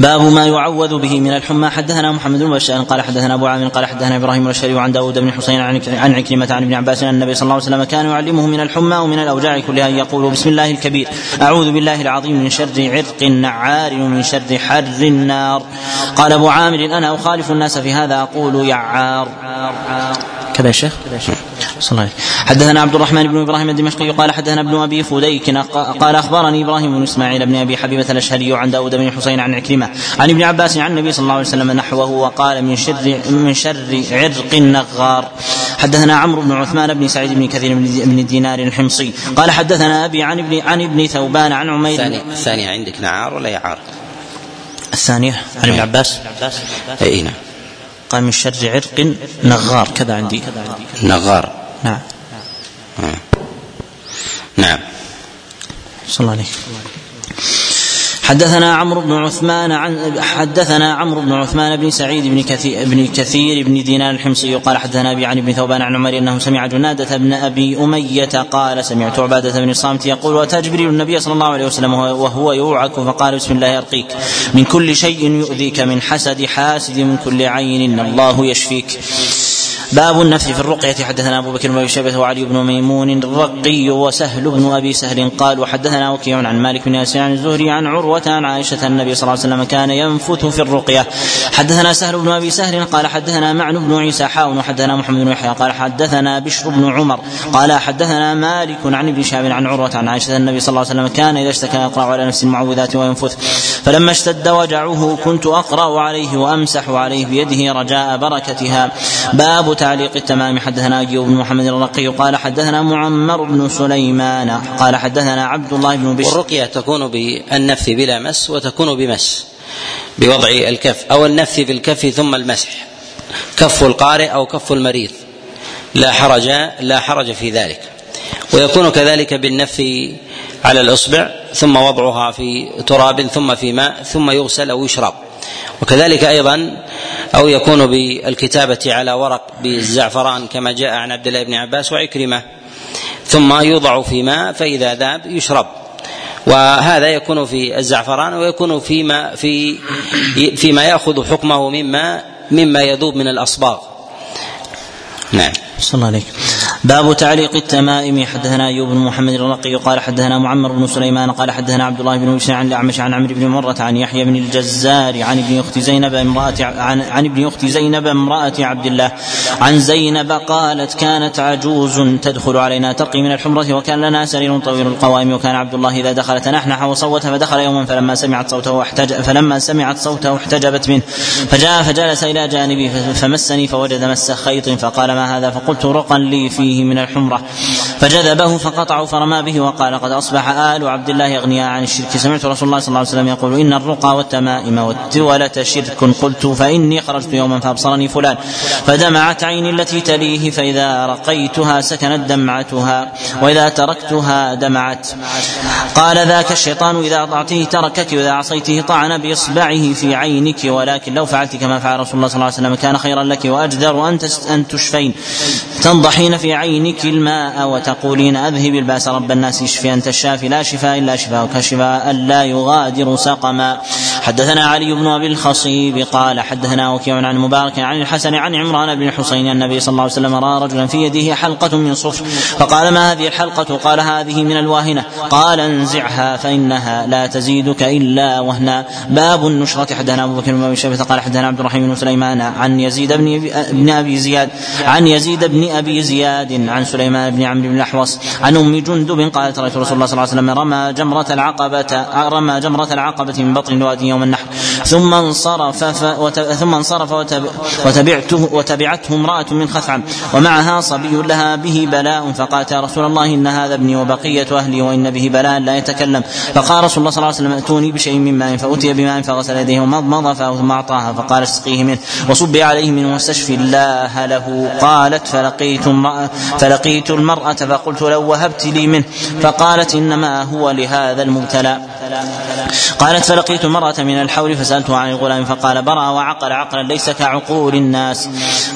B: باب ما يعوذ به من الحمى. حدثنا محمد بن بشار قال حدثنا أبو عامر قال حدثنا إبراهيم الشري عن داود بن حسين عن عكرمة عن ابن عباس أن النبي صلى الله عليه وسلم كان يعلمه من الحمى ومن الأوجاع كلها أن يقول بسم الله الكبير. أعوذ بالله العظيم من شر عرق نعار ومن شر حر النار. قال أبو عامر أنا أخالف الناس في هذا. أقول يعار كذا يا شيخ؟ صلى الله عليه حدثنا عبد الرحمن بن إبراهيم الدمشقي قال حدثنا ابن أبي فديك قال أخبرني إبراهيم بن إسماعيل بن أبي حبيبة الأشهري عن داود بن حسين عن عكرمة عن ابن عباس عن النبي صلى الله عليه وسلم نحوه وقال من شر من شر عرق النغار. حدثنا عمرو بن عثمان بن سعيد بن كثير بن دينار الحمصي قال حدثنا أبي عن ابن عن ابن ثوبان عن عمير
A: الثانية الثانية عندك نعار ولا يعار؟
B: الثانية؟ عن ابن عباس؟
A: اي نعم.
B: قال من شر عرق نغار. كذا عندي.
A: نغار.
B: نعم.
A: نعم.
B: صلى الله عليه. حدثنا عمرو بن عثمان عن حدثنا عمرو بن عثمان بن سعيد بن كثير بن كثير بن دينار الحمصي قال حدثنا أبي عن ابن ثوبان عن عمر أنه سمع جنادة بن أبي أمية قال سمعت عبادة بن الصامت يقول واتى جبريل النبي صلى الله عليه وسلم وهو يوعك فقال بسم الله يرقيك من كل شيء يؤذيك من حسد حاسد من كل عين الله يشفيك. باب النفث في الرقية. حدثنا أبو بكر بن شيبة وعلي بن ميمون الرقي وسهل بن أبي سهل قال وحدثنا وكيع عن مالك بن ياسر عن الزهري عن عروة عن عائشة النبي صلى الله عليه وسلم كان ينفث في الرقية. حدثنا سهل بن أبي سهل قال حدثنا معن بن عيسى حاء وحدثنا محمد بن يحيى قال حدثنا بشر بن عمر قال حدثنا مالك عن ابن شهاب عن عروة عن عائشة النبي صلى الله عليه وسلم كان إذا اشتكى يقرأ على نفس المعوذات وينفث. فلما اشتد وجعه كنت أقرأ عليه وأمسح عليه بيده رجاء بركتها. باب تعليق التمام. حدثنا أيوب بن محمد الرقي قال حدثنا معمر بن سليمان قال حدثنا عبد الله بن بشر.
A: والرقية تكون بالنفث بلا مس وتكون بمس بوضع الكف أو النفث بالكف ثم المسح. كف القارئ أو كف المريض. لا حرج لا حرج في ذلك. ويكون كذلك بالنفث على الإصبع ثم وضعها في تراب ثم في ماء ثم يغسل أو يشرب. وكذلك أيضا أو يكون بالكتابة على ورق بالزعفران كما جاء عن عبد الله بن عباس وعكرمة ثم يوضع في ماء فإذا ذاب يشرب. وهذا يكون في الزعفران ويكون فيما في فيما يأخذ حكمه مما مما يذوب من الأصباغ. نعم.
B: صلى الله عليك باب تعليق التمائم. حدثنا أيوب بن محمد الرقي قال حدثنا معمر بن سليمان قال حدثنا عبد الله بن بشر عن الأعمش عن عمرو بن مرة عن يحيى بن الجزار عن ابن أخت زينب امرأة عن, عن ابن أخت زينب امرأة عبد الله. عن زينب قالت كانت عجوز تدخل علينا ترقي من الحمرة وكان لنا سرير طويل القوائم. وكان عبد الله إذا دخل تنحنح وصوت فدخل يوما فلما سمعت صوته احتج فلما سمعت صوته احتجبت منه. فجاء فجلس إلى جانبي فمسني فوجد مس خيط فقال ما هذا؟ فقلت رقا لي في فيه من الحمرة. فجذبه فقطعوا فرمى به وقال قد أصبح آل عبد الله أغنياء عن الشرك. سمعت رسول الله صلى الله عليه وسلم يقول إن الرقى والتمائم والتولة شرك. قلت فإني خرجت يوما فأبصرني فلان. فدمعت عيني التي تليه فإذا رقيتها سكنت دمعتها وإذا تركتها دمعت. قال ذاك الشيطان إذا أطعته تركك وإذا عصيته طعن بإصبعه في عينك. ولكن لو فعلت كما فعل رسول الله صلى الله عليه وسلم كان خيرا لك وأجدر أن تشفين. تنضحين في عينك الماء وتقولين أذهب البأس رب الناس اشفي أنت الشافي لا شفاء إلا شفاءك شفاء لا يغادر سقما. حدثنا علي بن أبي الخصيب قال حدثنا وكيع عن مبارك عن الحسن عن عمران بن حسين النبي صلى الله عليه وسلم رأى رجلا في يده حلقة من صفر. فقال ما هذه الحلقة؟ قال هذه من الواهنة. قال انزعها فإنها لا تزيدك إلا وهنا. باب النشرة. حدثنا أبو بكر بن شيبة قال حدثنا عبد الرحيم بن سليمان عن يزيد بن أبي زياد عن يزيد بن أبي زياد عن سليمان بن عمرو بن الأحوص عن أم جندب قالت رأيت رسول الله صلى الله عليه وسلم رمى جمرة العقبة رمى جمرة العقبة من بطن الوادي يوم النحر. ثم انصرف ثم انصرف وتبعته وتبعته امرأة من خثعم ومعها صبي لها به بلاء فقالت يا رسول الله إن هذا ابني وبقية أهلي وإن به بلاء لا يتكلم. فقال رسول الله صلى الله عليه وسلم ائتوني بشيء من ماء فأتي بماء فغسل يديه ومضمض ثم أعطاها فقال اسقيه منه. وصبي عليه منه واستشفي الله له. قالت فلقيت فلقيت المرأة فقلت لو وهبت لي منه فقالت إنما هو لهذا المبتلى. قالت فلقيت المرأة من الحول فسألته عن الغلام فقال برأ وعقل عقلا ليس كعقول الناس.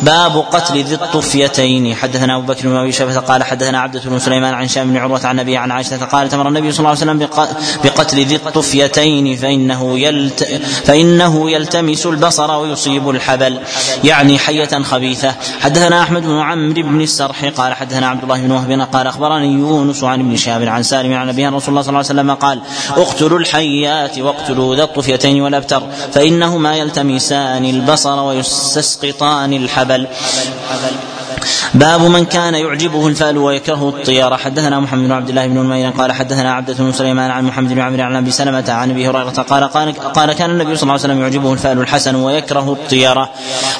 B: باب قتل ذي الطفيتين. حدثنا أبو بكر بن أبي قال حدثنا عبدة بن سليمان عن شام بن عروة عن أبي عن عائشة قالت أمر النبي صلى الله عليه وسلم بقتل ذي الطفيتين فإنه يلت فإنه يلتمس البصر ويصيب الحبل يعني حية خبيثة. حدثنا أحمد بن عمرو بن السرح قال حدثنا عبد الله بن وهب قال أخبرني يونس عن ابن شهاب عن سالم عن أبي رسول الله صلى الله عليه وسلم قال اقتلوا الحيات واقتلوا ذا الطفيتين والأبتر فإنهما يلتمسان البصر ويستسقطان الحبل. باب من كان يعجبه الفأل ويكره الطيرة حدثنا محمد بن عبد الله بن نمير قال حدثنا عبدة بن سليمان عن محمد بن عمرو عن أبي سلمة عن أبي هريرة قال قال, قال كان النبي صلى الله عليه وسلم يعجبه الفأل الحسن ويكره الطيرة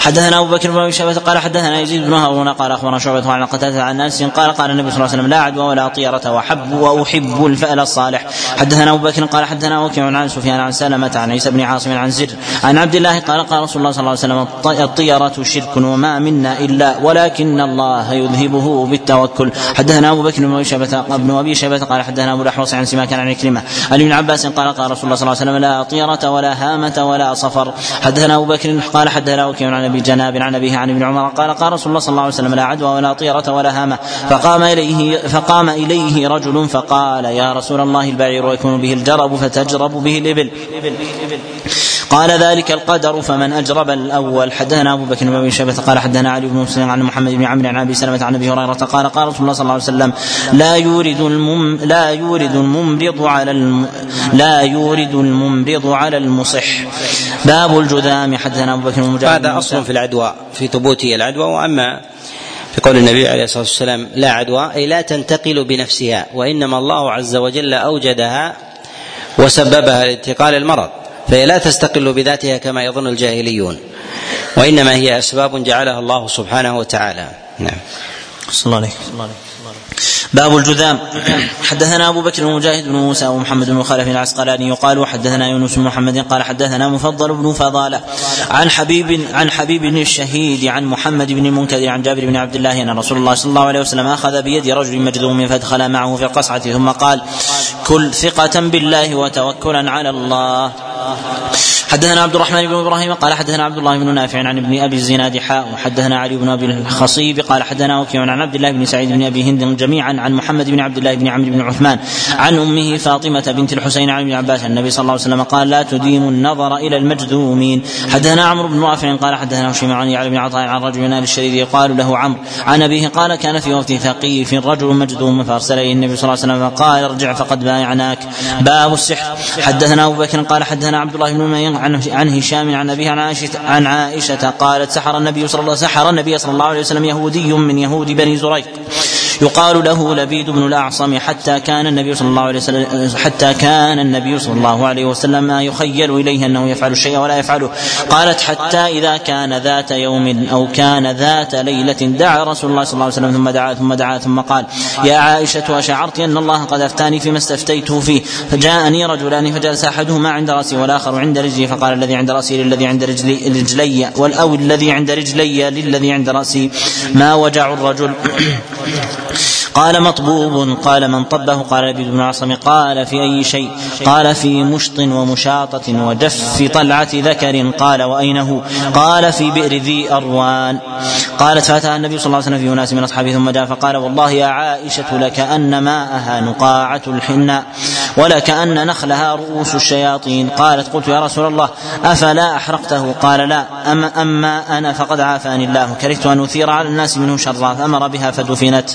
B: حدثنا أبو بكر بن أبي قال حدثنا يزيد بن هارون قال أخبرنا شعبة عن قتادة عن أنس قال قال النبي صلى الله عليه وسلم لا عدوى ولا طيرة وحب وأحب الفأل الصالح. حدثنا أبو بكر قال حدثنا وكيع عن سفيان عن سلمة عن عيسى بن عاصم عن زر عن عبد الله قال قال رسول الله صلى الله عليه وسلم الطيرة شرك وما منا إلا ولكن الله يذهبه بالتوكل. حدثنا أبو بكر بن شيبه بن أبي شيبة قال حدثنا أبو الاحوص عن سماك عن عكرمة. عن ابن عباس قال قال رسول الله صلى الله عليه وسلم لا طيرة ولا هامة ولا صفر. حدثنا أبو بكر قال حدثنا وكيع عن أبي جناب عن أبيه عن ابن عمر قال قال رسول الله صلى الله عليه وسلم لا عدوى ولا طيرة ولا هامة. فقام اليه فقام إليه رجل فقال يا رسول الله البعير ويكون به الجرب فتجرب به الإبل. قال ذلك القدر فمن أجرب الأول. حدثنا أبو بكر بن شيبة قال حدثنا علي بن مسلم عن محمد بن عمرو عن أبي سلمة عن أبي هريرة قال قال رسول الله صلى الله عليه وسلم لا يورد المم لا يورد الممرض على الم لا يورد الممرض على المصح. باب الجذام حدثنا أبو بكر
A: مجاهد هذا أصل في العدوى في ثبوت العدوى وأما في قول النبي عليه الصلاة والسلام لا عدوى أي لا تنتقل بنفسها وإنما الله عز وجل أوجدها وسببها لانتقال المرض. فهي لا تستقل بذاتها كما يظن الجاهليون وإنما هي أسباب جعلها الله سبحانه وتعالى. نعم.
B: صلى الله عليه باب الجذام. حدثنا أبو بكر ومجاهد بن موسى ومحمد بن خالف العسقلاني يقال حدثنا يونس بن محمد قال حدثنا مفضل بن فضالة عن حبيب عن حبيب بن الشهيد عن محمد بن المنكدر عن جابر بن عبد الله أن رسول الله صلى الله عليه وسلم أخذ بيد رجل مجذوم فادخل معه في القصعه ثم قال كل ثقة بالله وتوكلا على الله. حدثنا عبد الرحمن بن إبراهيم قال حدثنا عبد الله بن نافع عن ابن أبي الزناد حاء وحدثنا علي بن أبي الخصيب قال حدثنا وكيع عن عبد الله بن سعيد بن أبي هند جميعا عن محمد بن عبد الله بن عمرو بن عثمان عن أمه فاطمة بنت الحسين عن ابن عباس النبي صلى الله عليه وسلم قال لا تديم النظر إلى المجذومين. حدثنا عمرو بن رافع قال حدثنا هشيم عن يعلى بن عطاء عن رجل من ال يقال له عمرو. عن أبيه قال كان في وقت ثقيف رجل مجذوم فأرسل إليه النبي صلى الله عليه وسلم فقال ارجع فقد بايعناك باب السحر. حدثنا أبو بكر قال حدثنا عبد الله بن عن عن هشام عن أبيه عن عائشة عن عائشة قالت سحر النبي صلى الله سحر النبي صلى الله عليه وسلم يهودي من يهود بني زريق. يقال له لبيد بن الأعصم حتى كان النبي صلى الله عليه وسلم حتى كان النبي صلى الله عليه وسلم يخيل إليه أنه يفعل الشيء ولا يفعله. قالت حتى إذا كان ذات يوم أو كان ذات ليلة دعا رسول الله صلى الله عليه وسلم ثم دعا ثم دعا ثم قال يا عائشة أشعرت أن الله قد أفتاني فيما استفتيته فيه. فجاءني رجلان فجلس أحدهما عند رأسي والآخر عند رجلي. فقال الذي عند رأسي للذي عند رجلي رجلي أو الذي عند رجلي للذي عند رأسي. ما وجع الرجل قال مطبوب قال من طبه قال لبيد بن عاصم قال في أي شيء؟ قال في مشط ومشاطة ودف طلعة ذكر قال وأين هو قال في بئر ذي أروان. قالت فأتى النبي صلى الله عليه وسلم في أناس من أصحابه ثم جاء فقال والله يا عائشة لكأن ماءها نقاعة الحناء. ولكأن نخلها رؤوس الشياطين. قالت قلت يا رسول الله أفلا أحرقته؟ قال لا. أما, أما أنا فقد عافاني الله. كرهت أن أثير على الناس منه شرا فأمر بها فدفنت.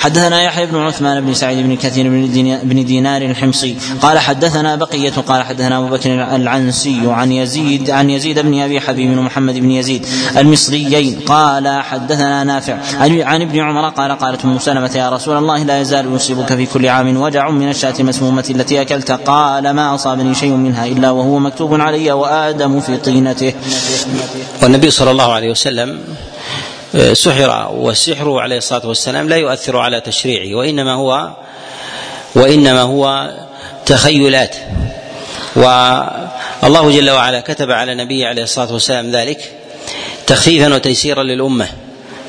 B: حدثنا يحيى بن عثمان بن سعيد بن كثير بن دينار الحمصي. قال حدثنا بقية قال حدثنا أبو بكر العنسي عن يزيد عن يزيد بن أبي حبيب بن محمد بن يزيد المصريين. قال حدثنا نافع. عن ابن عمر قال قالت أم سلمة يا رسول الله لا يزال يصيبك في كل عام وجع من الشاة المسمومة التي أكلت قال ما أصابني شيء منها إلا وهو مكتوب علي وآدم في طينته.
A: والنبي صلى الله عليه وسلم سحر والسحر عليه الصلاة والسلام لا يؤثر على تشريعه وإنما هو وإنما هو تخيلات. والله جل وعلا كتب على النبي عليه الصلاة والسلام ذلك تخفيفا وتيسيرا للأمة.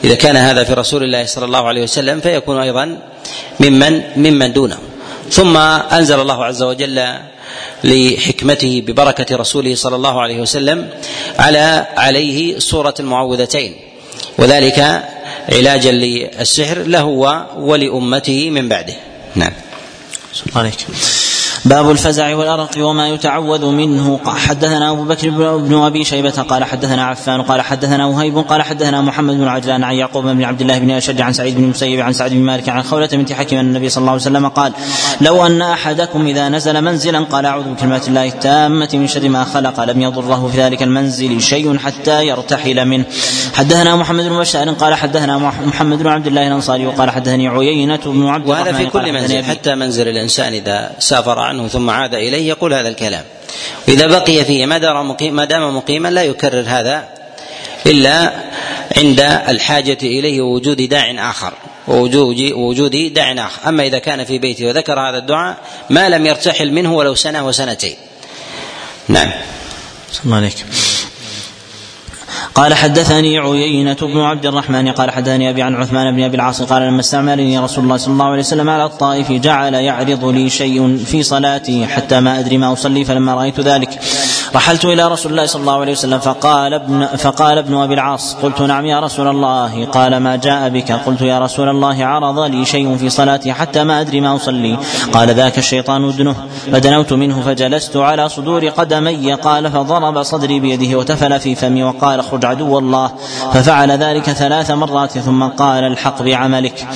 A: إذا كان هذا في رسول الله صلى الله عليه وسلم فيكون أيضا ممن ممن دونه. ثم أنزل الله عز وجل لحكمته ببركة رسوله صلى الله عليه وسلم على عليه سورة المعوذتين. وذلك علاجا للسحر له ولأمته من بعده. نعم.
B: باب الفزع والأرق وما يتعوذ منه. حدثنا أبو بكر بن أبي شيبة قال حدثنا عفان قال حدثنا وهيب قال حدثنا محمد بن عجلان عن يعقوب بن عبد الله بن أشج عن سعيد بن المسيب عن سعد بن مالك عن خولة بنت حكيم النبي صلى الله عليه وسلم قال لو أن أحدكم إذا نزل منزلا قال أعوذ بكلمات الله التامة من شر ما خلق لم يضره في ذلك المنزل شيء حتى يرتحل منه. حدثنا محمد بن بشار قال حدثنا محمد بن عبد الله الأنصاري وقال حدثني عيينة بن عبد
A: وهذا في كل منزل حتى منزل الإنسان إذا سافر عنه ثم عاد إليه يقول هذا الكلام. واذا بقي فيه ما دام مقيم ما دام مقيما لا يكرر هذا إلا عند الحاجة إليه ووجود داع آخر ووجود وجود داع آخر. أما إذا كان في بيته وذكر هذا الدعاء ما لم يرتحل منه ولو سنة وسنتين. نعم.
B: الله عليك قال حدثني عيينة بن عبد الرحمن قال حدثني أبي عن عثمان بن أبي العاص قال لما استعملني رسول الله صلى الله عليه وسلم على الطائف جعل يعرض لي شيء في صلاتي حتى ما أدري ما أصلي فلما رأيت ذلك رحلت إلى رسول الله صلى الله عليه وسلم فقال ابن فقال ابن أبي العاص قلت نعم يا رسول الله. قال ما جاء بك؟ قلت يا رسول الله عرض لي شيء في صلاتي حتى ما أدري ما أصلي. قال ذاك الشيطان ادنه فدنوت منه فجلست على صدور قدمي. قال فضرب صدري بيده وتفل في فمي وقال اخرج عدو الله. ففعل ذلك ثلاث مرات ثم قال الحق بعملك.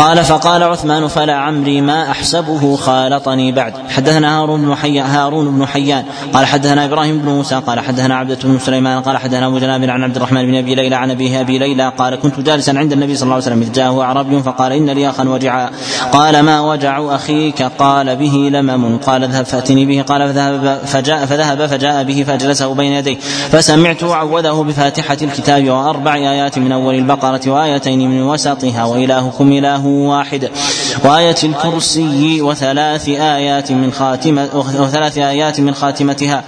B: قال فقال عثمان فلا عمري ما أحسبه خالطني بعد. حدثنا هارون بن حيان هارون بن حيان. قال حدثنا إبراهيم بن موسى. قال حدثنا عبدة بن سليمان. قال حدثنا أبو جناب عن عبد الرحمن بن أبي ليلى عن ابيه أبي ليلى. قال كنت جالسا عند النبي صلى الله عليه وسلم إذ جاءه أعرابي فقال إن لي اخا وجعا. قال ما وجع أخيك؟ قال به لمم. قال اذهب فأتني به. قال فذهب فجاء فذهب فجاء به فاجلسه بين يديه. فسمعته عوذه بفاتحة الكتاب وأربع آيات من أول البقرة وآيتين من وسطها وإلهكم إله واحد وآية الكرسي وثلاث آيات من خاتمة وثلاث آيات من خاتمتها.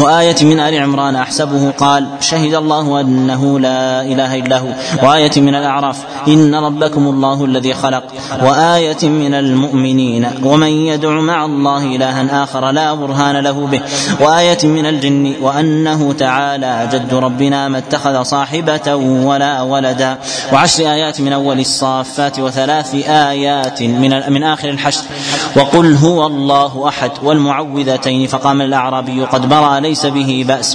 B: وآية من آل عمران أحسبه قال شهد الله أنه لا إله إلا هو. وآية من الأعراف إن ربكم الله الذي خلق. وآية من المؤمنين ومن يدع مع الله إلها آخر لا برهان له به. وآية من الجن وأنه تعالى جد ربنا ما اتخذ صاحبة ولا ولدا. وعشر آيات من أول الصافات وثلاث آيات من من آخر الحشر. وقل هو الله أحد والمعوذتين. فقام الأعرابي قد برأ ليس به بأس.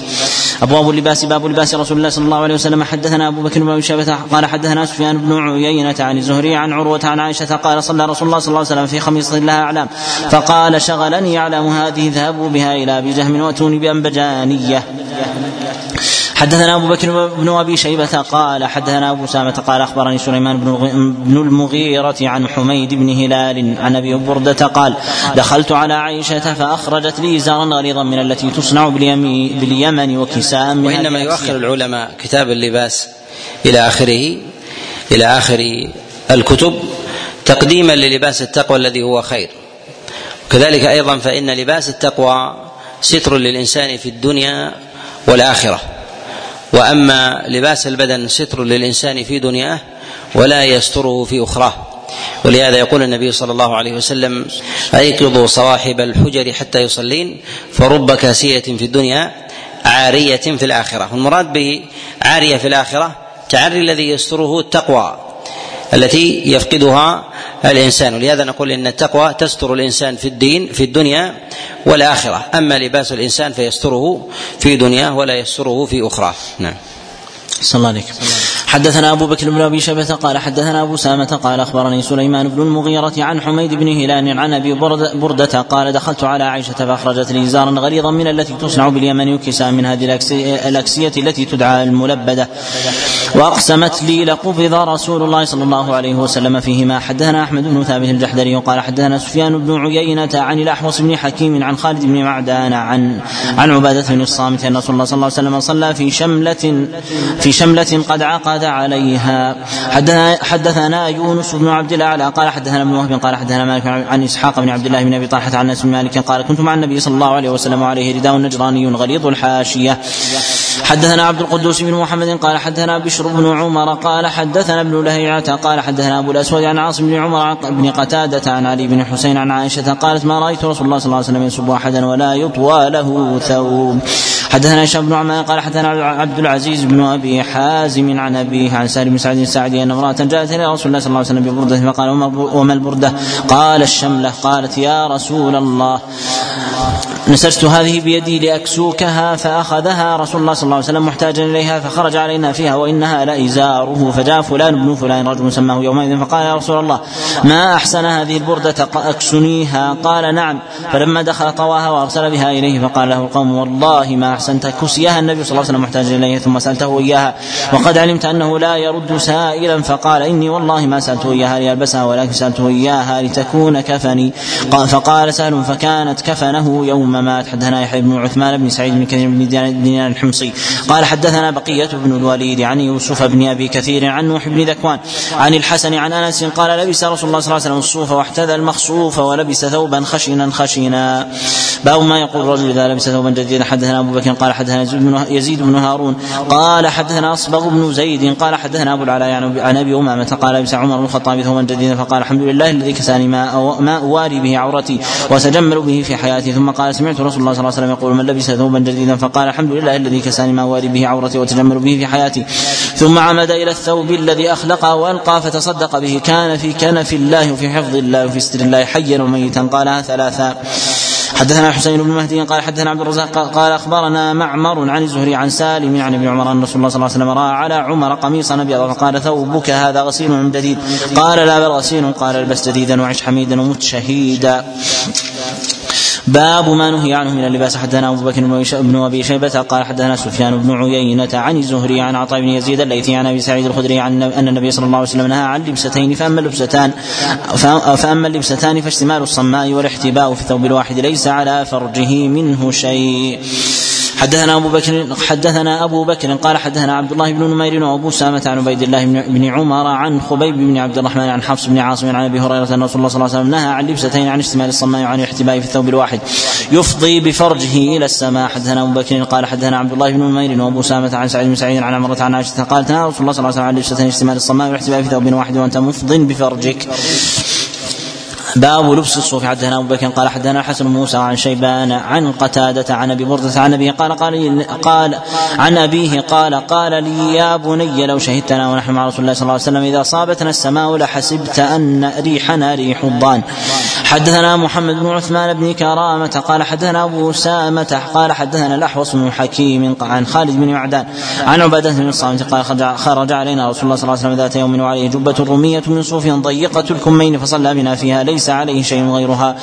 B: أبواب اللباس باب لباس رسول الله صلى الله عليه وسلم حدثنا أبو بكر بن شيبة قال حدثنا سفيان بن عيينة عن الزهري عن عروة عن عائشة قال صلى رسول الله صلى الله عليه وسلم في خميصة لها أعلام. فقال شغلني أعلام هذه اذهبوا بها إلى أبي جهم وأتوني بأنبجانية حدثنا أبو بكر بن أبي شيبة قال حدثنا أبو سامة قال أخبرني سليمان بن المغيرة عن حميد بن هلال عن أبي بردة قال دخلت على عائشة فأخرجت لي زارا غليظا من التي تصنع باليمن وكساء من
A: وإنما يؤخر العلماء كتاب اللباس إلى اخره إلى آخر الكتب تقديما للباس التقوى الذي هو خير. كذلك أيضا فإن لباس التقوى ستر للإنسان في الدنيا والآخرة. وأما لباس البدن ستر للإنسان في دنياه ولا يستره في أخراه. ولهذا يقول النبي صلى الله عليه وسلم ايقظوا صواحب الحجر حتى يصلين فرب كاسية في الدنيا عارية في الآخرة. والمراد بعاريه في الآخرة تعري الذي يستره التقوى. التي يفقدها الإنسان. ولهذا نقول إن التقوى تستر الإنسان في الدين في الدنيا والآخرة. أما لباس الإنسان فيستره في دنياه ولا يستره في أخرى نعم.
B: صلى الله عليه حدثنا أبو بكر بن أبي شبه قال حدثنا أبو سامة قال أخبرني سليمان بن المغيرة عن حميد بن هلال عن أبي بردة قال دخلت على عائشة فاخرجت لي زارا غليظا من التي تصنع باليمن يكسى من هذه الأكسية التي تدعى الملبدة. وأقسمت لي لقبض رسول الله صلى الله عليه وسلم فيهما. حدثنا أحمد بن ثابت الجحدري قال حدثنا سفيان بن عيينة عن الأحوص بن حكيم عن خالد بن معدان عن عن عبادة بن الصامت أن رسول الله صلى الله عليه وسلم صلى في شمله في شملة قد عقد عليها. حدثنا, يونس بن عبد الأعلى قال حدثنا ابن وهب قال حدثنا مالك عن إسحاق بن عبد الله بن أبي طلحة عن أنس بن مالك قال كنت مع النبي صلى الله عليه وسلم وعليه رداء نجراني غليظ الحاشية. حدثنا عبد القدوس بن محمد قال حدثنا بشر بن عمر قال حدثنا ابن لهيعة قال حدثنا أبو الأسود عن عاصم بن عمر بن قتادة عن علي بن حسين عن عائشة قالت ما رأيت رسول الله صلى الله عليه وسلم يسب أحدا ولا يطوى له ثوب حدثنا هشام بن عمان قال حدثنا عبد العزيز بن أبي حازم عن ابيه عن سالم بن سعد الساعدي أن امرأة جاءت إلى رسول الله صلى الله عليه وسلم ببردة فقال وما البردة؟ قال الشملة قالت يا رسول الله نسجت هذه بيدي لأكسوكها فأخذها رسول الله صلى الله عليه وسلم محتاجا إليها فخرج علينا فيها وإنها لإزاره فجاء فلان بن فلان رجل سماه يومئذ فقال يا رسول الله ما أحسن هذه البردة أكسنيها؟ قال نعم. فلما دخل طواها وأرسل بها إليه فقال له القوم والله ما أحسنت. كسيها النبي صلى الله عليه وسلم محتاجا اليها ثم سألته إياها. وقد علمت أنه لا يرد سائلا فقال إني والله ما سألته إياها ليلبسها ولكن سألته إياها لتكون كفني. فقال سهل فكانت كفنه يوم مات حدثنا يحيى بن عثمان بن سعيد بن كثير بن دينار الحمصي. قال حدثنا بقية بن الوليد عن يوسف بن أبي كثير عن نوح بن ذكوان عن الحسن عن أنس قال لبس رسول الله صلى الله عليه وسلم الصوف واحتذى المخصوف ولبس ثوبا خشنا خشنا باب ما يقول الرجل إذا لبس ثوبا جديدا. حدثنا أبو بكر قال حدثنا يزيد بن هارون قال حدثنا أصبغ بن زيد قال حدثنا أبو العلاء عن أبي أمامة قال لبس عمر بن الخطاب ثوبا جديدا فقال الحمد لله الذي كساني ما أواري به عورتي وأتجمل به في حياتي. ثم قال سمعت رسول الله صلى الله عليه وسلم يقول من لبس ثوبا جديدا فقال الحمد لله الذي كساني ما أواري به عورتي وأتجمل به في حياتي. ثم عمد إلى الثوب الذي أخلقه وألقى فتصدق به. كان في كنف الله وفي حفظ الله وفي ستر الله حيا وميتا. قالها ثلاثا حدثنا حسين بن مهدي قال حدثنا عبد الرزاق قال أخبرنا معمر عن الزهري عن سالم عن ابن عمر أن رسول الله صلى الله عليه وسلم رأى على عمر قميصا ابيضا فقال ثوبك هذا غسيل من جديد. قال لا بل غسيل. قال البس جديدا وعش حميدا ومت شهيدا. باب ما نهي عنه من اللباس. حدثنا أبو بكر بن أبي شيبة قال حدثنا سفيان بن عيينة عن الزهري عن عطاء بن يزيد الليثي عن أبي سعيد الخدري عن أن النبي صلى الله عليه وسلم نهى عن لبستين فأما اللبستان فأما اللبستان فاشتمال الصماء والاحتباء في الثوب الواحد ليس على فرجه منه شيء. حدثنا أبو بكر حدثنا أبو بكر قال حدثنا عبد الله بن نمير وأبو سامة عن عبيد الله بن عمر عن خبيب بن عبد الرحمن عن حفص بن عاصم عن أبي هريرة أن رسول الله صلى الله عليه وسلم نهى عن لبستين عن اشتمال الصماء وعن الاحتباء في الثوب الواحد. يفضي بفرجه إلى السماء. حدثنا أبو بكر قال حدثنا عبد الله بن نمير وأبو سامة عن سعيد بن سعيد عن عمرة عن عائشة قالت نهى رسول الله صلى الله عليه وسلم عن لبستين اشتمال الصماء والاحتباء في ثوب واحد وأنت مفض بفرجك. باب لبس الصوف. حدثنا أبو بكر قال حدثنا حسن موسى عن شيبان عن قتادة عن أبي بردة عن أبيه قال قال قال عن أبيه قال قال لي يا بني لو شهدتنا ونحن مع رسول الله صلى الله عليه وسلم إذا صابتنا السماء لحسبت أن ريحنا ريح الضان. حدثنا محمد بن عثمان بن كرامة قال حدثنا أبو سامة قال حدثنا الأحوص بن حكيم عن خالد بن معدان عن عبادة بن الصامت قال خرج علينا رسول الله صلى الله عليه وسلم ذات يوم وعليه جبة رومية من صوف ضيقة الكمين فصلى بنا فيها ليس ليس عليه شيء غيرها.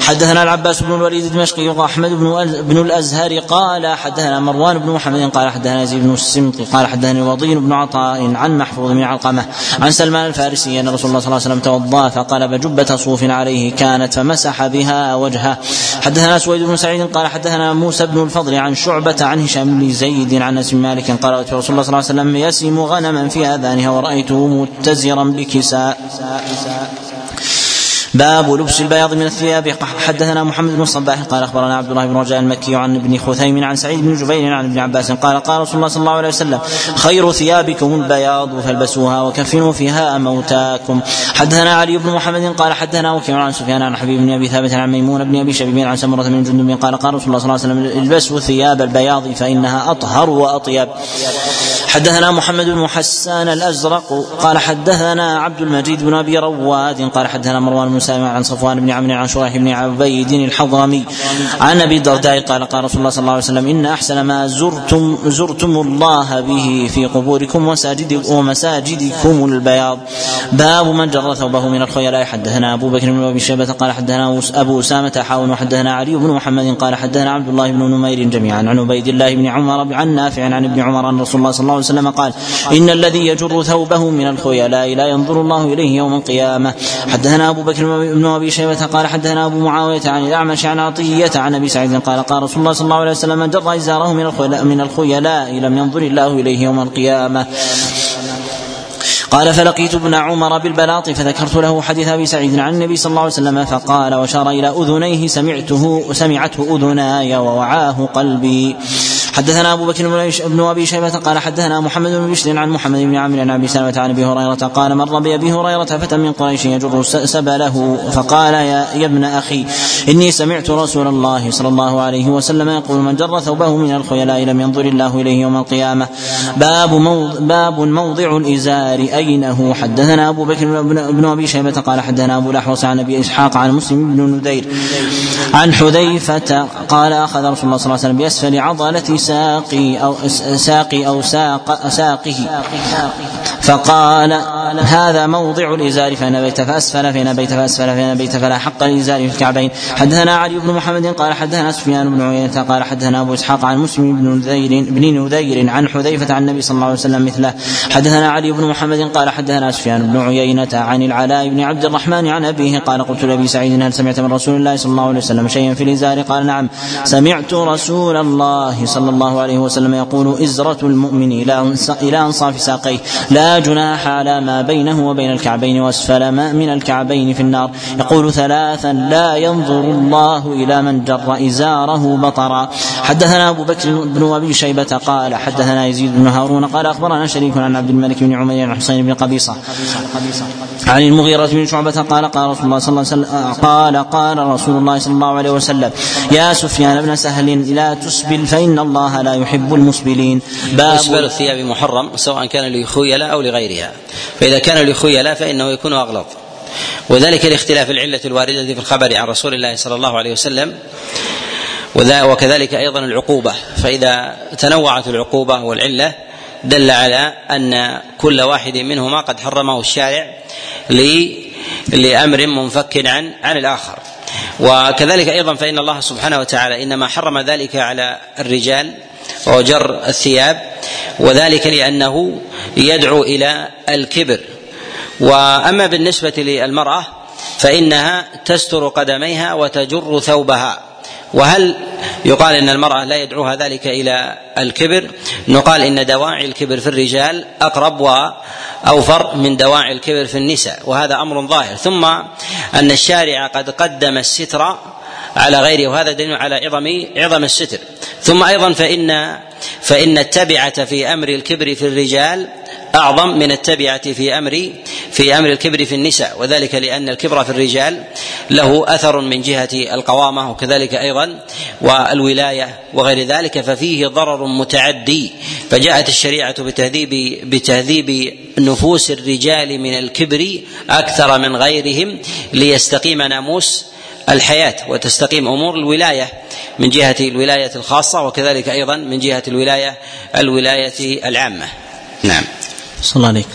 B: حدثنا العباس بن الوليد الدمشقي واحمد بن بن الازهر قال حدثنا مروان بن محمد قال حدثنا يزيد بن السمط قال حدثني وضين بن عطاء عن محفوظ بن علقمة عن سلمان الفارسي أن رسول الله صلى الله عليه وسلم توضأ فقلب جبة صوف عليه كانت فمسح بها وجهه. حدثنا سويد بن سعيد قال حدثنا موسى بن الفضل عن شعبة عن هشام بن زيد عن أنس بن مالك قال رسول الله صلى الله عليه وسلم يسم غنما في آذانها ورأيته متزرا بكساء. باب لبس البياض من الثياب. حدثنا محمد بن الصباح قال أخبرنا عبد الله بن رجاء المكي عن ابن خثيم عن سعيد بن جبير عن ابن عباس قال قال رسول الله صلى الله عليه وسلم خير ثيابكم البياض فالبسوها وكفنوا فيها موتاكم. حدثنا علي بن محمد قال حدثنا وكيع عن سفيان عن حبيب بن أبي ثابت عن ميمون بن أبي شبيب عن سمرة بن جندب قال قال رسول الله صلى الله عليه وسلم البسوا ثياب البياض فإنها أطهر وأطيب. حدثنا محمد بن حسان الأزرق قال حدثنا عبد المجيد بن أبي رواد قال حدثنا مروان بن سالم عن صفوان بن عمرو عن شريح بن عبيد الحضرمي. عن أبي الدرداء قال قال رسول الله صلى الله عليه وسلم إن أحسن ما زرتم زرتم الله به في قبوركم ومساجدكم ومساجدكم البياض. باب من جر ثوبه من الخيلاء حدثنا أبو بكر بن أبي شيبة قال حدثنا أبو أسامة حاول وحدثنا علي بن محمد قال حدثنا عبد الله بن نمير جميعا عن عبيد الله بن عمر عن نافع عن ابن عمر ان رسول الله صلى الله عليه وسلم قال إن الذي يجر ثوبه من الخيلاء لا ينظر الله إليه يوم القيامة. حدثنا أبو بكر بن أبي شيبة قال حدثنا أبو معاوية عن الأعمش عن عطية عن أبي سعيد قال قال رسول الله صلى الله عليه وسلم من جر إزاره من الخيلاء من الخيلاء لم ينظر الله إليه يوم القيامة. قال فلقيت ابن عمر بالبلاط فذكرت له حديث أبي سعيد عن النبي صلى الله عليه وسلم فقال وشار إلى أذنيه سمعته سمعته أذناي ووعاه قلبي. حدثنا أبو بكر بن أبي شيبة قال حدثنا محمد بن بشر عن محمد بن عمرو عن أبي سلمة عن أبي هريرة قال مر بابي هريرة فتى من قريش يجر سبله فقال يا, يا ابن أخي إني سمعت رسول الله صلى الله عليه وسلم يقول من جر ثوبه من الخيلاء لم ينظر الله إليه يوم القيامة. باب موضع باب موضع الإزار. أين هو؟ حدثنا أبو بكر بن أبي شيبة قال حدثنا أبو الأحوص عن أبي إسحاق عن مسلم بن ندير عن حذيفة قال أخذ رسول الله صلى الله عليه وسلم بأسفل عضلة ساقي أو ساقي أو ساق ساقه. فقال هذا موضع الإزار فإن بيت فأسفل فإن بيت فأسفل فإن بيت فلا حق الإزار في الكعبين. حدثنا علي بن محمد قال حدثنا سفيان بن عيينة قال حدثنا أبو إسحاق عن مسلم بن نذير بن نذير عن حذيفة عن النبي صلى الله عليه وسلم مثله. حدثنا علي بن محمد قال حدثنا سفيان بن عيينة عن العلاء بن عبد الرحمن عن أبيه قال قلت لأبي سعيد هل سمعت من رسول الله صلى الله عليه وسلم شيئا في الإزار؟ قال نعم. سمعت رسول الله صلى الله عليه وسلم يقول إزرة المؤمن إلى أنصاف ساقيه لا جناح على ما بينه وبين الكعبين وأسفل ما من الكعبين في النار يقول ثلاثا لا ينظر الله إلى من جر إزاره بطرا حدثنا أبو بكر بن أبي شيبة قال حدثنا يزيد بن هارون قال أخبرنا شريك عن عبد الملك بن عمير عن حسين بن قبيصة. عن المغيرة بن شعبة قال قال رسول الله صلى الله عليه وسلم قال قال رسول الله صلى الله عليه وسلم يا سفيان بن سهل لا تسبل فإن الله لا يحب المسبلين.
A: باب الثياب محرم سواء كان لخيلاء أو لغيرها. فإذا كان لخيلاء فإنه يكون أغلظ. وذلك لاختلاف العلة الواردة في الخبر عن رسول الله صلى الله عليه وسلم. وكذلك أيضا العقوبة. فإذا تنوعت العقوبة والعلة دل على أن كل واحد منهما قد حرمه الشارع لأمر منفك عن عن الآخر. وكذلك أيضا فإن الله سبحانه وتعالى إنما حرم ذلك على الرجال وهو جر الثياب وذلك لأنه يدعو إلى الكبر. وأما بالنسبة للمرأة فإنها تستر قدميها وتجر ثوبها. وهل يقال إن المرأة لا يدعوها ذلك إلى الكبر؟ نقال إن دواعي الكبر في الرجال أقرب واوفر من دواعي الكبر في النساء وهذا أمر ظاهر. ثم أن الشارع قد قدم الستر على غيره وهذا دليل على عظم عظم الستر. ثم أيضا فان فإن التبعة في أمر الكبر في الرجال أعظم من التبعة في أمر في أمر الكبر في النساء وذلك لأن الكبر في الرجال له أثر من جهة القوامة وكذلك أيضا والولاية وغير ذلك ففيه ضرر متعدي. فجاءت الشريعة بتهذيب بتهذيب نفوس الرجال من الكبر أكثر من غيرهم ليستقيم ناموس الحياة وتستقيم أمور الولاية من جهة الولاية الخاصة وكذلك أيضا من جهة الولايه الولاية العامة. نعم.
B: صلى الله عليك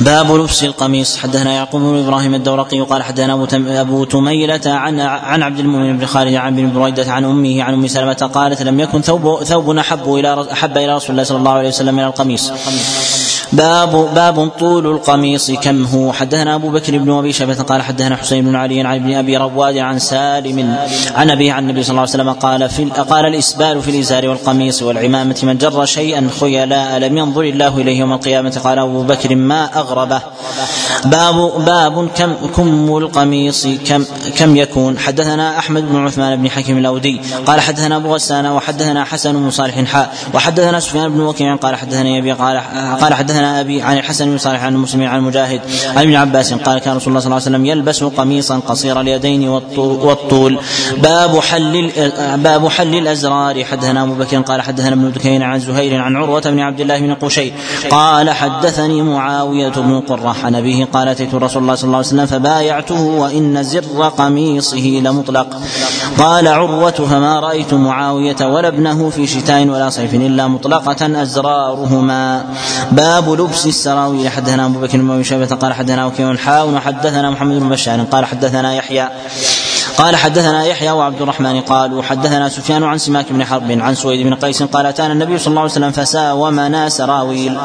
B: باب لبس القميص. حدثنا يعقوب بن إبراهيم الدورقي قال حدثنا أبو أبو تميلة عن عن عبد المؤمن بن خالد عن بن بريدة عن أمه عن أم سلمة قالت لم يكن ثوب ثوب أحب إلى أحب إلى رسول الله صلى الله عليه وسلم من القميص. باب باب طول القميص كم هو؟ حدثنا أبو بكر بن أبي شيبه قال حدثنا حسين بن علي عن ابن أبي رواد عن سالم عن ابي عن النبي صلى الله عليه وسلم قال في قال الإسبال في الإزار والقميص والعمامة من جر شيئا خيلاء لم ينظر الله إليه يوم القيامة. قال أبو بكر ما أغربه. باب باب كم كم القميص كم كم يكون؟ حدثنا أحمد بن عثمان بن حكيم الأودي قال حدثنا أبو غسان وحدثنا حسن بن صالح حاء وحدثنا سفيان بن وكيع قال حدثنا أبي قال قال حدثنا أبي عن الحسن بن صالح عن مسلم عن مجاهد عن ابن عباس قال كان رسول الله صلى الله عليه وسلم يلبس قميصا قصير اليدين والطول. باب حل باب حل الأزرار. حدثنا أبو بكر قال حدثنا ابن دكين عن زهير عن عروة بن عبد الله بن قشير قال حدثني معاوية بن قرة عن أبيه قال أتيت رسول الله صلى الله عليه وسلم فبايعته وإن زر قميصه لمطلق. قال عروة فما رأيت معاوية ولا ابنه في شتاء ولا صيف إلا مطلقة ازرارهما باب لبس السراويل حدثنا أبو بكر بن شيبة قال حدثنا وكيع حاء وحدثنا محمد بن بشار قال حدثنا يحيى. قال حدثنا يحيى وعبد الرحمن قالوا حدثنا سفيان عن سماك بن حرب عن سويد بن قيس قال أتانا النبي صلى الله عليه وسلم فساومنا سراويل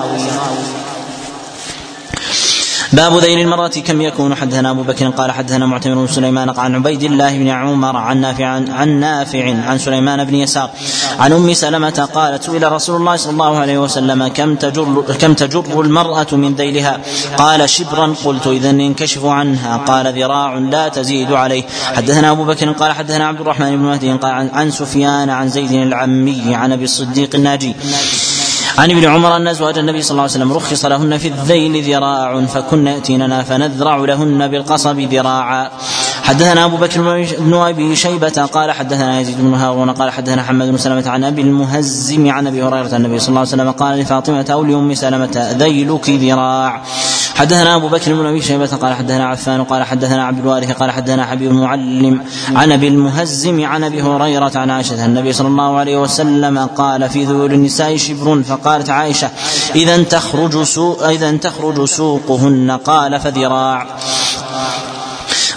B: باب ذيل المرأة كم يكون حدثنا أبو بكر؟ قال حدثنا معتمر بن سليمان عن عبيد الله بن عمر عن نافع عن نافع عن سليمان بن يسار عن أم سلمة قالت سئل رسول الله صلى الله عليه وسلم كم تجر كم تجر المرأة من ذيلها؟ قال شبرا قلت إذا ينكشف عنها قال ذراع لا تزيد عليه. حدثنا أبو بكر قال حدثنا عبد الرحمن بن مهدي قال عن سفيان عن زيد العمي عن أبي الصديق الناجي. عن ابن عمر أن أزواج النبي صلى الله عليه وسلم رخص لهن في الذيل ذراع فكن يأتيننا فنذرع لهن بالقصب ذراعا. حدثنا أبو بكر بن أبي شيبة قال حدثنا يزيد بن هارون قال حدثنا حماد بن سلمة عن أبي المهزم عن أبي هريرة النبي صلى الله عليه وسلم قال لفاطمة أو لأم سلمة ذيلك ذراع. حدثنا أبو بكر بن أبي شيبة قال حدثنا عفان قال حدثنا عبد الوارث قال حدثنا حبيب المعلم عن أبي المهزم عن أبي هريرة عن عائشة النبي صلى الله عليه وسلم قال في ذور النساء شبر فقالت عائشة إذا تخرج سوق إذا تخرج سوقهن قال فذراع.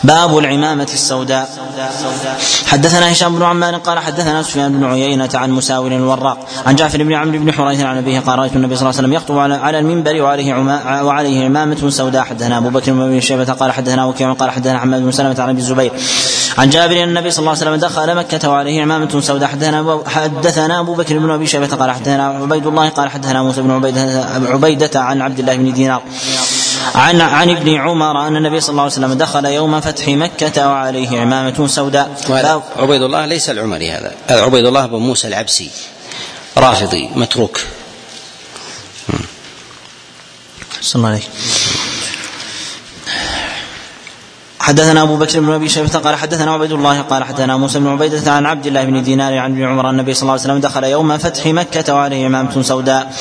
B: باب العمامة السوداء. حدثنا هشام بن عمان قال حدثنا سفيان بن عيينة عن مساور الوراق عن جعفر بن عمرو بن حريث عن أبيه قال رأيت النبي صلى الله عليه وسلم يخطب على المنبر وعليه عما وعليه عمامة سوداء. حدثنا أبو بكر بن شيبة قال حدثنا وكيع قال حدثنا حماد بن سلمة عن أبي الزبير عن جابر أن النبي صلى الله عليه وسلم دخل مكة وعليه عمامة سوداء. حدثنا حدثنا أبو بكر بن أبي شيبة قال حدثنا عبيد الله قال حدثنا موسى بن عبيدة عن عبد الله بن دينار. عن عن ابن عمر أن النبي صلى الله عليه وسلم دخل يوم فتح مكة وعليه عمامة سوداء.
A: عبيد الله ليس العمري هذا. هذا عبيد الله بن موسى العبسي. رافضي متروك.
B: صلى الله عليه حدثنا أبو بكر بن أبي شيبة قال حدثنا عبيد الله قال حدثنا موسى بن عبيدة عن عبد الله بن دينار عن ابن عمر النبي صلى الله عليه وسلم دخل يوم فتح مكة وعليه عمامة سوداء.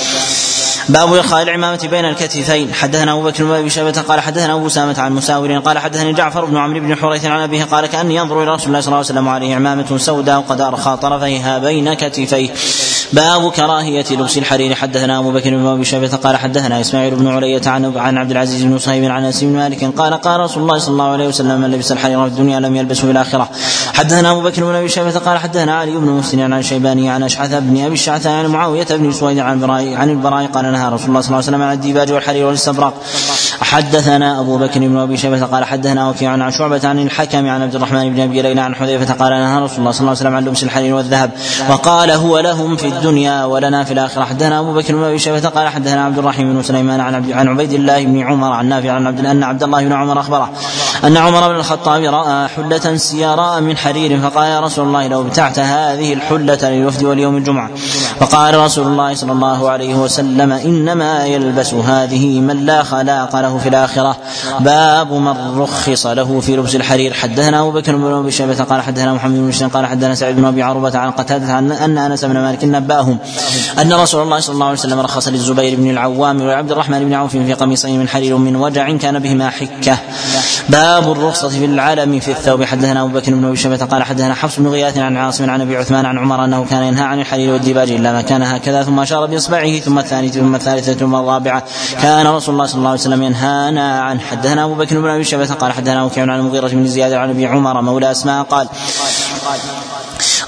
B: باب إلقاء العمامة بين الكتفين. حدثنا أبو بكر بن أبي شيبة قال حدثنا أبو أسامة عن مساور قال حدثني جعفر بن عمرو بن حريث عن أبيه قال كأني أنظر إلى رسول الله صلى الله عليه وسلم عليه عمامة سوداء قد أرخى طرفيها بين كتفيه. باب كراهية لبس الحرير. حدثنا أبو بكر بن أبي شيبة قال حدثنا إسماعيل بن علية عن عن عبد العزيز بن صهيب عن أنس بن مالك قال قال رسول الله صلى الله عليه وسلم من لبس الحرير في الدنيا لم يلبسه في الآخرة. حدثنا أبو بكر بن أبي شيبة قال حدثنا علي بن مسهر عن الشيباني عن أشعث بن أبي الشعثاء عن معاوية بن سويد عن البراء عن البراء قال نهى رسول الله صلى الله عليه وسلم عن الديباج والحرير والإستبرق. حدثنا أبو بكر بن أبي شيبة قال حدثنا وكيع عن شعبة عن الحكم عن عبد الرحمن بن أبي ليلى عن حذيفة قال نهى رسول الله صلى الله عليه وسلم عن لبس الحرير والذهب. وقال هو لهم في الدنيا ولنا في الآخرة. حدثنا أبو بكر بن أبي شيبة قال حدثنا عبد الرحيم بن سليمان عن عن عبيد الله بن عمر عن نافع عن عبد أن عبد الله بن عمر أخبره أن عمر بن الخطاب رأى حلة سيراء من حرير فقال يا رسول الله لو ابتعت هذه الحلة للوفد واليوم الجمعة. فقال رسول الله صلى الله عليه وسلم إنما يلبس هذه من لا خلاق له في الآخرة. باب من رخص له في لبس الحرير. حدثنا أبو بكر بن أبي شيبة قال حدثنا محمد بن قال حدثنا سعيد بن أبي عروبة عن قتادة عن أن أنس بن مالك نبأهم أن رسول الله صلى الله عليه وسلم رخص للزبير بن العوام وعبد الرحمن بن عوف في قميصين من حرير من وجع كان بهما حكة. باب الرخصة في العلم في الثوب. حدثنا أبو بكر بن أبي شيبة قال حدثنا حفص بن غياث عن عاصم عن أبي عثمان عن عمر أنه كان ينهى عن الحرير والديباج إلا ما كان هكذا ثم أشار بإصبعه ثم الثانية ثم الثالثة ثم الرابعة. كان رسول الله صلى الله عليه وسلم ينهانا عنه. حدثنا أبو بكر بن أبي شبه قال حدثنا وكيع عن المغيرة بن زياد عن أبي عمر مولى أسماء قال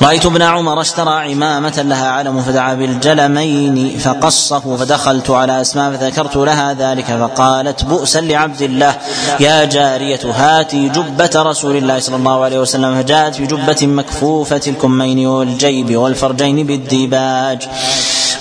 B: رأيت ابن عمر اشترى عمامة لها علم فدعا بالجلمين فقصه فدخلت على أسماء فذكرت لها ذلك فقالت بؤسا لعبد الله يا جارية هاتي جبة رسول الله صلى الله عليه وسلم فجاءت بجبة مكفوفة الكمين والجيب والفرجين بالديباج.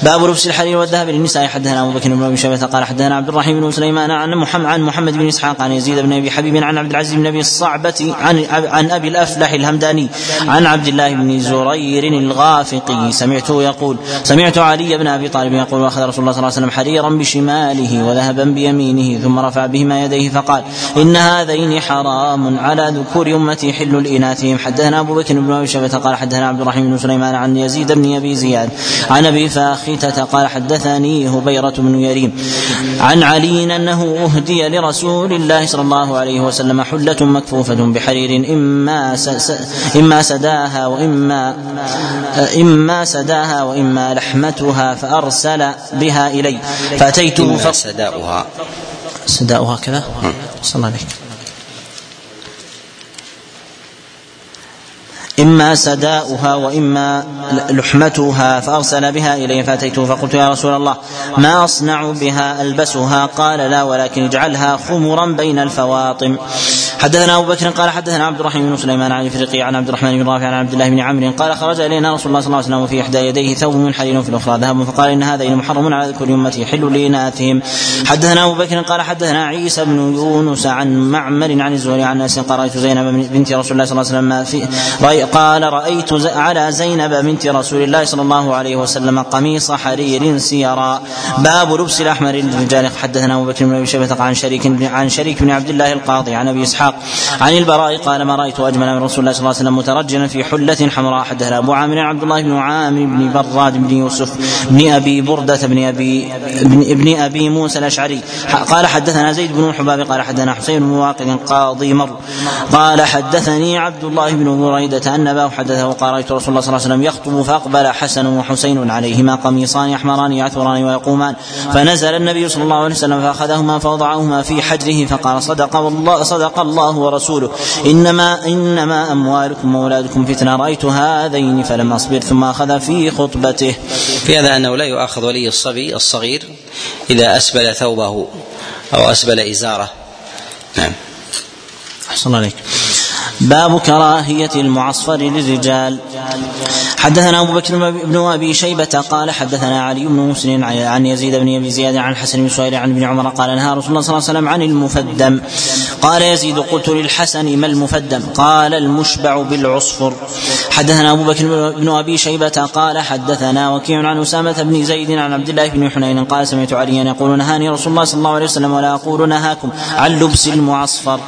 B: باب لبس الحرير والذهب للنساء. حدثنا أبو بكر بن أبي شيبة قال حدثنا عبد الرحيم بن سليمان عن محمد عن محمد بن إسحاق عن يزيد بن أبي حبيب عن عبد العزيز بن أبي الصعبه عن عن أبي الأفلح الهمداني عن عبد الله بن زرير الغافقي. سمعته يقول سمعت علي بن أبي طالب يقول أخذ رسول الله صلى الله عليه وسلم حريرا بشماله وذهبا بيمينه ثم رفع بهما يديه فقال إن هذين حرام على ذكور أمتي حل لإناثهم. حدثنا أبو بكر بن أبي شيبة قال حدثنا عبد الرحيم بن سليمان عن يزيد بن أبي زياد عن أبي فاخ خيتة قال حدثني هبيرة بن يريم عن علي أنه أهدي لرسول الله صلى الله عليه وسلم حلة مكفوفة بحرير إما إما سداها وإما إما سداها وإما لحمتها فأرسل بها إلي. فأتيته
A: إما سداؤها.
B: سداؤها كذا؟ صلى الله عليه إما سداؤها وإما لحمتها فأرسل بها إلي فأتيته فقلت يا رسول الله ما أصنع بها ألبسها؟ قال لا ولكن اجعلها خمرا بين الفواطم. حدثنا أبو بكر قال حدثنا عبد الرحمن بن سليمان عن الفرقي عن عبد الرحمن بن رافع عن عبد الله بن عمرو قال خرج إلينا رسول الله صلى الله عليه وسلم وفي إحدى يديه ثوب من حرير وفي الأخرى ذهب فقال إن هذين محرم على ذكر أمتي حل لإناثهم. حدثنا أبو بكر قال حدثنا عيسى بن يونس عن معمر عن الزهري عن أنس قال رأيت زينب بنت رسول الله صلى الله عليه وسلم ما في قال رأيت على زينب بنت رسول الله صلى الله عليه وسلم قميص حرير سيرا. باب لبس الأحمر للرجال حدثنا أبو بكر بن أبي شيبة عن شريك عن شريك بن عبد الله القاضي عن أبي إسحاق عن البراء قال ما رأيت أجمل من رسول الله صلى الله عليه وسلم مترجلا في حلة حمراء. حدثنا أبو عامر عبد الله بن عامر بن براد بن يوسف بن أبي بردة بن أبي بن, أبي موسى الأشعري. قال حدثنا زيد بن الحباب قال حدثنا حسين بن واقد قاضي مر. قال حدثني عبد الله بن بريدة أن أباه حدثه قال رأيت رسول الله صلى الله عليه وسلم يخطب فأقبل حسن وحسين عليهما قميصان احمران يعثران ويقومان فنزل النبي صلى الله عليه وسلم فأخذهما فوضعهما في حجره فقال صدق والله صدق الله ورسوله إنما إنما أموالكم وأولادكم فتنة رأيت هذين فلم أصبر ثم أخذ في خطبته.
A: في هذا أنه لا يؤاخذ ولي الصبي الصغير إذا أسبل ثوبه أو أسبل إزاره. نعم.
B: أحسن عليك. باب كراهية المعصفر للرجال. حدثنا أبو بكر بن أبي شيبة قال حدثنا علي بن مسلم عن يزيد بن أبي زياد عن الحسن بن سهيل عن ابن عمر قال نهى رسول الله صلى الله عليه وسلم عن المفدم. قال يزيد قلت للحسن ما المفدم؟ قال المشبع بالعصفر. حدثنا أبو بكر بن أبي شيبة قال حدثنا وكيع عن أسامة بن زيد عن عبد الله بن حنين قال سمعت عليا يقول نهاني رسول الله صلى الله عليه وسلم ولا أقول نهاكم عن لبس المعصفر.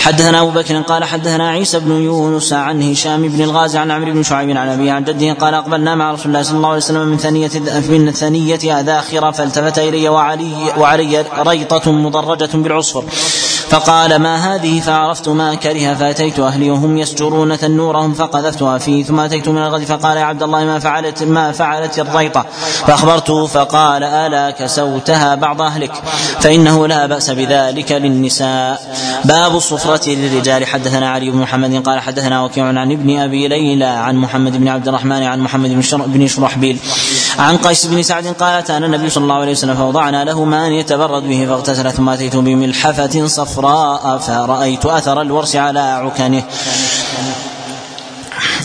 B: حدثنا أبو بكر قال حدثنا عيسى بن يونس عن هشام بن الغازي عن عمرو بن شعيب عن أبي عن جده قال أقبلنا مع رسول الله صلى الله عليه وسلم من ثنية من ثنية ذاخرة فالتفت إلي وعلي وعلي ريطة مضرجة بالعصفر. فقال ما هذه؟ فعرفت ما كره فأتيت أهلي وهم يسجرون تنورهم فقذفتها فيه ثم أتيت من الغد فقال يا عبد الله ما فعلت ما فعلت الريطة؟ فأخبرته فقال ألا كسوتها بعض أهلك فإنه لا بأس بذلك للنساء. باب الصفرة للرجال حدثنا علي بن محمد قال حدثنا وكيع عن ابن أبي ليلى عن محمد بن عبد الرحمن عن محمد بن شرحبيل. عن قيس بن سعد قال اتانا النبي صلى الله عليه وسلم فوضعنا له ماء يتبرد به فاغتسل ثم أتيت بملحفة صفراء فرأيت أثر الورس على عكنه.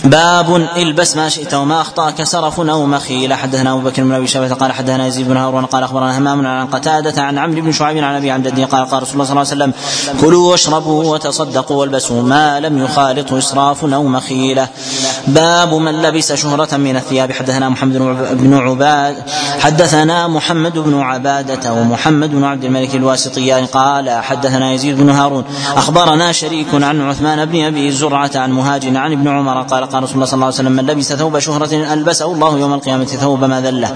B: باب البس ما شئت وما أخطأك سرف أو مخيل حدثنا أبو بكر بن أبي شيبة قال حدثنا يزيد بن هارون قال أخبرنا همام عن قتادة عن عمرو بن شعيب عن أبي عن جدي قال قال رسول الله صلى الله عليه وسلم كلوا واشربوا وتصدقوا والبسوا ما لم يخالط إسراف أو مخيله باب من لبس شهرة من الثياب. حدثنا محمد بن عباد حدثنا محمد بن عبادة ومحمد بن عبد الملك الواسطيان قال حدثنا يزيد بن هارون أخبرنا شريك عن عثمان بن أبي زرعة عن مهاجر عن ابن عمر قال قال رسول الله صلى الله عليه وسلم من لبس ثوب شهرة ألبسه الله يوم القيامة ثوب مذلة.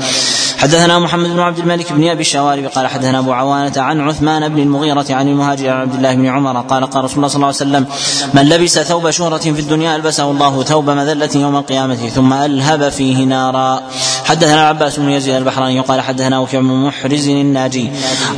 B: حدثنا محمد بن عبد الملك بن أبي الشوارب قال حدثنا أبو عوانة عن عثمان بن المغيرة عن المهاجر عن عبد الله بن عمر قال قال رسول الله صلى الله عليه وسلم من لبس ثوب شهرة في الدنيا ألبسه الله ثوب مذلة يوم القيامة ثم ألهب فيه نارا. حدثنا العباس بن يزيد البحراني قال حدثنا وكيع بن محرز الناجي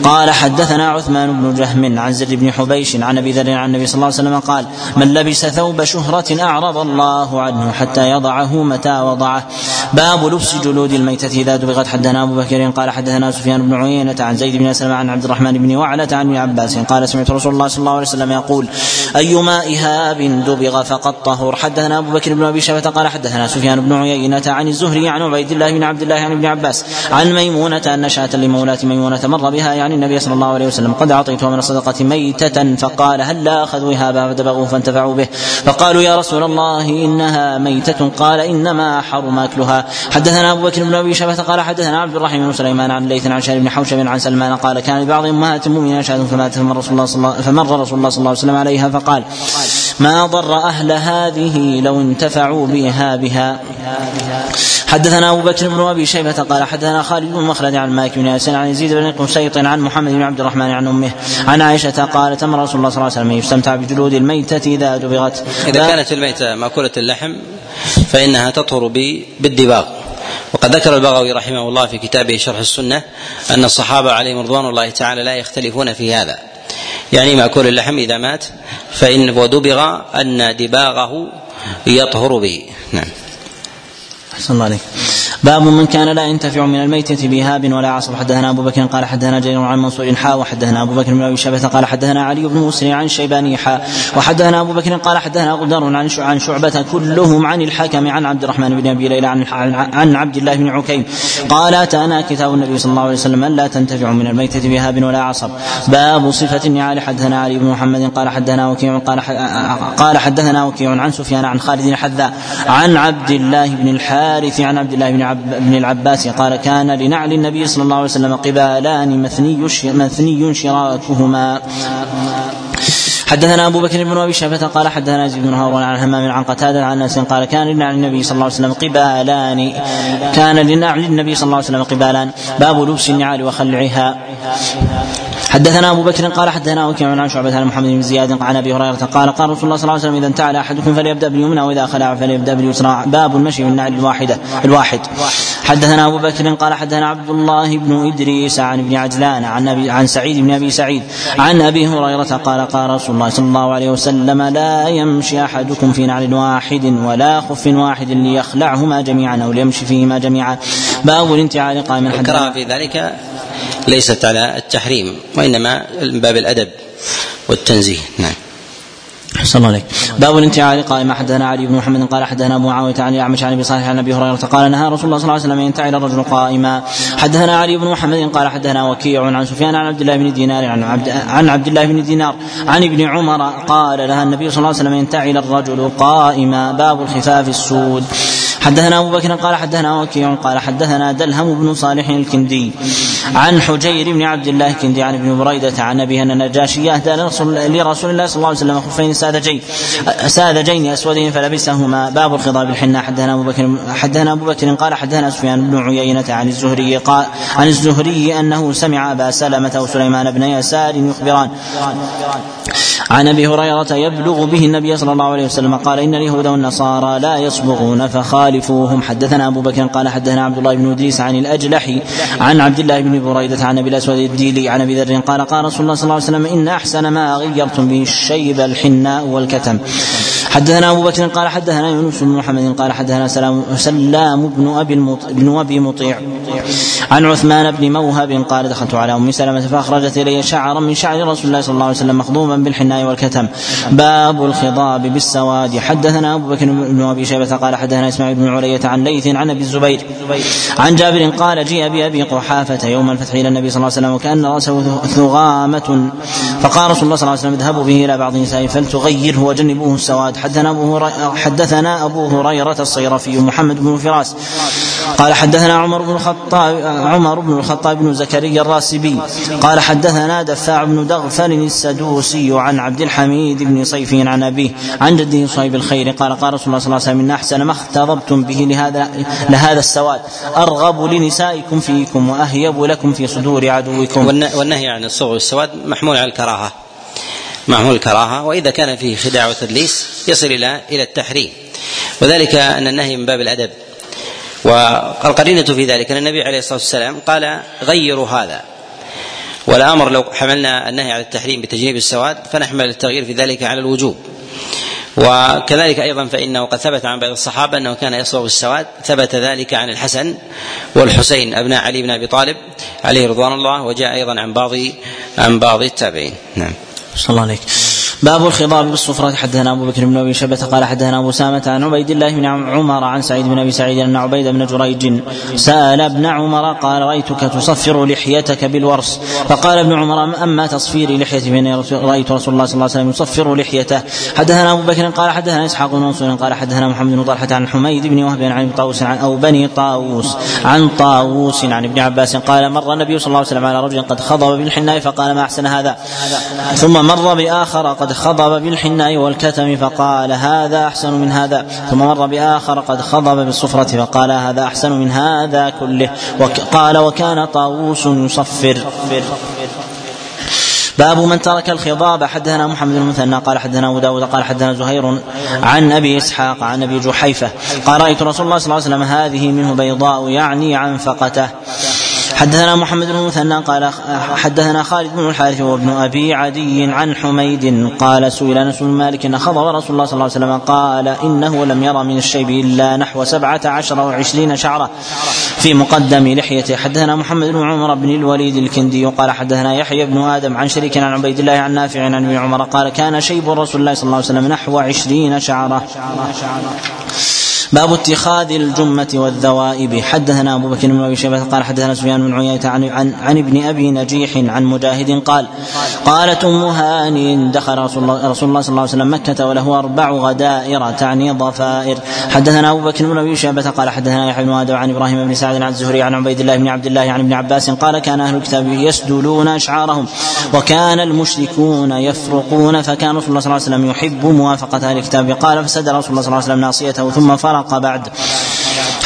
B: قال حدثنا عثمان بن جهم عن زر بن حبيش عن أبي ذر عن النبي صلى الله عليه وسلم قال من لبس ثوب شهرة أعرض الله حتى يضعه متى وضعه. باب لبس جلود الميتة. إذا دبغت حدثنا أبو بكر قال حدثنا سفيان بن عيينة عن زيد بن أسلم عن عبد الرحمن بن وعلة عن ابن عباس قال سمعت رسول الله صلى الله عليه وسلم يقول أيما إهاب دبغ فقد طهر. حدثنا أبو بكر بن أبي شيبة قال حدثنا سفيان بن عيينة عن الزهري عن عبيد الله بن عبد الله عن ابن عباس عن ميمونة أن شاة لمولاة ميمونة مر بها. يعني النبي صلى الله عليه وسلم قد أعطيته من الصدقة ميتة فقال هل أخذوا إهابا فدبغوه فانتفعوا به. فقالوا يا رسول الله إنها ميتة قال إنما حرم أكلها. حدثنا أبو بكر بن أبي شبه قال حدثنا عبد الرحيم بن سليمان عن ليث عن شهر بن حوشب عن سلمان قال كان لبعض أمهات المؤمنين شاة فمات فمر رسول الله صلى فمر رسول الله صلى الله عليه وسلم عليها فقال ما ضر أهل هذه لو انتفعوا بها بها. حدثنا أبو بكر بن أبي شيبة قال حدثنا خالد بن مخلد عن مالك بن ياسين عن يزيد بن قسيط عن محمد بن عبد الرحمن عن أمه عن عائشة قالت أمر رسول الله صلى الله عليه وسلم يستمتع بجلود الميتة إذا دبغت.
A: إذا كانت الميتة مأكولة اللحم فإنها تطهر بالدباغ. وقد ذكر البغوي رحمه الله في كتابه شرح السنة أن الصحابة عليهم رضوان الله تعالى لا يختلفون في هذا. يعني مأكول اللحم إذا مات فإن ودبغ أن دباغه يطهر به. نعم.
B: أحسن الله عليك. باب من كان لا ينتفع من الميتة بهاب ولا عصب. حدثنا أبو بكر قال حدثنا جرير عن منصور حا وحدثنا أبو بكر بن أبي شبة قال حدثنا علي بن مسلم عن شيباني حا وحدثنا أبو بكر قال حدثنا غدر عن عن شعبة كلهم عن الحكم عن عبد الرحمن بن أبي ليلى عن عن عبد الله بن عكيم. قال أتانا كتاب النبي صلى الله عليه وسلم لا تنتفع من الميتة بهاب ولا عصب. باب صفة النعال. حدثنا علي بن محمد قال حدثنا وكيع قال قال حدثنا وكيع عن سفيان عن خالد الحذاء عن عبد الله بن الحارث عن عبد الله بن بن العباس قال كان لنعل النبي صلى الله عليه وسلم قبالان مثني مثني شراكهما. حدثنا أبو بكر بن أبي شيبة قال حدثنا يزيد بن هارون عن همام عن قتادة عن أنس قال كان لنعل النبي صلى الله عليه وسلم قبالان. كان لنعل النبي صلى الله عليه وسلم قبالان. باب لبس النعال وخلعها. حدثنا أبو بكر قال حدثنا وكيع عن شعبة عن محمد بن زياد عن أبي هريرة قال قال رسول الله صلى الله عليه وسلم إذا انتعل أحدكم فليبدأ باليمنى وإذا خلع فليبدأ باليسرى. باب المشي بالنعل الواحدة الواحد. حدثنا أبو بكر قال حدثنا عبد الله بن إدريس عن ابن عجلان عن ابي عن سعيد بن أبي سعيد عن أبي هريرة قال قال رسول الله صلى الله عليه وسلم لا يمشي أحدكم في نعل واحد ولا خف واحد ليخلعهما جميعا أو ليمشي فيهما جميعا. باب الانتعال قائما.
A: الكراهه في ذلك. ليست على التحريم وإنما من باب الأدب والتنزيه. نعم.
B: أحسن الله عليك. باب الانتعال. قال ما حدثنا علي بن محمد؟ قال حدثنا معاويه عن الأعمش عن أبي صالح عن أبي هريرة قال نهى رسول الله صلى الله عليه وسلم ينتعل الرجل قائما. حدثنا علي بن محمد؟ قال حدثنا وكيع عن سفيان عن عبد الله بن دينار عن عبد عن عبد الله بن دينار عن ابن عمر قال لها النبي صلى الله عليه وسلم ينتعل الرجل قائما. باب الخفاف السود. حدثنا أبو بكر؟ قال حدثنا وكيع قال حدثنا دلهم بن صالح الكندي عن حجير بن عبد الله الكندي عن ابن بريدة عن أبيه أن النجاشي أهدى لرسول الله صلى الله عليه وسلم خفين ساذجين ساذجين أسودين فلبسهما. باب الخضاب الحنة. حدثنا أبو بكر حدثنا أبو بكر قال حدثنا سفيان بن عيينة عن الزهري قال عن الزهري أنه سمع أبا سلمة وسليمان بن يسار يخبران. عن أبي هريرة يبلغ به النبي صلى الله عليه وسلم قال إن اليهود والنصارى لا يصبغون فخالفوهم. حدثنا أبو بكر قال حدثنا عبد الله بن إدريس عن الاجلح عن عبد الله بن بريدة عن أبي الأسود الديلي عن أبي ذر قال قال رسول الله صلى الله عليه وسلم إن أحسن ما غيرتم به الشيب الحناء والكتم. حدثنا أبو بكر قال حدثنا يونس بن محمد قال حدثنا سلام سلام بن أبي بن أبي مطيع عن عثمان بن موهب قال دخلت على أم سلمة فأخرجت إلي شعرا من شعر رسول الله صلى الله عليه وسلم مخضوبا بالحناء والكتم. باب الخضاب بالسواد. حدثنا أبو بكر بن أبي شيبة قال حدثنا إسماعيل بن علية عن ليث عن أبي الزبير عن جابر قال جيء بابي قحافة يوم الفتح إلى النبي صلى الله عليه وسلم وكأن رأسه ثغامة. فقال رسول الله صلى الله عليه وسلم اذهبوا به إلى بعض النساء فلتغيره وجنبوه السواد. حدثنا أبو حدثنا أبو هريرة الصيرفي محمد بن فراس قال حدثنا عمر بن الخطاب عمر بن الخطاب بن زكريا الراسبي قال حدثنا دفاع بن دغفل السدوسي عن عبد الحميد بن صيف عن أبيه عن جده صهيب الخير قال قال رسول الله صلى الله عليه وسلم إن أحسن ما اختضبتم به لهذا لهذا السواد أرغب لنسائكم فيكم وأهيب لكم في صدور عدوكم.
A: والنهي عن الصغر والسواد محمول على الكراهة محمول الكراهة وإذا كان فيه خداع وتدليس يصل إلى إلى التحريم. وذلك أن النهي من باب الأدب. والقرينة في ذلك أن النبي عليه الصلاة والسلام قال غيروا هذا. والأمر لو حملنا النهي على التحريم بتجنيب السواد فنحمل التغيير في ذلك على الوجوب. وكذلك أيضا فإنه قد ثبت عن بعض الصحابة أنه كان يصبغ السواد ثبت ذلك عن الحسن والحسين ابناء علي بن أبي طالب عليه رضوان الله وجاء أيضا عن بعض عن بعض التابعين. نعم.
B: صلى الله عليك. باب الخضاب بالصفرة حدثنا أبو بكر بن أبي شبة قال حدثنا أبو سامة عن عبيد الله بن عمر عن سعيد بن أبي سعيد أن عبيد بن جريج سأل ابن عمر قال رأيتك تصفر لحيتك بالورس. فقال ابن عمر أما تصفير لحيتي فإني رأيت رسول الله صلى الله عليه وسلم يصفر لحيته. حدثنا أبو بكر قال حدثنا إسحاق بن منصور قال حدثنا محمد بن طلحة عن حميد بن وهب عن طاووس عن أو بني طاووس عن طاووس عن ابن عباس قال مر النبي صلى الله عليه وسلم على رجل قد خضب بالحناء فقال ما أحسن هذا؟ ثم مر بآخر قد خضب بالحناء والكتم فقال هذا أحسن من هذا ثم مر بآخر قد خضب بالصفرة فقال هذا أحسن من هذا كله قال وكان طاووس يصفر. باب من ترك الخضاب حدثنا محمد بن المثنى قال حدثنا أبو داود قال حدثنا زهير عن أبي إسحاق عن أبي جحيفة قال رأيت رسول الله صلى الله عليه وسلم هذه منه بيضاء يعني عنفقته حدثنا محمد بن المثنى قال حدثنا خالد بن الحارث وابن أبي عدي عن حميد قال سئل أنس بن مالك إن خضب رسول الله صلى الله عليه وسلم قال إنه لم يرى من الشيب إلا نحو سبعة عشر وعشرين شعرة في مقدم لحيته. حدثنا محمد بن عمر بن الوليد الكندي قال حدثنا يحيى بن آدم عن شريك عن عبيد الله عن نافع عن ابن عمر قال كان شيب رسول الله صلى الله عليه وسلم نحو عشرين شعرة. باب اتخاذ الجمة والذوائب. حدثنا أبو بكر بن أبي شيبة قال حدثنا سفيان بن عيينة عن, عن, عن ابن أبي نجيح عن مجاهد قال قالت أم هاني دخل رسول الله, رسول الله صلى الله عليه وسلم مكة وله أربع غدائر تعني ضفائر حدثنا أبو بكر بن أبي شيبة قال حدثنا يحيى بن آدم عن إبراهيم بن سعد عن الزهري عن عبيد الله بن عبد الله عن ابن عباس قال كان أهل الكتاب يسدلون أشعارهم وكان المشركون يفرقون فكان رسول الله صلى الله عليه وسلم يحب موافقة أهل الكتاب. قال فسد رسول الله صلى الله عليه وسلم ناصيته ثم فرق فرق بعد.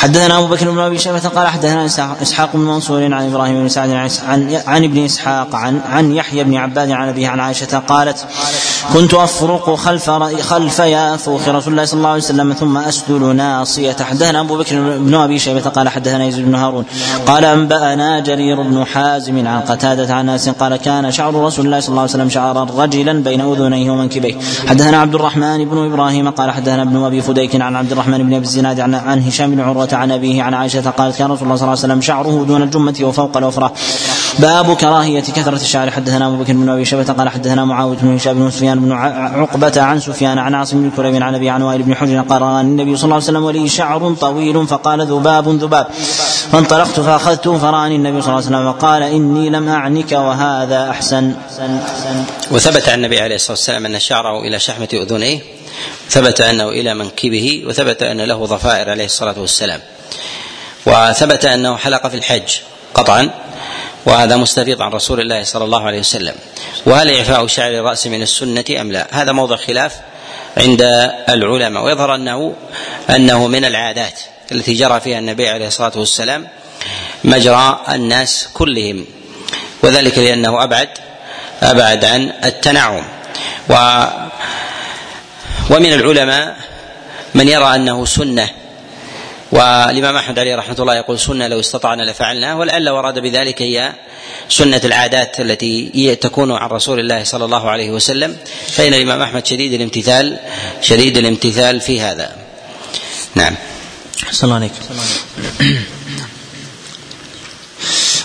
B: حدثنا أبو بكر بن أبي شيبة قال حدثنا اسحاق بن منصور عن إبراهيم بن سعد عن عن ابن إسحاق عن عن يحيى بن عباد عن أبيه عن عائشة قالت كنت أفرق خلف خلف يافوخ رسول الله صلى الله عليه وسلم ثم أسدل ناصيه حدثنا أبو بكر بن أبي شيبة قال حدثنا يزيد بن هارون قال أنبأنا جرير بن حازم عن قتادة عن ناس قال كان شعر رسول الله صلى الله عليه وسلم شعرا رجلا بين أذنيه ومنكبيه. حدثنا عبد الرحمن بن إبراهيم قال حدثنا ابن أبي فديك عن عبد الرحمن بن أبي الزناد عن, عن هشام بن عروة عن أبيه عن عائشة قالت كان رسول الله صلى الله عليه وسلم شعره دون الجمة وفوق الوفره باب كراهية كثرة الشعر. حدثنا أبو بكر بن أبي شيبة قال حدثنا معاوية بن هشام بن سفيان بن عقبة عن سفيان عن عاصم بن كريب عن أبي عن وائل بن حجر قال النبي صلى الله عليه وسلم ولي شعر طويل فقال ذباب ذباب. فانطلقت فأخذته فرآني النبي صلى الله عليه وسلم وقال إني لم أعنك وهذا أحسن.
A: وثبت عن النبي عليه الصلاة والسلام أن شعره إلى شحمة أذنيه ثبت أنه إلى منكبه وثبت أن له ضفائر عليه الصلاة والسلام. وثبت أنه حلق في الحج قطعا وهذا مستفيض عن رسول الله صلى الله عليه وسلم. وهل إعفاء شعر الرأس من السنة أم لا؟ هذا موضع خلاف عند العلماء. ويظهر أنه أنه من العادات التي جرى فيها النبي عليه الصلاة والسلام مجرى الناس كلهم. وذلك لأنه أبعد أبعد عن التنعم. و ومن العلماء من يرى أنه سنة. والإمام أحمد عليه رحمة الله يقول سنة لو استطعنا لفعلنا ولعل وراد بذلك هي سنة العادات التي تكون عن رسول الله صلى الله عليه وسلم. فإن الإمام أحمد شديد الامتثال شديد الامتثال في هذا. نعم.
B: صلى الله عليك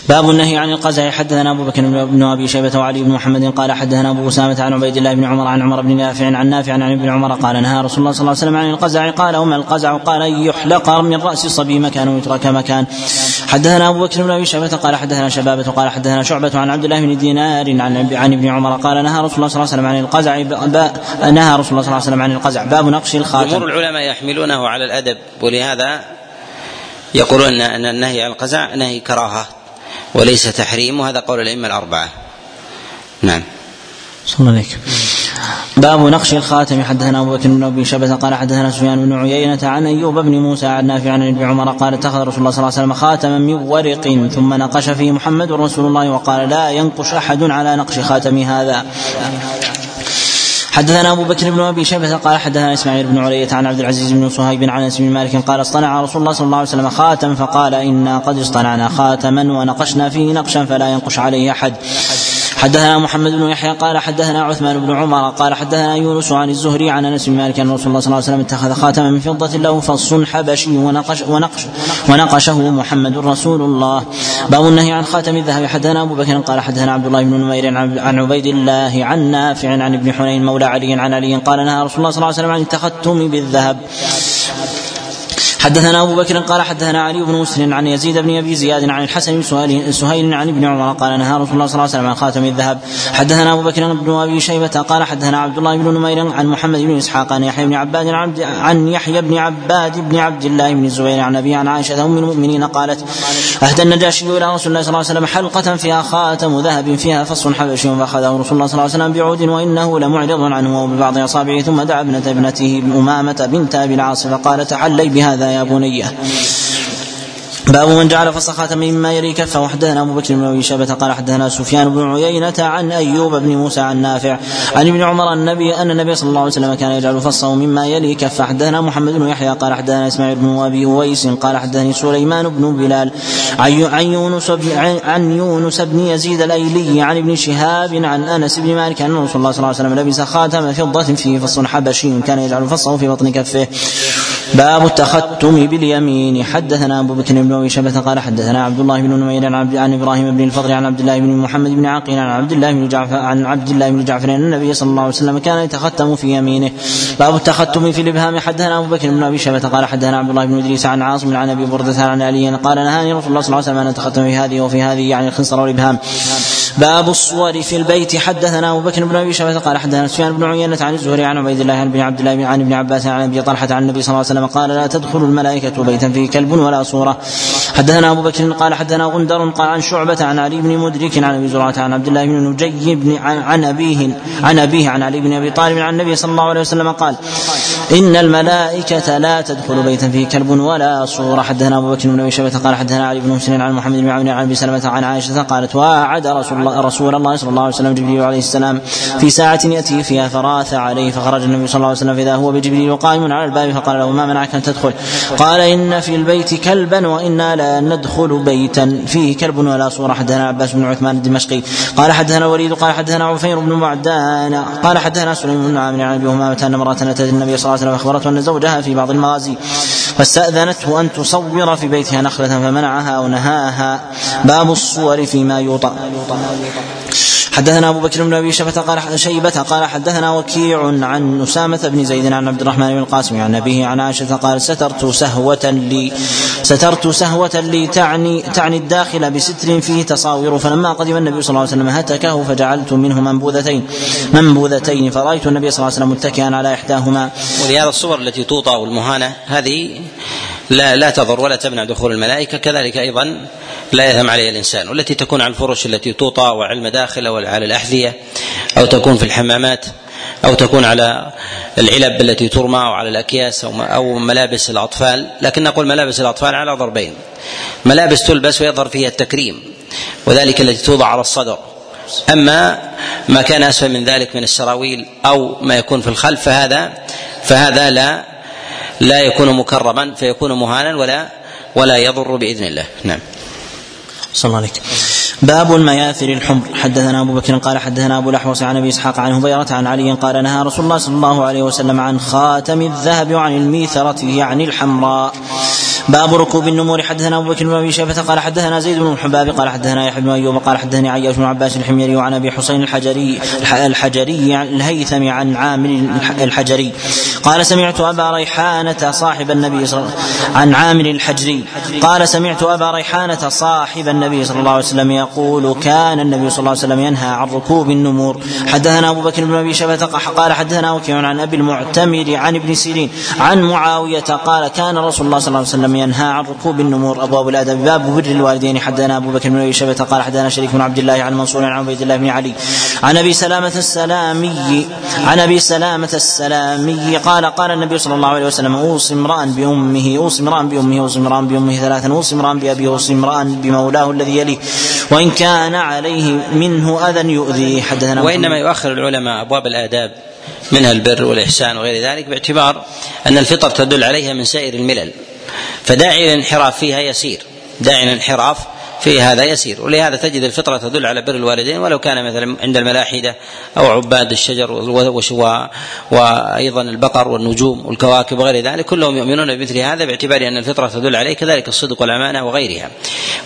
B: باب النهي عن القزع حدثنا أبو بكر بن أبي شيبة وعلي بن محمد قال حدثنا أبو أسامة عن عبيد الله بن عمر عن عمر بن نافع عن نافع عن ابن عمر قال نهى رسول الله صلى الله عليه وسلم عن القزع. قال وما القزع؟ قال أن يحلق من رأس الصبي مكان ويترك مكان. حدثنا أبو بكر بن أبي شيبة قال حدثنا شبابة قال حدثنا شعبة عن عبد الله بن دينار عن عن ابن عمر قال نهى رسول الله صلى الله عليه وسلم عن القزع. نهى رسول الله صلى الله عليه وسلم عن القزع. باب نقش الخاتم.
A: جمهور العلماء يحملونه على الأدب ولهذا يقولون أن النهي عن القزع نهي كراهة. وليس تحريم وهذا قول الأئمة الأربعة. نعم.
B: صلى عليك. باب نقش الخاتم. حدثنا أبو بكر بن أبي شبة قال حدثنا سفيان بن عيينة عن أيوب بن موسى عن نافع عن ابن عمر قال اتخذ رسول الله صلى الله عليه وسلم خاتما من ورق ثم نقش فيه محمد رسول الله وقال لا ينقش أحد على نقش خاتم هذا. حدثنا أبو بكر بن أبي شيبة قال حدثنا إسماعيل بن علية عن عبد العزيز بن صهيب عن أنس بن مالك قال اصطنع رسول الله صلى الله عليه وسلم خاتم فقال إنا قد اصطنعنا خاتما ونقشنا فيه نقشا فلا ينقش عليه أحد. حدثنا محمد بن يحيى قال حدثنا عثمان بن عمر قال حدثنا يونس عن الزهري عن انس بن مالك ان رسول الله صلى الله عليه وسلم اتخذ خاتما من فضة له فص حبشي ونقش ونقش ونقشه محمد رسول الله. باب النهي عن خاتم الذهب. حدثنا أبو بكر قال حدثنا عبد الله بن نمير عن عبيد الله عن نافع عن ابن حنين مولى علي عن علي قال نهى رسول الله صلى الله عليه وسلم عن التختم بالذهب. حدثنا أبو بكر قال حدثنا علي بن مسلم عن يزيد بن أبي زياد عن الحسن بن سهيل عن ابن عمر قال نهى رسول الله صلى الله عليه وسلم عن خاتم الذهب. حدثنا أبو بكر بن أبي شيبة قال حدثنا عبد الله بن نمير عن محمد بن إسحاق عن يحيى بن عباد عبد عن يحيى بن عباد بن عبد الله بن الزبير عن ابي عن عائشة أم المؤمنين قالت أهدى النجاشي إلى رسول الله صلى الله عليه وسلم حلقة فيها خاتم ذهب فيها فص حبشي فأخذه رسول الله صلى الله عليه وسلم بعود وإنه لمعرض عنه وببعض أصابعه ثم دعا ابنة ابنته أمامة بنت أبي العاص فقال تعلي بهذا يا بنيه باب من جعل فص خاتم مما يلي كفه وحدثنا أبو بكر بن أبي شيبة قال حدثنا سفيان بن عيينة عن أيوب بن موسى عن نافع عن ابن عمر النبي أن النبي صلى الله عليه وسلم كان يجعل فصه مما يلي كفه حدثنا محمد بن يحيى قال حدثنا إسماعيل بن أبي أويس قال حدثني سليمان بن بلال عن يونس عن يونس بن يزيد الأيلي عن ابن شهاب عن أنس بن مالك أن رسول الله صلى الله عليه وسلم لبس خاتم فضة فيه فص حبشي كان يجعل فصه في بطن كفه. باب التختم باليمين. حدثنا أبو بكر بن أبي شبه قال حدثنا عبد الله بن نمير عن, عن إبراهيم بن الفضل عن عبد الله بن محمد بن عقيل عن عبد الله بن جعفر عن عبد الله بن جعفر أن النبي صلى الله عليه وسلم كان يتختم في يمينه. باب التختم في الإبهام. حدثنا أبو بكر بن أبي شبه قال حدثنا عبد الله بن إدريس عن عاصم عن أبي بردة عن علي قال نهاني رسول الله صلى الله عليه وسلم أن اتختم في هذه وفي هذه يعني الخنصر والإبهام. باب الصور في البيت. حدثنا أبو بكر بن أبي شبه قال حدثنا سفيان بن عيينة عن الزهري عن عبيد الله ابن عبد الله عن ابن عباس عن أبي طلحة عن النبي صلى الله عليه وسلم قال لا تدخل الملائكة بيتا فيه كلب ولا صورة. حدثنا أبو بكر قال حدثنا غندر قال عن شعبة عن علي بن مدرك عن أبي زرعة عن عبد الله بن نجي بن عن, عن ابيه عن أبيه عن علي بن أبي طالب عن النبي صلى الله عليه وسلم قال إن الملائكة لا تدخل بيتا فيه كلب ولا صورة. حدثنا أبو بكر بن أبي شبه قال حدثنا علي بن مسلم عن محمد بن عون عن أبي سلمة عن عائشة قالت واعد رسول الله رسول الله صلى الله عليه وسلم جبريل عليه السلام في ساعة يأتي فيها فراث عليه فخرج النبي صلى الله عليه وسلم فإذا هو بجبريل قائم على الباب فقال له ما منعك أن تدخل؟ قال إن في البيت كلبا وإنا لا ندخل بيتا. فيه كلب ولا صورة حدثنا عباس بن عثمان الدمشقي. قال حدثنا الوليد قال حدثنا عفير بن معدان. قال حدثنا سليم بن عامر عن أبي همامة أن امرأة أتت النبي صلى الله عليه وسلم أخبرته أن زوجها في بعض المغازي. فاستأذنته أن تصور في بيتها نخلة فمنعها ونهاها. باب الصور فيما يوطأ. حدثنا أبو بكر بن أبي شيبة قال شيبة قال حدثنا وكيع عن أسامة بن زيد عن عبد الرحمن بن القاسم عن أبيه عن عائشة قال سترت سهوة لي سترت سهوة لي تعني تعني الداخل بستر فيه تصاوير فلما قدم النبي صلى الله عليه وسلم هتكه فجعلت منه منبوذتين منبوذتين فرأيت النبي صلى الله عليه وسلم متكئا على إحداهما.
A: ولهذا الصور التي توطى والمهانه هذه لا لا تضر ولا تمنع دخول الملائكة. كذلك أيضا لا يثم عليها الإنسان. والتي تكون على الفرش التي توطى وعلى المداخل أو على الأحذية أو تكون في الحمامات أو تكون على العلب التي ترمى أو على الأكياس أو أو ملابس الأطفال. لكن نقول ملابس الأطفال على ضربين. ملابس تلبس ويظهر فيها التكريم وذلك التي توضع على الصدر. أما ما كان أسفل من ذلك من السراويل أو ما يكون في الخلف فهذا فهذا لا لا يكون مكرما فيكون مهانا ولا ولا يضر بإذن الله. نعم.
B: صلى الله عليك. باب المياثر الحمر. حدثنا أبو بكر قال حدثنا أبو الاحوص عن أبي إسحاق عن هبيرة عن علي قال نهى رسول الله صلى الله عليه وسلم عن خاتم الذهب وعن الميثرة يعني الحمراء. باب ركوب النمور. حدثنا أبو بكر بن أبي شيبة قال حدثنا زيد بن الحباب قال حدثنا يحيى بن أيوب قال حدثني عياش بن عباس الحميري وعن أبي حسين الحجري الحجري الهيثم عن عامر الحجري. قال سمعت أبا ريحانة صاحب النبي صلى الله عليه وسلم عن عامر الحجري. قال سمعت أبا ريحانة صاحب النبي صلى الله عليه وسلم يقول كان النبي صلى الله عليه وسلم ينهى عن ركوب النمور. حدثنا أبو بكر بن أبي شيبة قال حدثنا وكيع عن أبي المعتمر عن ابن سيرين عن معاوية قال كان رسول الله صلى الله عليه وسلم ينهى عن ركوب النمور. أبواب الادب باب بر الوالدين. حدثنا أبو بكر بن ابي شيبه قال حدثنا شريك بن عبد الله عن منصور عن عبيد الله بن علي. عن أبي سلامة السلامي عن أبي سلامة السلامي قال قال النبي صلى الله عليه وسلم أوصي امرا بأمه أوصي امرا بأمه أوصي امرا بأمه ثلاثا أوصي امرا بأبيه أوصي امرا بمولاه الذي يليه. وإن كان عليه منه أذى يؤذيه. حدثنا
A: وإنما يؤخر العلماء أبواب الآداب منها البر والإحسان وغير ذلك باعتبار أن الفطر تدل عليها من سائر الملل. فداعي الانحراف فيها يسير. داعي الانحراف في هذا يسير. ولهذا تجد الفطرة تدل على بر الوالدين ولو كان مثلا عند الملاحدة أو عباد الشجر وأيضا البقر والنجوم والكواكب وغير ذلك كلهم يؤمنون بمثل هذا باعتبار أن الفطرة تدل عليه كذلك الصدق والأمانة وغيرها.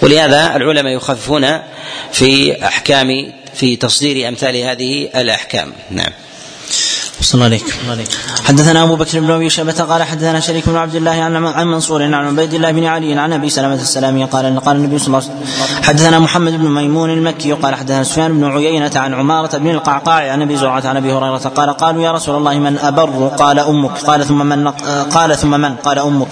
A: ولهذا العلماء يخففون في أحكام في تصدير أمثال هذه الأحكام. نعم.
B: صلى الله عليك حدثنا أبو بكر بن أبي شيبة قال حدثنا شريك بن عبد الله عن عن منصور عن عبيد الله بن علي عن أبي سلمة السلامي قال قال النبي صلى الله عليه وسلم حدثنا محمد بن ميمون المكي قال حدثنا سفيان بن عيينة عن عمارة بن القعقاع عن أبي زرعة عن أبي هريرة قال قالوا يا رسول الله من أبر قال أمك قال ثم من قال ثم من قال أمك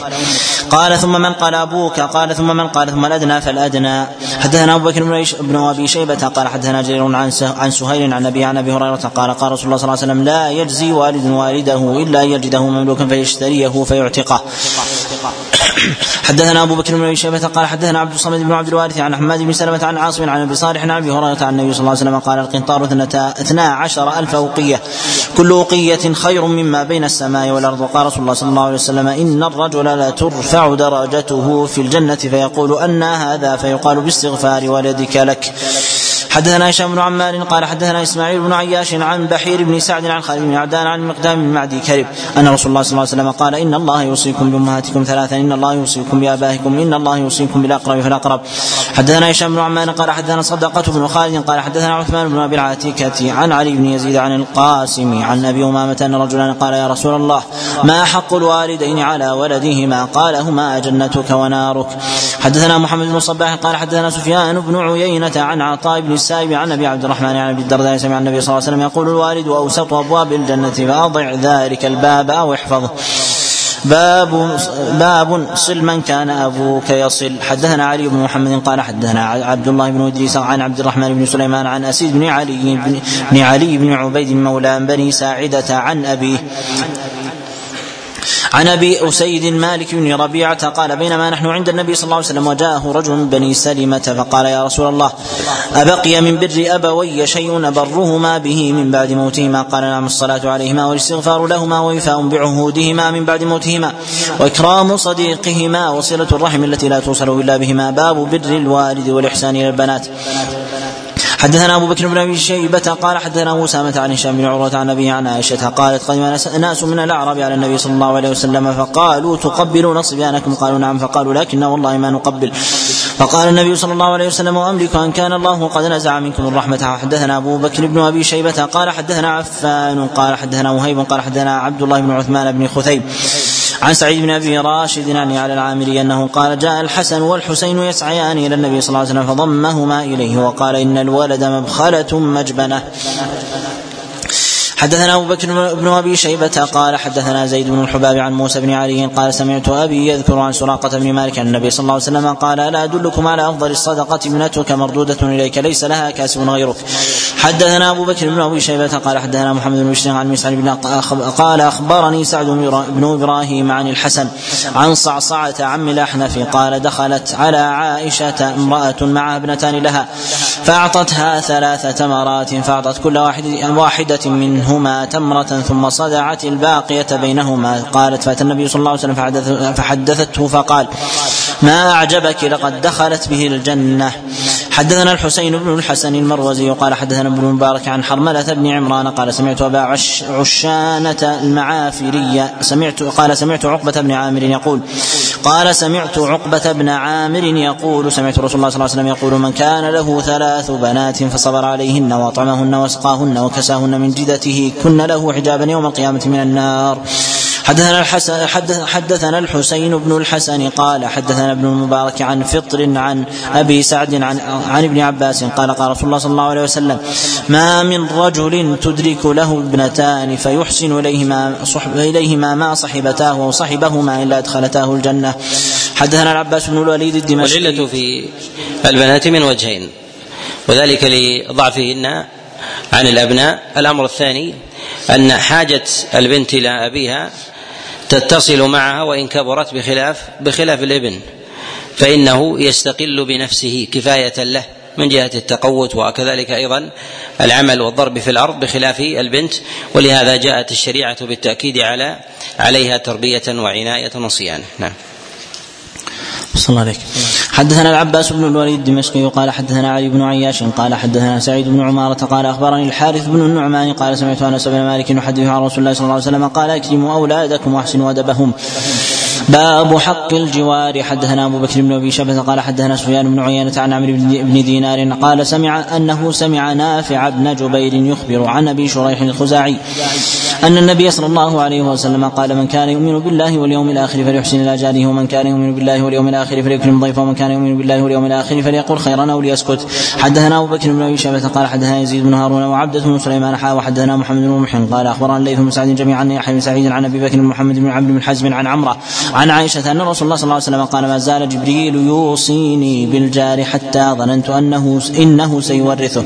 B: قال ثم من قال أبوك قال ثم من قال ثم الأدنى فالأدنى حدثنا أبو بكر بن أبي شيبة قال حدثنا جرير عن عن سهيل عن ابي عن أبي هريرة قال قال رسول الله صلى الله عليه وسلم لا يجزي والد والده إلا أن يجده مملوكا فيشتريه فيعتقه. حدثنا أبو بكر بن أبي شيبة قال حدثنا عبد الصمد بن عبد الوارث عن حماد بن سلمة عن عاصم عن أبي صالح عن أبي هريرة عن النبي صلى الله عليه وسلم قال القنطار اثنا عشر ألف أوقية. كل أوقية خير مما بين السماء والأرض. وقال رسول الله صلى الله عليه وسلم إن الرجل لا ترفع درجته في الجنة فيقول أن هذا فيقال باستغفار والدك لك. حدثنا هشام بن عمار قال حدثنا إسماعيل بن عياش عن بحير بن سعد عن خالد بن عبدان عن المقدام بن معدي كرب أن رسول الله صلى الله عليه وسلم قال إن الله يوصيكم بأمهاتكم ثلاثا إن الله يوصيكم بآبائكم إن الله يوصيكم بالأقرب فالاقرب حدثنا هشام بن عمار قال حدثنا صدقة بن خالد قال حدثنا عثمان بن أبي العاتكة عن علي بن يزيد عن القاسم عن أبي أمامة أن رجلا قال يا رسول الله ما حق الوالدين على ولدهما؟ قال هما جنتك ونارك. حدثنا محمد بن الصباح قال حدثنا سفيان بن عيينة عن عطاء بن السائب عن أبي عبد الرحمن عن أبي الدرداء سمع النبي صلى الله عليه وسلم يقول الوالد أوسط أبواب الجنة فاضع ذلك الباب أو احفظه. باب باب صل من كان أبوك يصل. حدثنا علي بن محمد قال حدثنا عبد الله بن ادريس عن عبد الرحمن بن سليمان عن أسيد بن علي بن علي بن عبيد مولى بني ساعدة عن أبيه. عن أبي أسيد مالك بن ربيعة قال بينما نحن عند النبي صلى الله عليه وسلم وجاءه رجل من بني سلمة فقال يا رسول الله أبقي من بر أبوي شيء أبرهما به من بعد موتهما؟ قال نعم الصلاة عليهما والاستغفار لهما ووفاء بعهودهما من بعد موتهما وإكرام صديقهما وصلة الرحم التي لا توصل إلا بهما. باب بر الوالد والإحسان إلى البنات. حدثنا أبو بكر بن أبي شيبة قال حدثنا اسامه عن هشام بن عروة عن ابي عن عائشة قالت قدم ناس من الأعراب على النبي صلى الله عليه وسلم فقالوا تقبلون صبيانكم قالوا نعم. فقالوا لكن والله ما نقبل. فقال النبي صلى الله عليه وسلم وأملك أن كان الله قد نزع منكم الرحمة. حدثنا أبو بكر بن أبي شيبة قال حدثنا عفان قال حدثنا وهيب قال حدثنا عبد الله بن عثمان بن خثيب. عن سعيد بن أبي راشد عن على العامري أنه قال جاء الحسن والحسين يسعيان إلى النبي صلى الله عليه وسلم فضمهما إليه وقال إن الولد مبخلة مجبنة. حدثنا أبو بكر بن أبي شيبة قال حدثنا زيد بن الحباب عن موسى بن علي قال سمعت أبي يذكر عن سراقة بن مالك عن النبي صلى الله عليه وسلم قال ألا أدلكم على أفضل الصدقة ابنتك مردودة إليك ليس لها كاسب غيرك. حدثنا أبو بكر بن أبي شيبة قال حدثنا محمد بن بشير عن مسعد بن قال أخبرني سعد بن إبراهيم عن الحسن عن صعصعة عم الاحنف قال دخلت على عائشة امرأة مع ابنتان لها فأعطتها ثلاث تمرات فأعطت كل واحد واحدة منهما تمرة ثم صدعت الباقية بينهما. قالت فأتى النبي صلى الله عليه وسلم فحدثته فقال ما أعجبك لقد دخلت به الجنة؟ حدثنا الحسين بن الحسن المروزي قال حدثنا ابن المبارك عن حرملة بن عمران قال سمعت أبا عش عشانة المعافرية سمعت قال سمعت عقبة بن عامر يقول قال سمعت عقبة بن عامر يقول سمعت رسول الله صلى الله عليه وسلم يقول من كان له ثلاث بنات فصبر عليهن وأطعمهن وسقاهن وكساهن من جدته كن له حجابا يوم القيامة من النار. حدثنا الحسن حدثنا الحسين بن الحسن قال حدثنا ابن المبارك عن فطر عن أبي سعد عن عن ابن عباس قال قال رسول الله صلى الله عليه وسلم ما من رجل تدرك له ابنتان فيحسن إليهما صحب إليهما ما صحبتاه أو صحبهما إلا أدخلتاه الجنة. حدثنا العباس بن الوليد الدمشقي.
A: والعلة في البنات من وجهين وذلك لضعفهن عن الأبناء. الأمر الثاني أن حاجة البنت إلى أبيها تتصل معها وإن كبرت بخلاف بخلاف الابن فإنه يستقل بنفسه كفاية له من جهة التقوت وكذلك أيضا العمل والضرب في الأرض بخلاف البنت ولهذا جاءت الشريعة بالتأكيد على عليها تربية وعناية وصيانه نعم.
B: صلى الله عليك. حدثنا العباس بن الوليد الدمشقي قال حدثنا علي بن عياش قال حدثنا سعيد بن عمارة قال أخبرني الحارث بن النعمان قال سمعت أنس بن مالك يحدث عن رسول الله صلى الله عليه وسلم قال اكرموا أولادكم وأحسنوا أدبهم. باب حق الجوار. حدثنا أبو بكر بن أبي شبه قال حدثنا سفيان بن عيينة عن عمرو بن دينار قال سمع أنه سمع نافع بن جبير يخبر عن أبي شريح الخزاعي. أن النبي صلى الله عليه وسلم قال من كان يؤمن بالله واليوم الآخر فليحسن إلى جاره ومن كان يؤمن بالله واليوم الآخر فليكرم ضيفه ومن كان يؤمن بالله واليوم الآخر فليقل خيرا أو ليسكت. حدثنا أبو بكر بن أبي شبه قال حدثنا يزيد بن هارون وعبده بن سليمان حا وحدثنا محمد بن محن قال أخبرنا الليث بن سعد جميعا يحيى بن سعيد عن أبي بكر بن محمد بن عبد بن حزم عن عمرة عن عائشة أن رسول الله صلى الله عليه وسلم قال ما زال جبريل يوصيني بالجار حتى ظننت أنه إنه سيورثه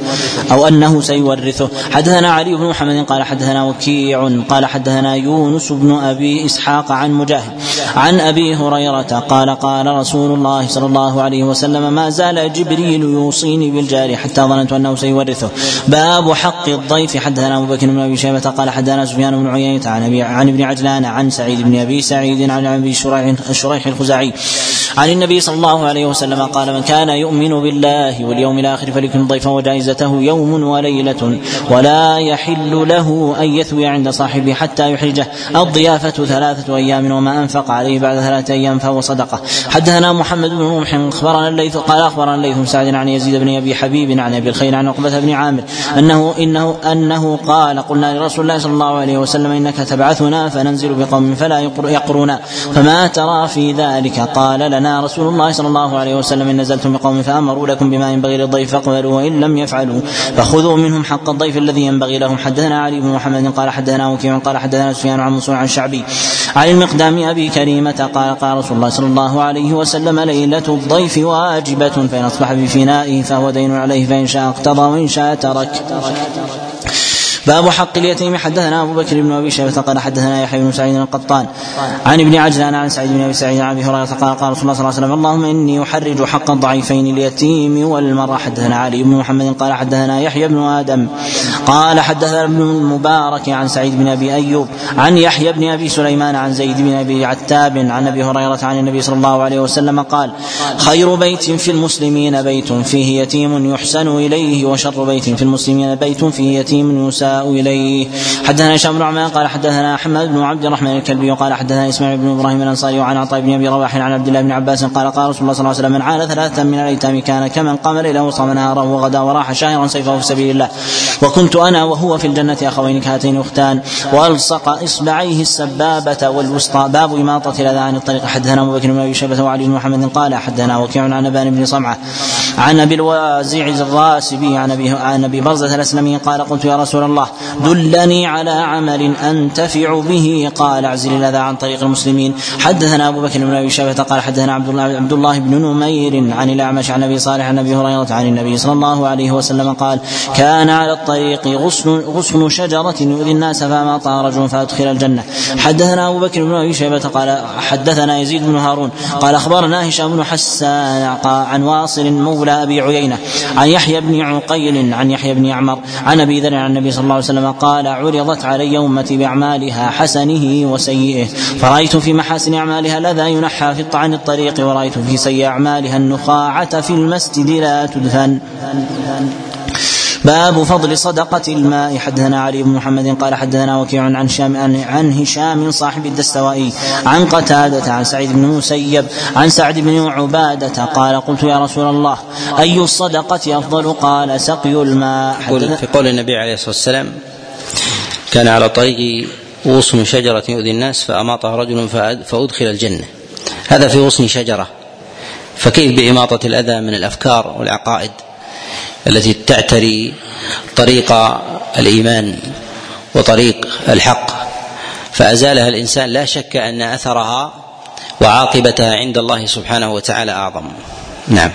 B: أو أنه سيورثه. حدثنا علي بن محمد قال حدثنا وكيع قال حدثنا يونس بن أبي إسحاق عن مجاهد عن أبي هريرة قال قال رسول الله صلى الله عليه وسلم ما زال جبريل يوصيني بالجار حتى ظننت أنه سيورثه. باب حق الضيف. حدثنا أبو بكر بن أبي شيبة قال حدثنا سفيان بن عيينة عن عن ابن عجلان عن سعيد بن أبي سعيد عن شريح شريح الخزاعي. عن النبي صلى الله عليه وسلم قال من كان يؤمن بالله واليوم الآخر فليكن ضيفا وجائزته يوم وليلة ولا يحل له أن يثوي عند صاحبه حتى يحرجه. الضيافة ثلاثة أيام وما أنفق عليه بعد ثلاثة أيام فهو صدقة. حدثنا محمد بن رمح أخبرنا الليث قال أخبرنا الليث سعد عن يزيد بن أبي حبيب عن أبي الخير عن عقبة بن عامر أنه إنه أنه قال قلنا لرسول الله صلى الله عليه وسلم إنك تبعثنا فننزل بقوم فلا يقرون. فما ترى في ذلك؟ قال لنا رسول الله صلى الله عليه وسلم إن نزلتم بقوم فأمروا لكم بما ينبغي للضيف فاقبلوا وإن لم يفعلوا فخذوا منهم حق الضيف الذي ينبغي لهم. حدثنا علي بن محمد قال حدثنا وكيع قال حدثنا سفيان عن منصور عن الشعبي عن المقدام أبي كريمة قال قال رسول الله صلى الله عليه وسلم ليلة الضيف واجبة فإن أصبح بفنائه فهو دين عليه فإن شاء اقتضى وإن شاء ترك. باب حق اليتيم. حدثنا أبو بكر بن أبي شيبة قال حدثنا يحيى بن سعيد القطان عن ابن عجلان عن سعيد بن أبي سعيد عن أبي هريرة قال قال رسول الله صلى الله عليه وسلم اللهم إني أحرج حق الضعيفين اليتيم والمرأة. حدثنا علي بن محمد قال حدثنا يحيى بن آدم قال حدثنا ابن المبارك عن سعيد بن أبي أيوب عن يحيى بن أبي سليمان عن زيد بن أبي عتاب عن أبي هريرة عن النبي صلى الله عليه وسلم قال خير بيت في المسلمين بيت فيه يتيم يحسن إليه وشر بيت في المسلمين بيت فيه يتيم يساء إليه. حدثنا هشام بن عمان قال حدثنا حماد بن عبد الرحمن الكلبي قال حدثنا إسماعيل بن إبراهيم الأنصاري وعن عطاء بن أبي رواح عن عبد الله بن عباس قال قال رسول الله صلى الله عليه وسلم من عانى ثلاثة من الأيتام كان كمن قام ليله وصام نهاره وغدا وراح شاهرا سيفه في سبيل الله. وكنت أنا وهو في الجنة أخوين كهاتين أختان. وألصق إصبعيه السبابة والوسطى. باب إماطة الأذى عن الطريق. حدثنا أبو بكر بن أبي شيبة وعلي بن محمد قال حدثنا وكيع عن أبان بن صمعة. عن أبي الوازع الراسبي عن أبي عن أبي برزة الأسلمي قال قلت يا رسول الله دلني على عمل أنتفع به. قال اعزل الاذى عن طريق المسلمين. حدثنا أبو بكر بن أبي شيبة قال حدثنا عبد الله عبد الله بن نمير عن الأعمش عن أبي صالح عن أبي هريرة عن النبي صلى الله عليه وسلم قال كان على الطريق غصن غصن شجرة يؤذي الناس فما رجل فأدخل الجنة. حدثنا أبو بكر بن أبي شيبة قال حدثنا يزيد بن هارون قال أخبرنا هشام بن حسان عن واصل مولى أبي عيينة عن يحيى بن عقيل عن يحيى بن يعمر عن أبي ذر عن النبي صلى الله الله عليه وسلم قال عرضت علي أمتي بأعمالها حسنه وسيئه. فرأيت في محاسن أعمالها لذا ينحى في عن الطريق ورأيت في سيء أعمالها النخاعة في المسجد لا تدفن. باب فضل صدقة الماء. حدثنا علي بن محمد قال حدثنا وكيع عن شام عن هشام صاحب الدستوائي عن قتادة عن سعيد بن المسيب عن سعد بن عبادة قال قلت يا رسول الله أي الصدقة أفضل؟ قال سقي الماء.
A: في قول النبي عليه الصلاة والسلام كان على طريق غصن شجرة يؤذي الناس فأماطها رجل فأدخل الجنة. هذا في غصن شجرة فكيف بإماطة الأذى من الأفكار والعقائد؟ التي تعتري طريق الإيمان وطريق الحق. فأزالها الإنسان لا شك أن أثرها وعاقبتها عند الله سبحانه وتعالى أعظم. نعم.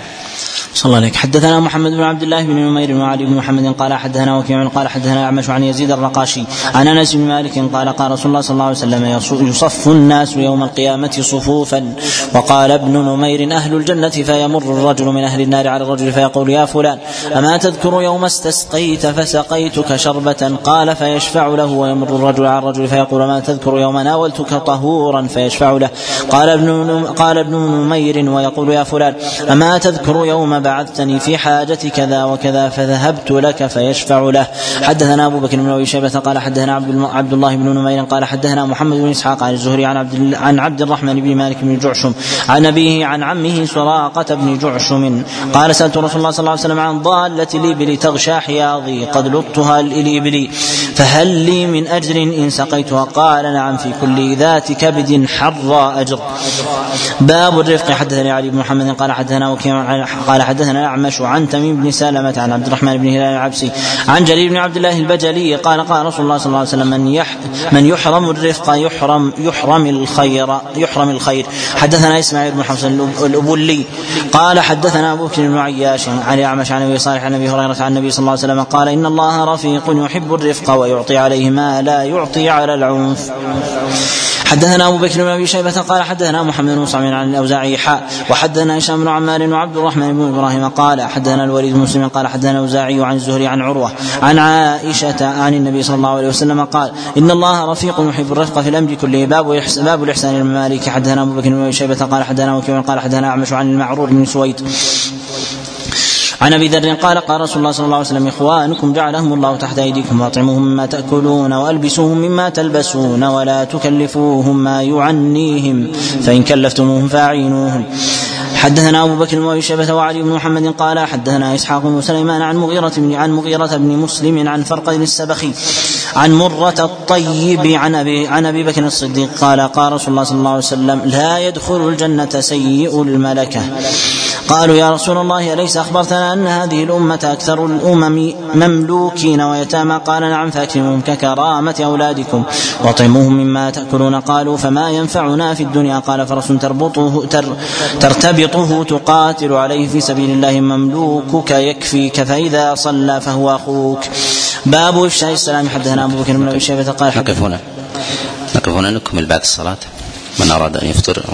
B: صلى الله عليك. حدثنا محمد بن عبد الله بن نمير وعلي بن محمد قال حدثنا وكيع قال حدثنا أعمش عن يزيد الرقاشي عن أنس بن مالك قال قال رسول الله صلى الله عليه وسلم يصف الناس يوم القيامة صفوفا وقال ابن نمير أهل الجنة فيمر الرجل من أهل النار على الرجل فيقول يا فلان أما تذكر يوم استسقيت فسقيتك شربة قال فيشفع له ويمر الرجل على الرجل فيقول ما تذكر يوم ناولتك طهورا فيشفع له قال ابن قال ابن نمير ويقول يا فلان أما تذكر يوم بعثتني في حاجة كذا وكذا فذهبت لك فيشفع له. حدثنا أبو بكر بن أبي شيبة قال حدثنا عبد الله بن نمير قال حدثنا محمد بن إسحاق عن الزهري عن عبد عن عبد الرحمن بن مالك بن جعشم عن أبيه عن عمه سراقة بن جعشم قال سألت رسول الله صلى الله عليه وسلم عن ضالة الإبل تغشى حياضي قد لطها الإبل فهل لي من أجر إن سقيتها؟ قال نعم في كل ذات كبد حر أجر. باب الرفق. حدثني علي بن محمد قال حدثنا وكيع قال حدثنا الاعمش عن تميم بن سلمة عن عبد الرحمن بن هلال العبسي عن جرير بن عبد الله البجلي قال قال رسول الله صلى الله عليه وسلم من يح من يحرم الرفق يحرم يحرم الخير يحرم الخير. حدثنا إسماعيل بن حسن الأبولي قال حدثنا أبو بكر بن عياش عن الاعمش عن أبي صالح عن أبي هريرة عن النبي صلى الله عليه وسلم قال إن الله رفيق يحب الرفق ويعطي عليه ما لا يعطي على العنف. حدثنا أبو بكر بن أبي شيبة قال حدثنا محمد بن مصعب عن الأوزاعي حاء وحدثنا هشام بن عمار وعبد الرحمن بن إبراهيم قال حدثنا الوليد بن مسلم قال حدثنا الأوزاعي عن الزهري عن عروة عن عائشة عن النبي صلى الله عليه وسلم قال إن الله رفيق يحب الرفق في الأمر كله باب باب الإحسان المالك. حدثنا أبو بكر بن أبي شيبة قال حدثنا وكيع قال حدثنا أعمش عن المعرور بن سويد. عن أبي ذر قال قال رسول الله صلى الله عليه وسلم إخوانكم جعلهم الله تحت أيديكم وأطعموهم مما تأكلون وألبسوهم مما تلبسون ولا تكلفوهم ما يعنيهم فإن كلفتموهم فأعينوهم. حدثنا أبو بكر بن شيبة وعلي بن محمد قال حدثنا إسحاق بن سليمان عن مغيرة بن عن مغيرة بن مسلم عن فرق السبخي عن مرة الطيب عن أبي عن أبي بكر الصديق قال قال رسول الله صلى الله عليه وسلم لا يدخل الجنة سيء الملكة. قالوا يا رسول الله أليس أخبرتنا أن هذه الأمة أكثر الأمم مملوكين ويتامى؟ قال نعم فأكرمهم ككرامة أولادكم وأطعموهم مما تأكلون. قالوا فما ينفعنا في الدنيا؟ قال فرس تربطه تر ترتبطه تقاتل عليه في سبيل الله مملوكك يكفيك فإذا صلى فهو أخوك. باب إفشاء السلام حدثنا أبو بكر بن أبي شيبة قال
A: نقف هنا. نقف هنا نكمل بعد الصلاة. من أراد أن يفطر